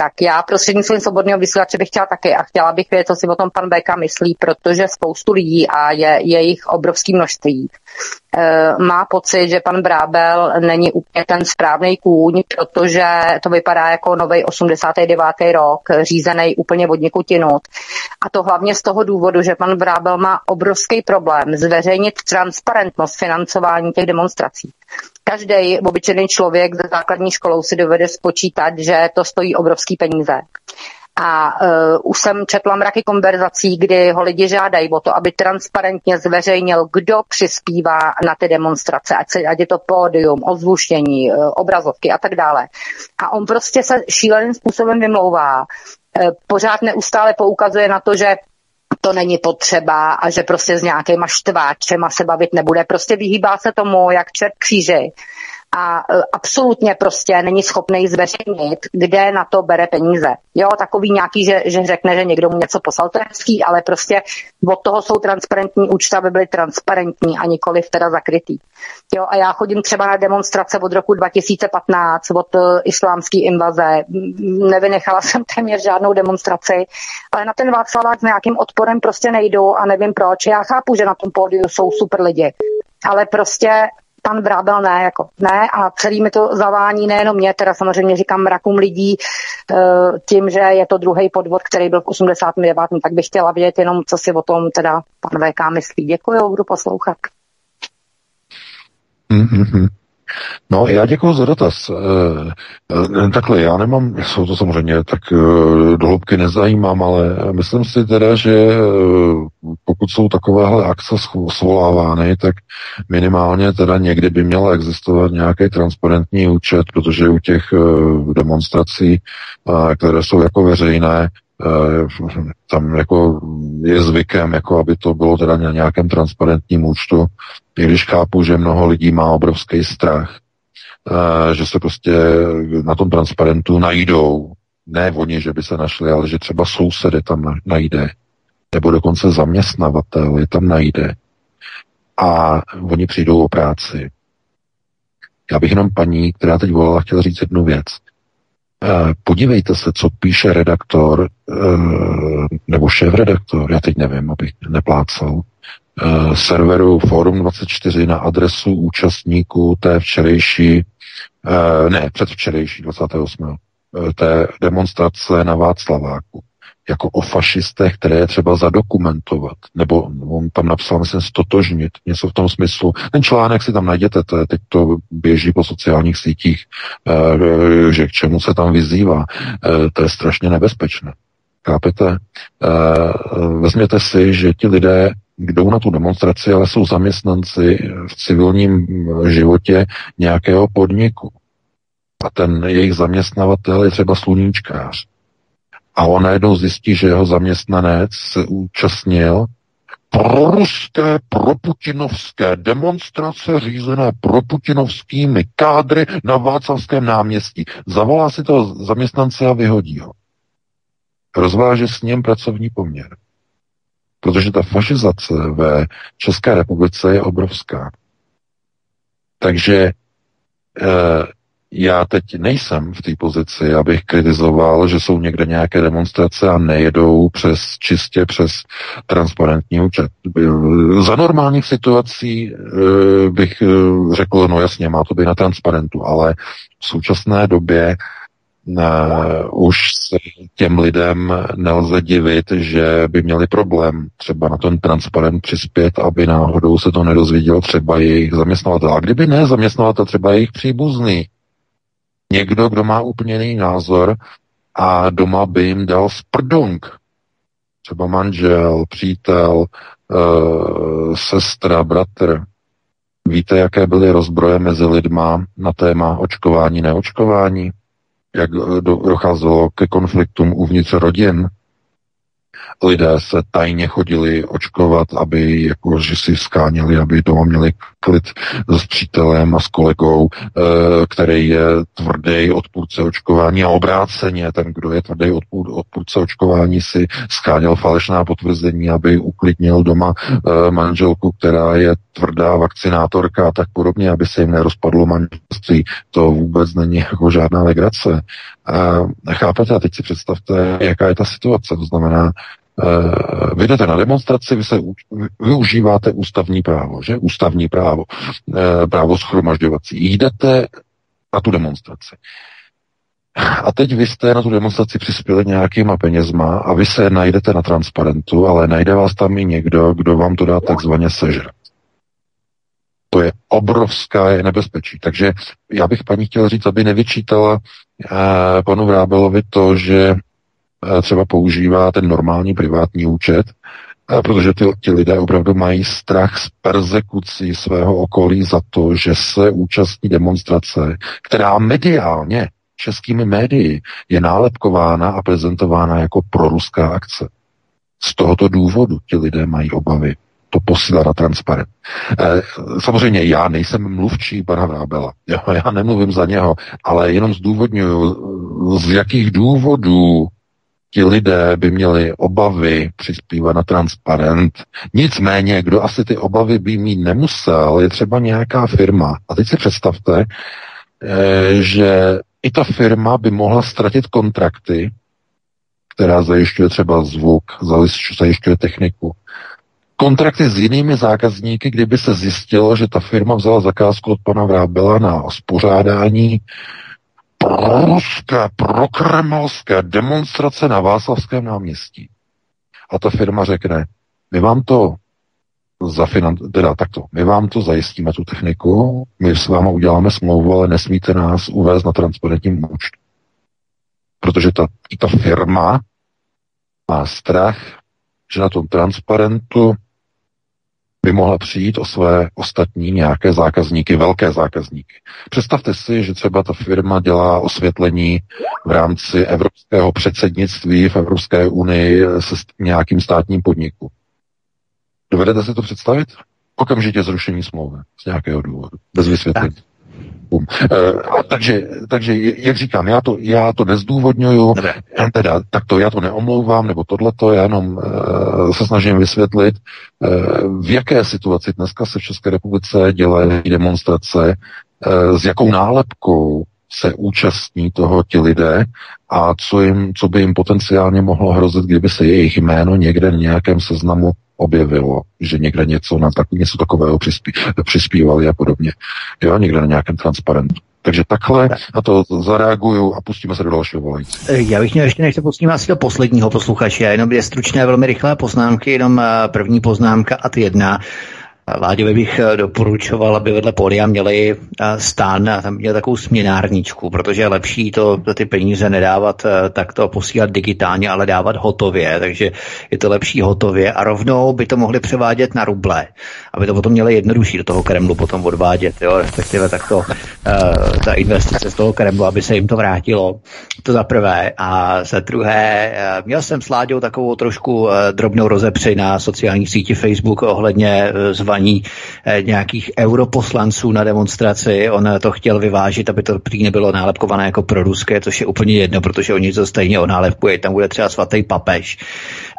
Tak já prostřednictvím svobodného vysílače bych chtěla taky a chtěla bych vědět, co si o tom pan Beka myslí, protože spoustu lidí a je, je jich obrovský množství. E, má pocit, že pan Brábel není úplně ten správný kůň, protože to vypadá jako nový 89. rok, řízený úplně od někutinut. A to hlavně z toho důvodu, že pan Brábel má obrovský problém zveřejnit transparentnost financování těch demonstrací. Každý obyčejný člověk ze základní školou si dovede spočítat, že to stojí obrovský peníze. A uh, už jsem četla mraky konverzací, kdy ho lidi žádají o to, aby transparentně zveřejnil, kdo přispívá na ty demonstrace, ať, se, ať je to pódium, ozvuštění, uh, obrazovky a tak dále. A on prostě se šíleným způsobem vymlouvá. Uh, pořád neustále poukazuje na to, že to není potřeba a že prostě s nějakýma štváčema se bavit nebude. Prostě vyhýbá se tomu, jak čert kříži a e, absolutně prostě není schopný zveřejnit, kde na to bere peníze. Jo, takový nějaký, že, že řekne, že někdo mu něco poslal, to je hezký, ale prostě od toho jsou transparentní účty, aby byly transparentní a nikoli teda zakrytý. Jo, a já chodím třeba na demonstrace od roku 2015, od uh, islámské invaze. Nevynechala jsem téměř žádnou demonstraci, ale na ten Václavák s nějakým odporem prostě nejdu a nevím proč. Já chápu, že na tom pódiu jsou super lidi, ale prostě pan Vrábel ne, jako ne a celý mi to zavání nejenom mě, teda samozřejmě říkám mrakům lidí eh, tím, že je to druhý podvod, který byl v 89. tak bych chtěla vědět jenom, co si o tom teda pan VK myslí. Děkuji, budu poslouchat. Mm-hmm. No, já děkuji za dotaz. E, takhle, já nemám, jsou to samozřejmě tak e, dohloubky nezajímám, ale myslím si teda, že pokud jsou takovéhle akce svolávány, tak minimálně teda někdy by měl existovat nějaký transparentní účet, protože u těch demonstrací, které jsou jako veřejné, tam jako je zvykem, jako aby to bylo teda na nějakém transparentním účtu, i když chápu, že mnoho lidí má obrovský strach, že se prostě na tom transparentu najdou, ne oni, že by se našli, ale že třeba sousedy tam najde, nebo dokonce zaměstnavatel je tam najde a oni přijdou o práci. Já bych jenom paní, která teď volala, chtěla říct jednu věc. Podívejte se, co píše redaktor nebo šéf-redaktor, já teď nevím, abych neplácal, serveru Forum24 na adresu účastníků té včerejší, ne, předvčerejší 28. té demonstrace na Václaváku jako o fašistech, které je třeba zadokumentovat, nebo on tam napsal, myslím, stotožnit, něco v tom smyslu. Ten článek si tam najděte, to je, teď to běží po sociálních sítích, eh, že k čemu se tam vyzývá. Eh, to je strašně nebezpečné. Chápete? Eh, vezměte si, že ti lidé jdou na tu demonstraci, ale jsou zaměstnanci v civilním životě nějakého podniku. A ten jejich zaměstnavatel je třeba sluníčkář a on najednou zjistí, že jeho zaměstnanec se účastnil proruské, proputinovské demonstrace řízené proputinovskými kádry na Václavském náměstí. Zavolá si toho zaměstnance a vyhodí ho. Rozváže s ním pracovní poměr. Protože ta fašizace ve České republice je obrovská. Takže eh, já teď nejsem v té pozici, abych kritizoval, že jsou někde nějaké demonstrace a nejedou přes čistě přes transparentní účet. Za normálních situací eh, bych eh, řekl, no jasně, má to být na transparentu, ale v současné době Uh, už se těm lidem nelze divit, že by měli problém třeba na ten transparent přispět, aby náhodou se to nedozvěděl třeba jejich zaměstnavatel. A kdyby ne zaměstnavatel, třeba jejich příbuzný, někdo, kdo má úplně jiný názor a doma by jim dal sprdung. Třeba manžel, přítel, e, sestra, bratr. Víte, jaké byly rozbroje mezi lidma na téma očkování, neočkování? Jak docházelo ke konfliktům uvnitř rodin? Lidé se tajně chodili očkovat, aby jako, že si skáněli, aby doma měli klid s přítelem a s kolegou, eh, který je tvrdý odpůrce očkování a obráceně ten, kdo je tvrdý odpůr, odpůrce očkování, si skáněl falešná potvrzení, aby uklidnil doma eh, manželku, která je tvrdá vakcinátorka a tak podobně, aby se jim nerozpadlo manželství. To vůbec není jako žádná legrace. A chápete? A teď si představte, jaká je ta situace. To znamená, Uh, vy jdete na demonstraci, vy se využíváte ústavní právo, že? Ústavní právo, uh, právo schromažďovací. Jdete na tu demonstraci. A teď vy jste na tu demonstraci přispěli nějakýma penězma a vy se najdete na transparentu, ale najde vás tam i někdo, kdo vám to dá takzvaně sežrat. To je obrovská je nebezpečí. Takže já bych paní chtěl říct, aby nevyčítala eh, panu Vrábelovi to, že eh, třeba používá ten normální privátní účet, eh, protože ty, ti lidé opravdu mají strach z persekucí svého okolí za to, že se účastní demonstrace, která mediálně českými médii je nálepkována a prezentována jako proruská akce. Z tohoto důvodu ti lidé mají obavy to posílá na transparent. E, samozřejmě já nejsem mluvčí pana Vrábela, já nemluvím za něho, ale jenom zdůvodňuju, z jakých důvodů ti lidé by měli obavy přispívat na transparent. Nicméně, kdo asi ty obavy by mít nemusel, je třeba nějaká firma. A teď si představte, e, že i ta firma by mohla ztratit kontrakty, která zajišťuje třeba zvuk, zajišťuje techniku, kontrakty s jinými zákazníky, kdyby se zjistilo, že ta firma vzala zakázku od pana Vrábela na spořádání proruské, prokremelské demonstrace na Václavském náměstí. A ta firma řekne, my vám to zafinan- teda takto, my vám to zajistíme, tu techniku, my s váma uděláme smlouvu, ale nesmíte nás uvést na transparentním účtu. Protože ta, ta firma má strach, že na tom transparentu by mohla přijít o své ostatní nějaké zákazníky, velké zákazníky. Představte si, že třeba ta firma dělá osvětlení v rámci evropského předsednictví v Evropské unii se nějakým státním podniku. Dovedete si to představit? Okamžitě zrušení smlouvy z nějakého důvodu, bez vysvětlení. Uh, takže, takže, jak říkám, já to, já to nezdůvodňuju, Dobre. teda, tak to já to neomlouvám, nebo tohleto, já jenom uh, se snažím vysvětlit, uh, v jaké situaci dneska se v České republice dělají demonstrace, uh, s jakou nálepkou se účastní toho ti lidé a co, jim, co by jim potenciálně mohlo hrozit, kdyby se jejich jméno někde v nějakém seznamu objevilo, že někde něco na tak, něco takového přispí, přispívali a podobně. Jo, někde na nějakém transparentu. Takže takhle na to zareaguju a pustíme se do dalšího volající. Já bych měl ještě, než se pustíme asi do posledního posluchače, jenom dvě stručné, velmi rychlé poznámky, jenom eh, první poznámka a ty jedna. Vládě bych eh, doporučoval, aby vedle pódia měli eh, stán a tam měl takovou směnárničku, protože je lepší to ty peníze nedávat eh, takto posílat digitálně, ale dávat hotově, takže je to lepší hotově a rovnou by to mohli převádět na ruble, aby to potom měli jednodušší do toho Kremlu potom odvádět, jo, respektive takto ta investice z toho Kremlu, aby se jim to vrátilo. To za prvé. A za druhé, uh, měl jsem s Láďou takovou trošku drobnou rozepři na sociální síti Facebook ohledně zvaní pozvání eh, nějakých europoslanců na demonstraci. On to chtěl vyvážit, aby to prý nebylo nálepkované jako pro ruské, což je úplně jedno, protože oni to stejně onálepkují. Tam bude třeba svatý papež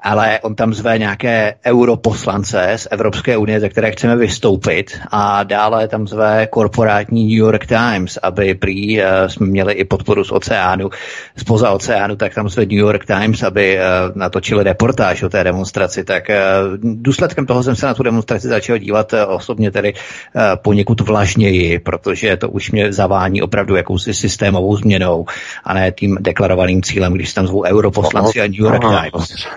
ale on tam zve nějaké europoslance z Evropské unie, ze které chceme vystoupit. A dále tam zve korporátní New York Times, aby prý uh, jsme měli i podporu z oceánu, spoza oceánu, tak tam zve New York Times, aby uh, natočili reportáž o té demonstraci, tak uh, důsledkem toho jsem se na tu demonstraci začal dívat uh, osobně tedy uh, poněkud vlažněji, protože to už mě zavání opravdu jakousi systémovou změnou a ne tím deklarovaným cílem, když tam zvou europoslanci a New York Times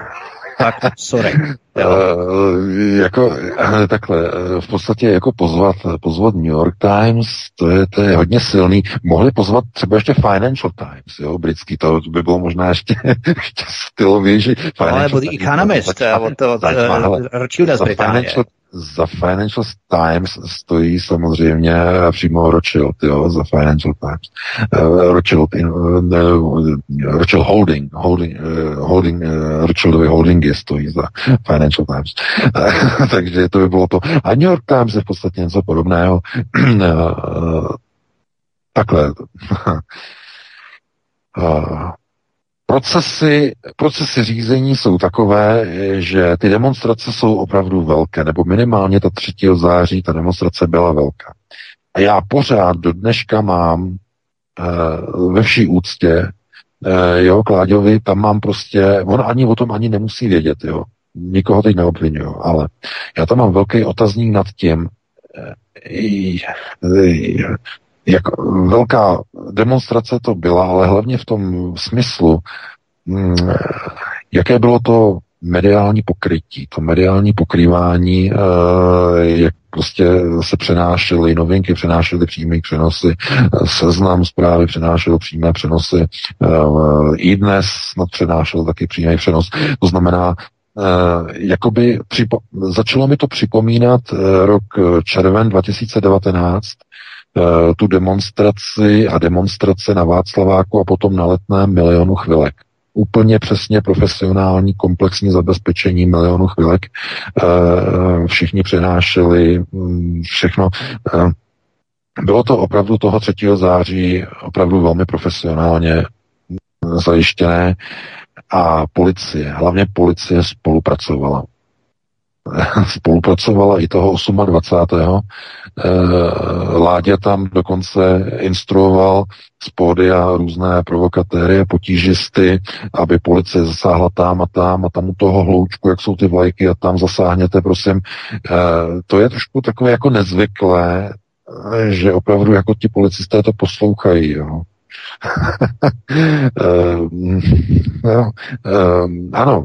tak, sorry. Uh, jako uh, takhle, uh, v podstatě jako pozvat, pozvat New York Times, to je, to je hodně silný. Mohli pozvat třeba ještě Financial Times, jo, britský, to by bylo možná ještě, ještě stylovější. No, ale byl Economist, od, od, od, od. Za Financial Times stojí samozřejmě přímo Rothschild, jo, za Financial Times. Uh, Rothschild, uh, Rothschild Holding, Holding, uh, Holding uh, Rothschildovy holdingy stojí za Financial Times. Uh, takže to by bylo to. A New York Times je v podstatě něco podobného. uh, takhle. uh, Procesy, procesy řízení jsou takové, že ty demonstrace jsou opravdu velké, nebo minimálně ta 3. září ta demonstrace byla velká. A já pořád do dneška mám uh, ve vší úctě, uh, jo, Kláďovi, tam mám prostě, on ani o tom ani nemusí vědět, jo. Nikoho teď neobvinuju, ale já tam mám velký otazník nad tím, uh, jak velká demonstrace to byla, ale hlavně v tom smyslu, mm, jaké bylo to mediální pokrytí, to mediální pokrývání, eh, jak prostě se přenášely novinky, přenášely přímé přenosy, seznam zprávy přenášel přímé přenosy, eh, i dnes snad přenášel taky přímý přenos. To znamená, jakoby připo- začalo mi to připomínat rok červen 2019, Eh, tu demonstraci a demonstrace na Václaváku a potom na letném milionu chvilek. Úplně přesně profesionální komplexní zabezpečení milionu chvilek. Eh, všichni přenášeli mm, všechno. Eh, bylo to opravdu toho 3. září opravdu velmi profesionálně zajištěné a policie, hlavně policie spolupracovala. spolupracovala i toho 28. Eh, Láďa tam dokonce instruoval z pódia různé provokatéry a potížisty, aby policie zasáhla tam a tam a tam u toho hloučku, jak jsou ty vlajky a tam zasáhněte, prosím. Eh, to je trošku takové jako nezvyklé, eh, že opravdu jako ti policisté to poslouchají, jo. uh, no, ano,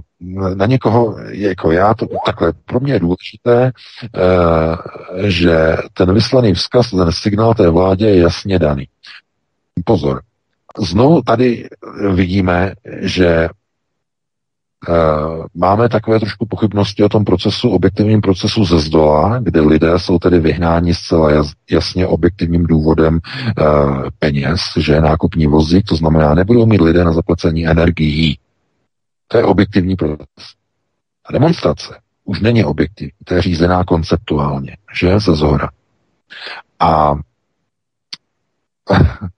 na někoho, jako já, to takhle, pro mě je důležité, uh, že ten vyslaný vzkaz, ten signál té vládě je jasně daný. Pozor. Znovu tady vidíme, že Uh, máme takové trošku pochybnosti o tom procesu, objektivním procesu ze zdola, kde lidé jsou tedy vyhnáni zcela jasně objektivním důvodem uh, peněz, že nákupní vozík, to znamená, nebudou mít lidé na zaplacení energií. To je objektivní proces. A demonstrace už není objektivní, to je řízená konceptuálně, že ze zhora. A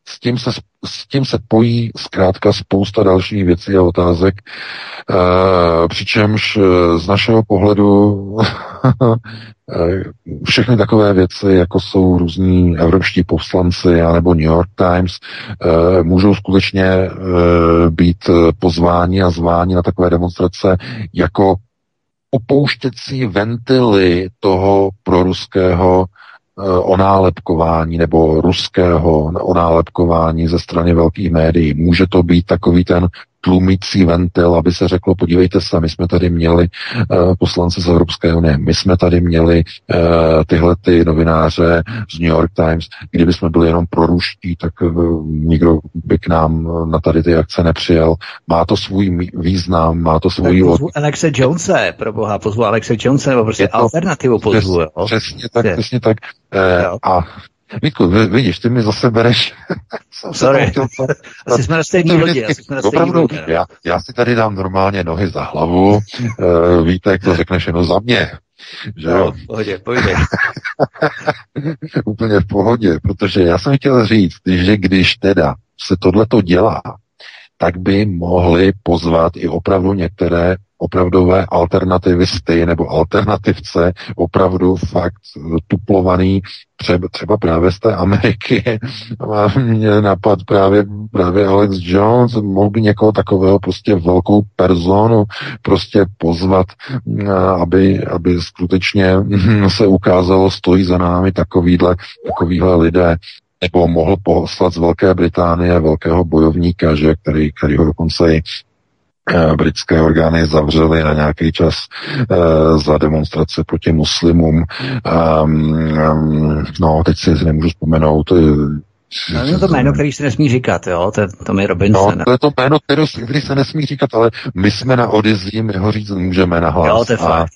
s tím se, s tím se pojí zkrátka spousta dalších věcí a otázek, e, přičemž eh, z našeho pohledu eh, všechny takové věci, jako jsou různí evropští poslanci anebo New York Times, e, můžou skutečně e, být pozváni a zváni na takové demonstrace jako opouštěcí ventily toho proruského onálepkování nebo ruského onálepkování ze strany velkých médií. Může to být takový ten tlumící ventil, aby se řeklo, podívejte se, my jsme tady měli uh, poslance z Evropské unie, my jsme tady měli uh, tyhle ty novináře z New York Times, kdyby jsme byli jenom proruští, tak uh, nikdo by k nám na tady ty akce nepřijel. Má to svůj význam, má to svůj... Pozvu Alexe Jonese, pro boha, pozvu Alexe Jonese, nebo prostě to, alternativu pozvu, přes, Přesně tak, přesně tak. Uh, a Vítku, vidíš, ty mi zase bereš. Sorry, asi jsme na stejný lodi. Opravdu, já, já si tady dám normálně nohy za hlavu, uh, víte, jak to řekneš jenom za mě. Že no, jo? v pohodě, pohodě. Úplně v pohodě, protože já jsem chtěl říct, že když teda se tohleto dělá, tak by mohli pozvat i opravdu některé opravdové alternativisty nebo alternativce, opravdu fakt tuplovaný třeba, třeba právě z té Ameriky. Mě napad právě, právě Alex Jones, mohl by někoho takového prostě velkou personu prostě pozvat, aby, aby skutečně se ukázalo, stojí za námi takovýhle, takovýhle lidé nebo mohl poslat z Velké Británie velkého bojovníka, že, který, který ho dokonce i Eh, britské orgány zavřely na nějaký čas uh, za demonstrace proti muslimům. Um, um, no, teď si nemůžu vzpomenout. No, je to jméno, který se nesmí říkat, jo? To, to je Robinson. No, to je to jméno, který se nesmí říkat, ale my jsme na Odyssey, my ho říct můžeme na hlas. Jo, to je fakt.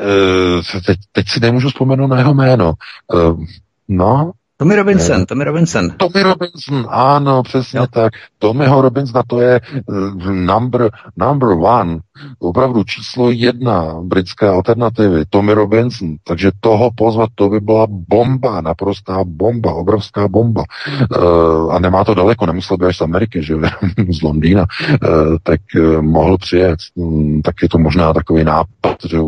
uh, teď, teď si nemůžu vzpomenout na jeho jméno. Uh, no, Tommy Robinson, Tommy Robinson. Tommy Robinson, ano, přesně jo. tak. Tommyho Robinsona to je uh, number, number one, opravdu číslo jedna britské alternativy, Tommy Robinson. Takže toho pozvat, to by byla bomba, naprostá bomba, obrovská bomba. Uh, a nemá to daleko, nemusel by až z Ameriky, že z Londýna, uh, tak uh, mohl přijet. Um, tak je to možná takový nápad, že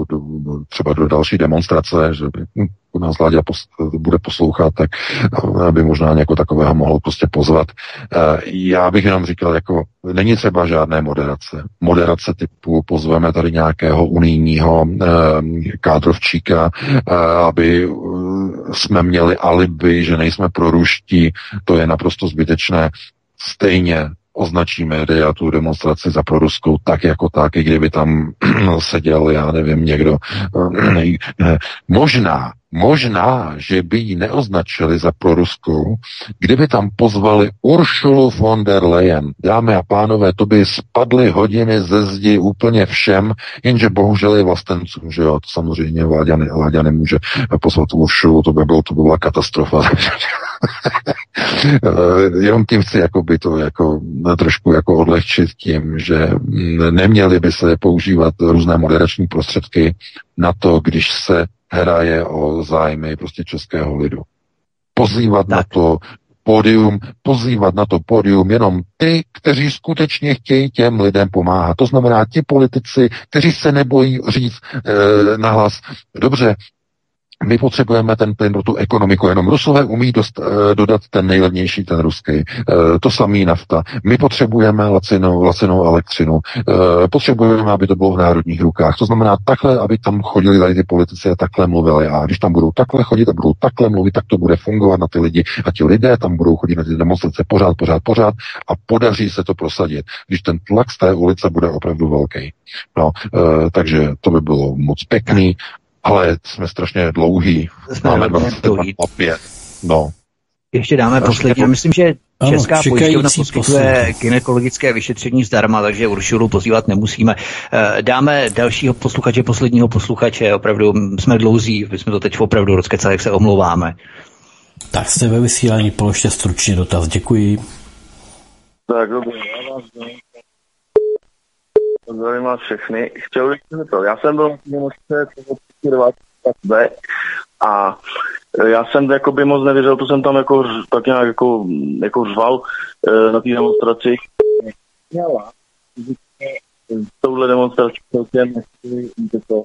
třeba do další demonstrace, že by nás Láďa pos- bude poslouchat, tak by možná někoho takového mohl prostě pozvat. Já bych jenom říkal, jako není třeba žádné moderace. Moderace typu pozveme tady nějakého unijního kádrovčíka, aby jsme měli alibi, že nejsme proruští, to je naprosto zbytečné. Stejně označíme a tu demonstraci za proruskou tak jako tak, i kdyby tam seděl, já nevím, někdo. Možná Možná, že by ji neoznačili za proruskou, kdyby tam pozvali Uršulu von der Leyen. Dámy a pánové, to by spadly hodiny ze zdi úplně všem, jenže bohužel je vlastencům, že jo, to samozřejmě Láďa, ne, Láďa nemůže pozvat Uršulu, to by, bylo, to by byla katastrofa. Jenom tím chci jako by to jako trošku jako odlehčit tím, že neměly by se používat různé moderační prostředky na to, když se hraje o zájmy prostě českého lidu. Pozývat tak. na to pódium, pozývat na to pódium jenom ty, kteří skutečně chtějí těm lidem pomáhat. To znamená ti politici, kteří se nebojí říct e, nahlas, dobře, my potřebujeme ten plyn pro tu ekonomiku, jenom Rusové umí dost, e, dodat ten nejlevnější, ten ruský. E, to samý nafta. My potřebujeme lacinou, lacinou elektřinu. E, potřebujeme, aby to bylo v národních rukách. To znamená takhle, aby tam chodili tady ty politici a takhle mluvili. A když tam budou takhle chodit a budou takhle mluvit, tak to bude fungovat na ty lidi. A ti lidé tam budou chodit na ty demonstrace pořád, pořád, pořád a podaří se to prosadit, když ten tlak z té ulice bude opravdu velký. No, takže to by bylo moc pěkný ale jsme strašně dlouhý. Jsme Máme 25. No. Ještě dáme poslední. Myslím, že Česká pojišťovna poskytuje gynekologické vyšetření zdarma, takže Uršulu pozývat nemusíme. Eh, dáme dalšího posluchače, posledního posluchače. Opravdu jsme dlouzí, my jsme to teď opravdu rozkecali, jak se omlouváme. Tak jste ve vysílání, položte stručně dotaz. Děkuji. Tak dobrý, já vás zdravím vás všechny. Chtěl bych to. Já jsem byl na toho B a já jsem jakoby moc nevěřil, to jsem tam jako, tak nějak jako, jako řval e, na té demonstraci. Měla, touhle demonstrací celkem to,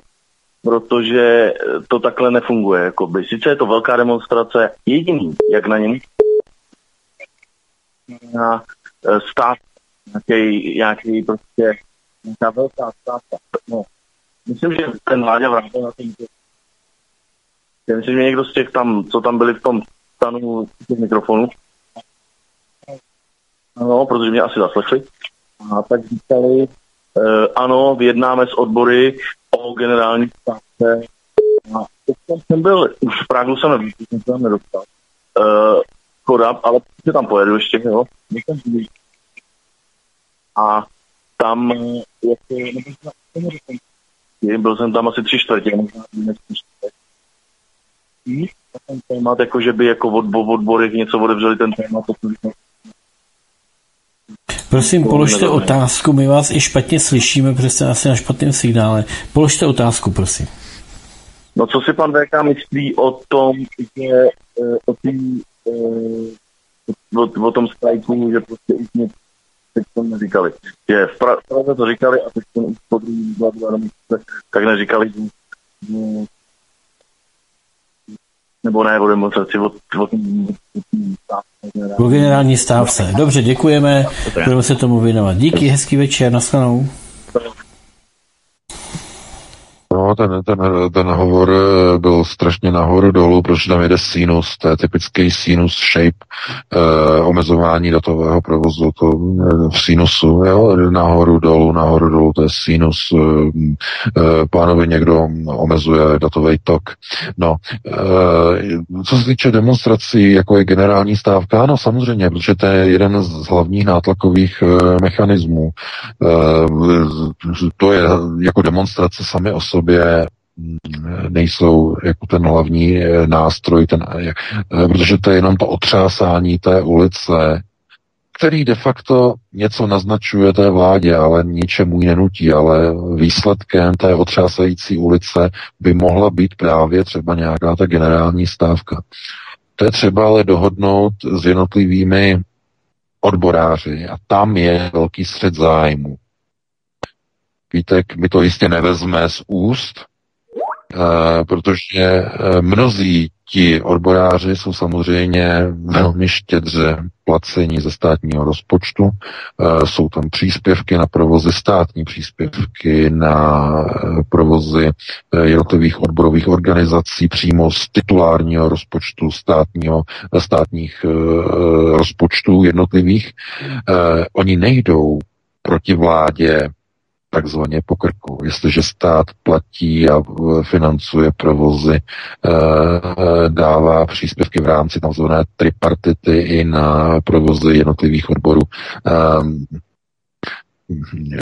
protože to takhle nefunguje. Jakoby. Sice je to velká demonstrace, jediný, jak na něm na e, stát nějaký, nějaký prostě nějaká velká ztráta. No, myslím, že ten Láďa vrátil na ten já myslím, že někdo z těch tam, co tam byli v tom stanu těch mikrofonů, ano, protože mě asi zaslechli, a tak říkali, uh, ano, vyjednáme s odbory o generální stávce. A tam jsem byl, už v Prahu jsem nevíc, jsem se tam nedostal. Uh, Choda, ale tam pojedu ještě, jo. A tam jako, byl jsem tam asi tři čtvrtě, možná tři čtvrtě. Ten témat, jako že by jako od, od odborech něco odevřeli ten témat, to Prosím, položte otázku, my vás i špatně slyšíme, protože jste asi na špatném signále. Položte otázku, prosím. No co si pan VK myslí o tom, že eh, o, tý, eh, o, o tom strajku, že prostě už něco teď to neříkali. Že v Praze to říkali a teď to už po druhý dva, dva tak neříkali, že, nebo ne o demonstraci, o, o, o generální stávce. Dobře, děkujeme, budeme se tomu věnovat. Díky, hezký večer, nashledanou. No, ten, ten, ten hovor eh, byl strašně nahoru dolů, protože tam jede sinus, to je typický sinus shape, eh, omezování datového provozu, to eh, v sinusu, jo, nahoru dolů, nahoru dolů, to je sinus, eh, eh, pánovi někdo omezuje datový tok. No, eh, co se týče demonstrací, jako je generální stávka, no samozřejmě, protože to je jeden z hlavních nátlakových eh, mechanismů. Eh, to je jako demonstrace sami o sobě nejsou jako ten hlavní nástroj, ten, protože to je jenom to otřásání té ulice, který de facto něco naznačuje té vládě, ale ničemu ji nenutí, ale výsledkem té otřásající ulice by mohla být právě třeba nějaká ta generální stávka. To je třeba ale dohodnout s jednotlivými odboráři a tam je velký střed zájmu. Vítek mi to jistě nevezme z úst, Eh, protože eh, mnozí ti odboráři jsou samozřejmě velmi štědře placení ze státního rozpočtu. Eh, jsou tam příspěvky na provozy, státní příspěvky na provozy jednotlivých odborových organizací přímo z titulárního rozpočtu státního, státních rozpočtů jednotlivých. Oni nejdou proti vládě takzvaně po krku. Jestliže stát platí a financuje provozy, eh, dává příspěvky v rámci takzvané tripartity i na provozy jednotlivých odborů.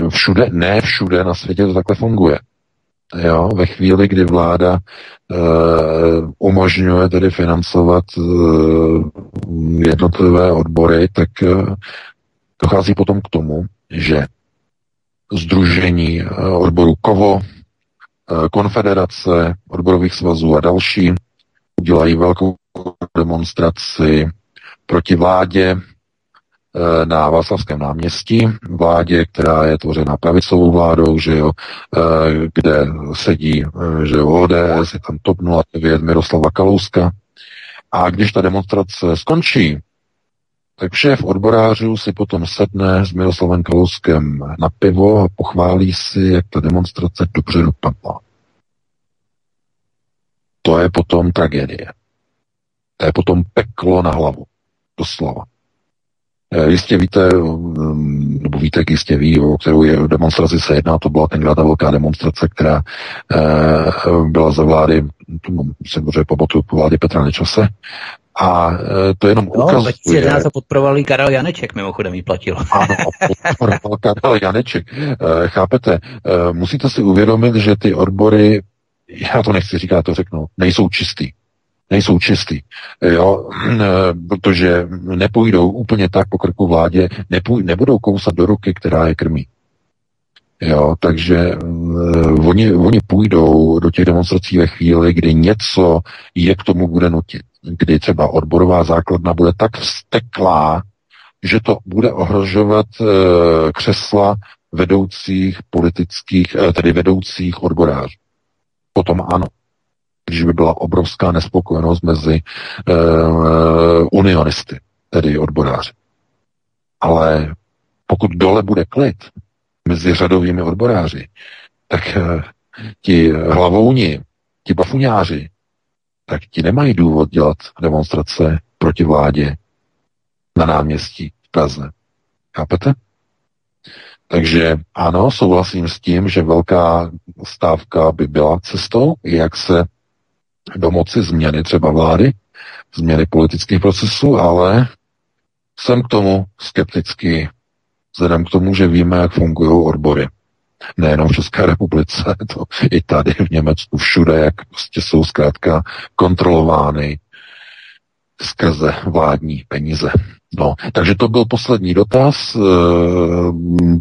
Všude, ne všude na světě to takhle funguje. Jo, ve chvíli, kdy vláda uh, umožňuje tedy financovat uh, jednotlivé odbory, tak uh, dochází potom k tomu, že Združení eh, odboru KOVO, eh, Konfederace odborových svazů a další udělají velkou demonstraci proti vládě eh, na Václavském náměstí, vládě, která je tvořena pravicovou vládou, že jo, kde sedí, že jo, ODS, je tam TOP 09 Miroslava Kalouska. A když ta demonstrace skončí, tak šéf odborářů si potom sedne s Miroslavem Kalouskem na pivo a pochválí si, jak ta demonstrace dobře dopadla. To je potom tragédie. To je potom peklo na hlavu. Doslova. Eh, jistě víte, mm, nebo víte, jistě ví, o kterou je demonstraci se jedná, to byla tenkrát ta velká demonstrace, která e, byla za vlády, tomu se dobře pamatuju, po vládě Petra Nečase, a e, to jenom no, ukazuje... 2011 podporoval Karel Janeček, mimochodem jí platil. Ano, podporoval Karel Janeček. E, chápete, e, musíte si uvědomit, že ty odbory, já to nechci říkat, to řeknu, nejsou čistý. Nejsou čistý, jo, protože nepůjdou úplně tak po krku vládě, nepůj, nebudou kousat do ruky, která je krmí. Jo, takže uh, oni, oni půjdou do těch demonstrací ve chvíli, kdy něco je k tomu bude nutit kdy třeba odborová základna bude tak vzteklá, že to bude ohrožovat e, křesla vedoucích politických, e, tedy vedoucích odborářů. Potom ano. Když by byla obrovská nespokojenost mezi e, unionisty, tedy odboráři. Ale pokud dole bude klid mezi řadovými odboráři, tak e, ti hlavouni, ti bafuňáři, tak ti nemají důvod dělat demonstrace proti vládě na náměstí v Praze. Chápete? Takže ano, souhlasím s tím, že velká stávka by byla cestou, jak se domoci změny třeba vlády, změny politických procesů, ale jsem k tomu skeptický, vzhledem k tomu, že víme, jak fungují odbory nejenom v České republice, to i tady v Německu, všude, jak prostě jsou zkrátka kontrolovány skrze vládní peníze. No, takže to byl poslední dotaz, e,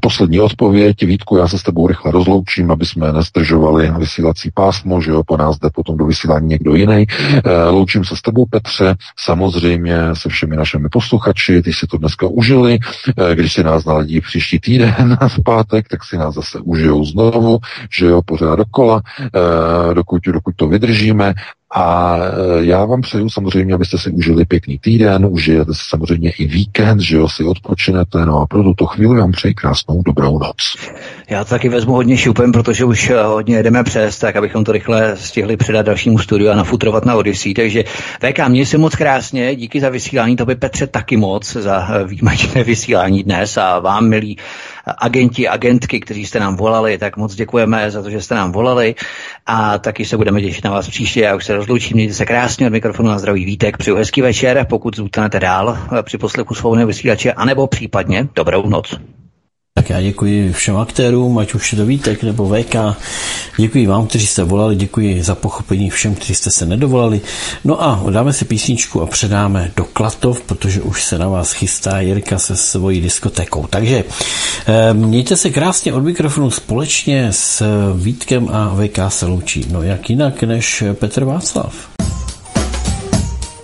poslední odpověď. Vítku, já se s tebou rychle rozloučím, aby jsme nestržovali vysílací pásmo, že jo, po nás jde potom do vysílání někdo jiný. E, loučím se s tebou, Petře, samozřejmě se všemi našimi posluchači, ty si to dneska užili, e, když si nás naladí příští týden v pátek, tak si nás zase užijou znovu, že jo, pořád dokola, dokud, dokud to vydržíme a e, já vám přeju samozřejmě, abyste si užili pěkný týden, užijete si samozřejmě i víkend, že jo, si odpočinete, no a pro tuto chvíli vám přeji krásnou dobrou noc. Já to taky vezmu hodně šupem, protože už e, hodně jedeme přes, tak abychom to rychle stihli předat dalšímu studiu a nafutrovat na Odyssey. Takže VK, měj se moc krásně, díky za vysílání, to by Petře taky moc za e, výjimečné vysílání dnes a vám, milí agenti, agentky, kteří jste nám volali, tak moc děkujeme za to, že jste nám volali a taky se budeme těšit na vás příště. Já už se rozloučím, mějte se krásně od mikrofonu na zdraví Vítek, přeju hezký večer, pokud zůstanete dál při poslechu svobodného vysílače, anebo případně dobrou noc. Tak já děkuji všem aktérům, ať už je to Vítek nebo VK. Děkuji vám, kteří jste volali, děkuji za pochopení všem, kteří jste se nedovolali. No a dáme si písničku a předáme do Klatov, protože už se na vás chystá Jirka se svojí diskotékou. Takže eh, mějte se krásně od mikrofonu společně s Vítkem a VK se loučí. No jak jinak než Petr Václav.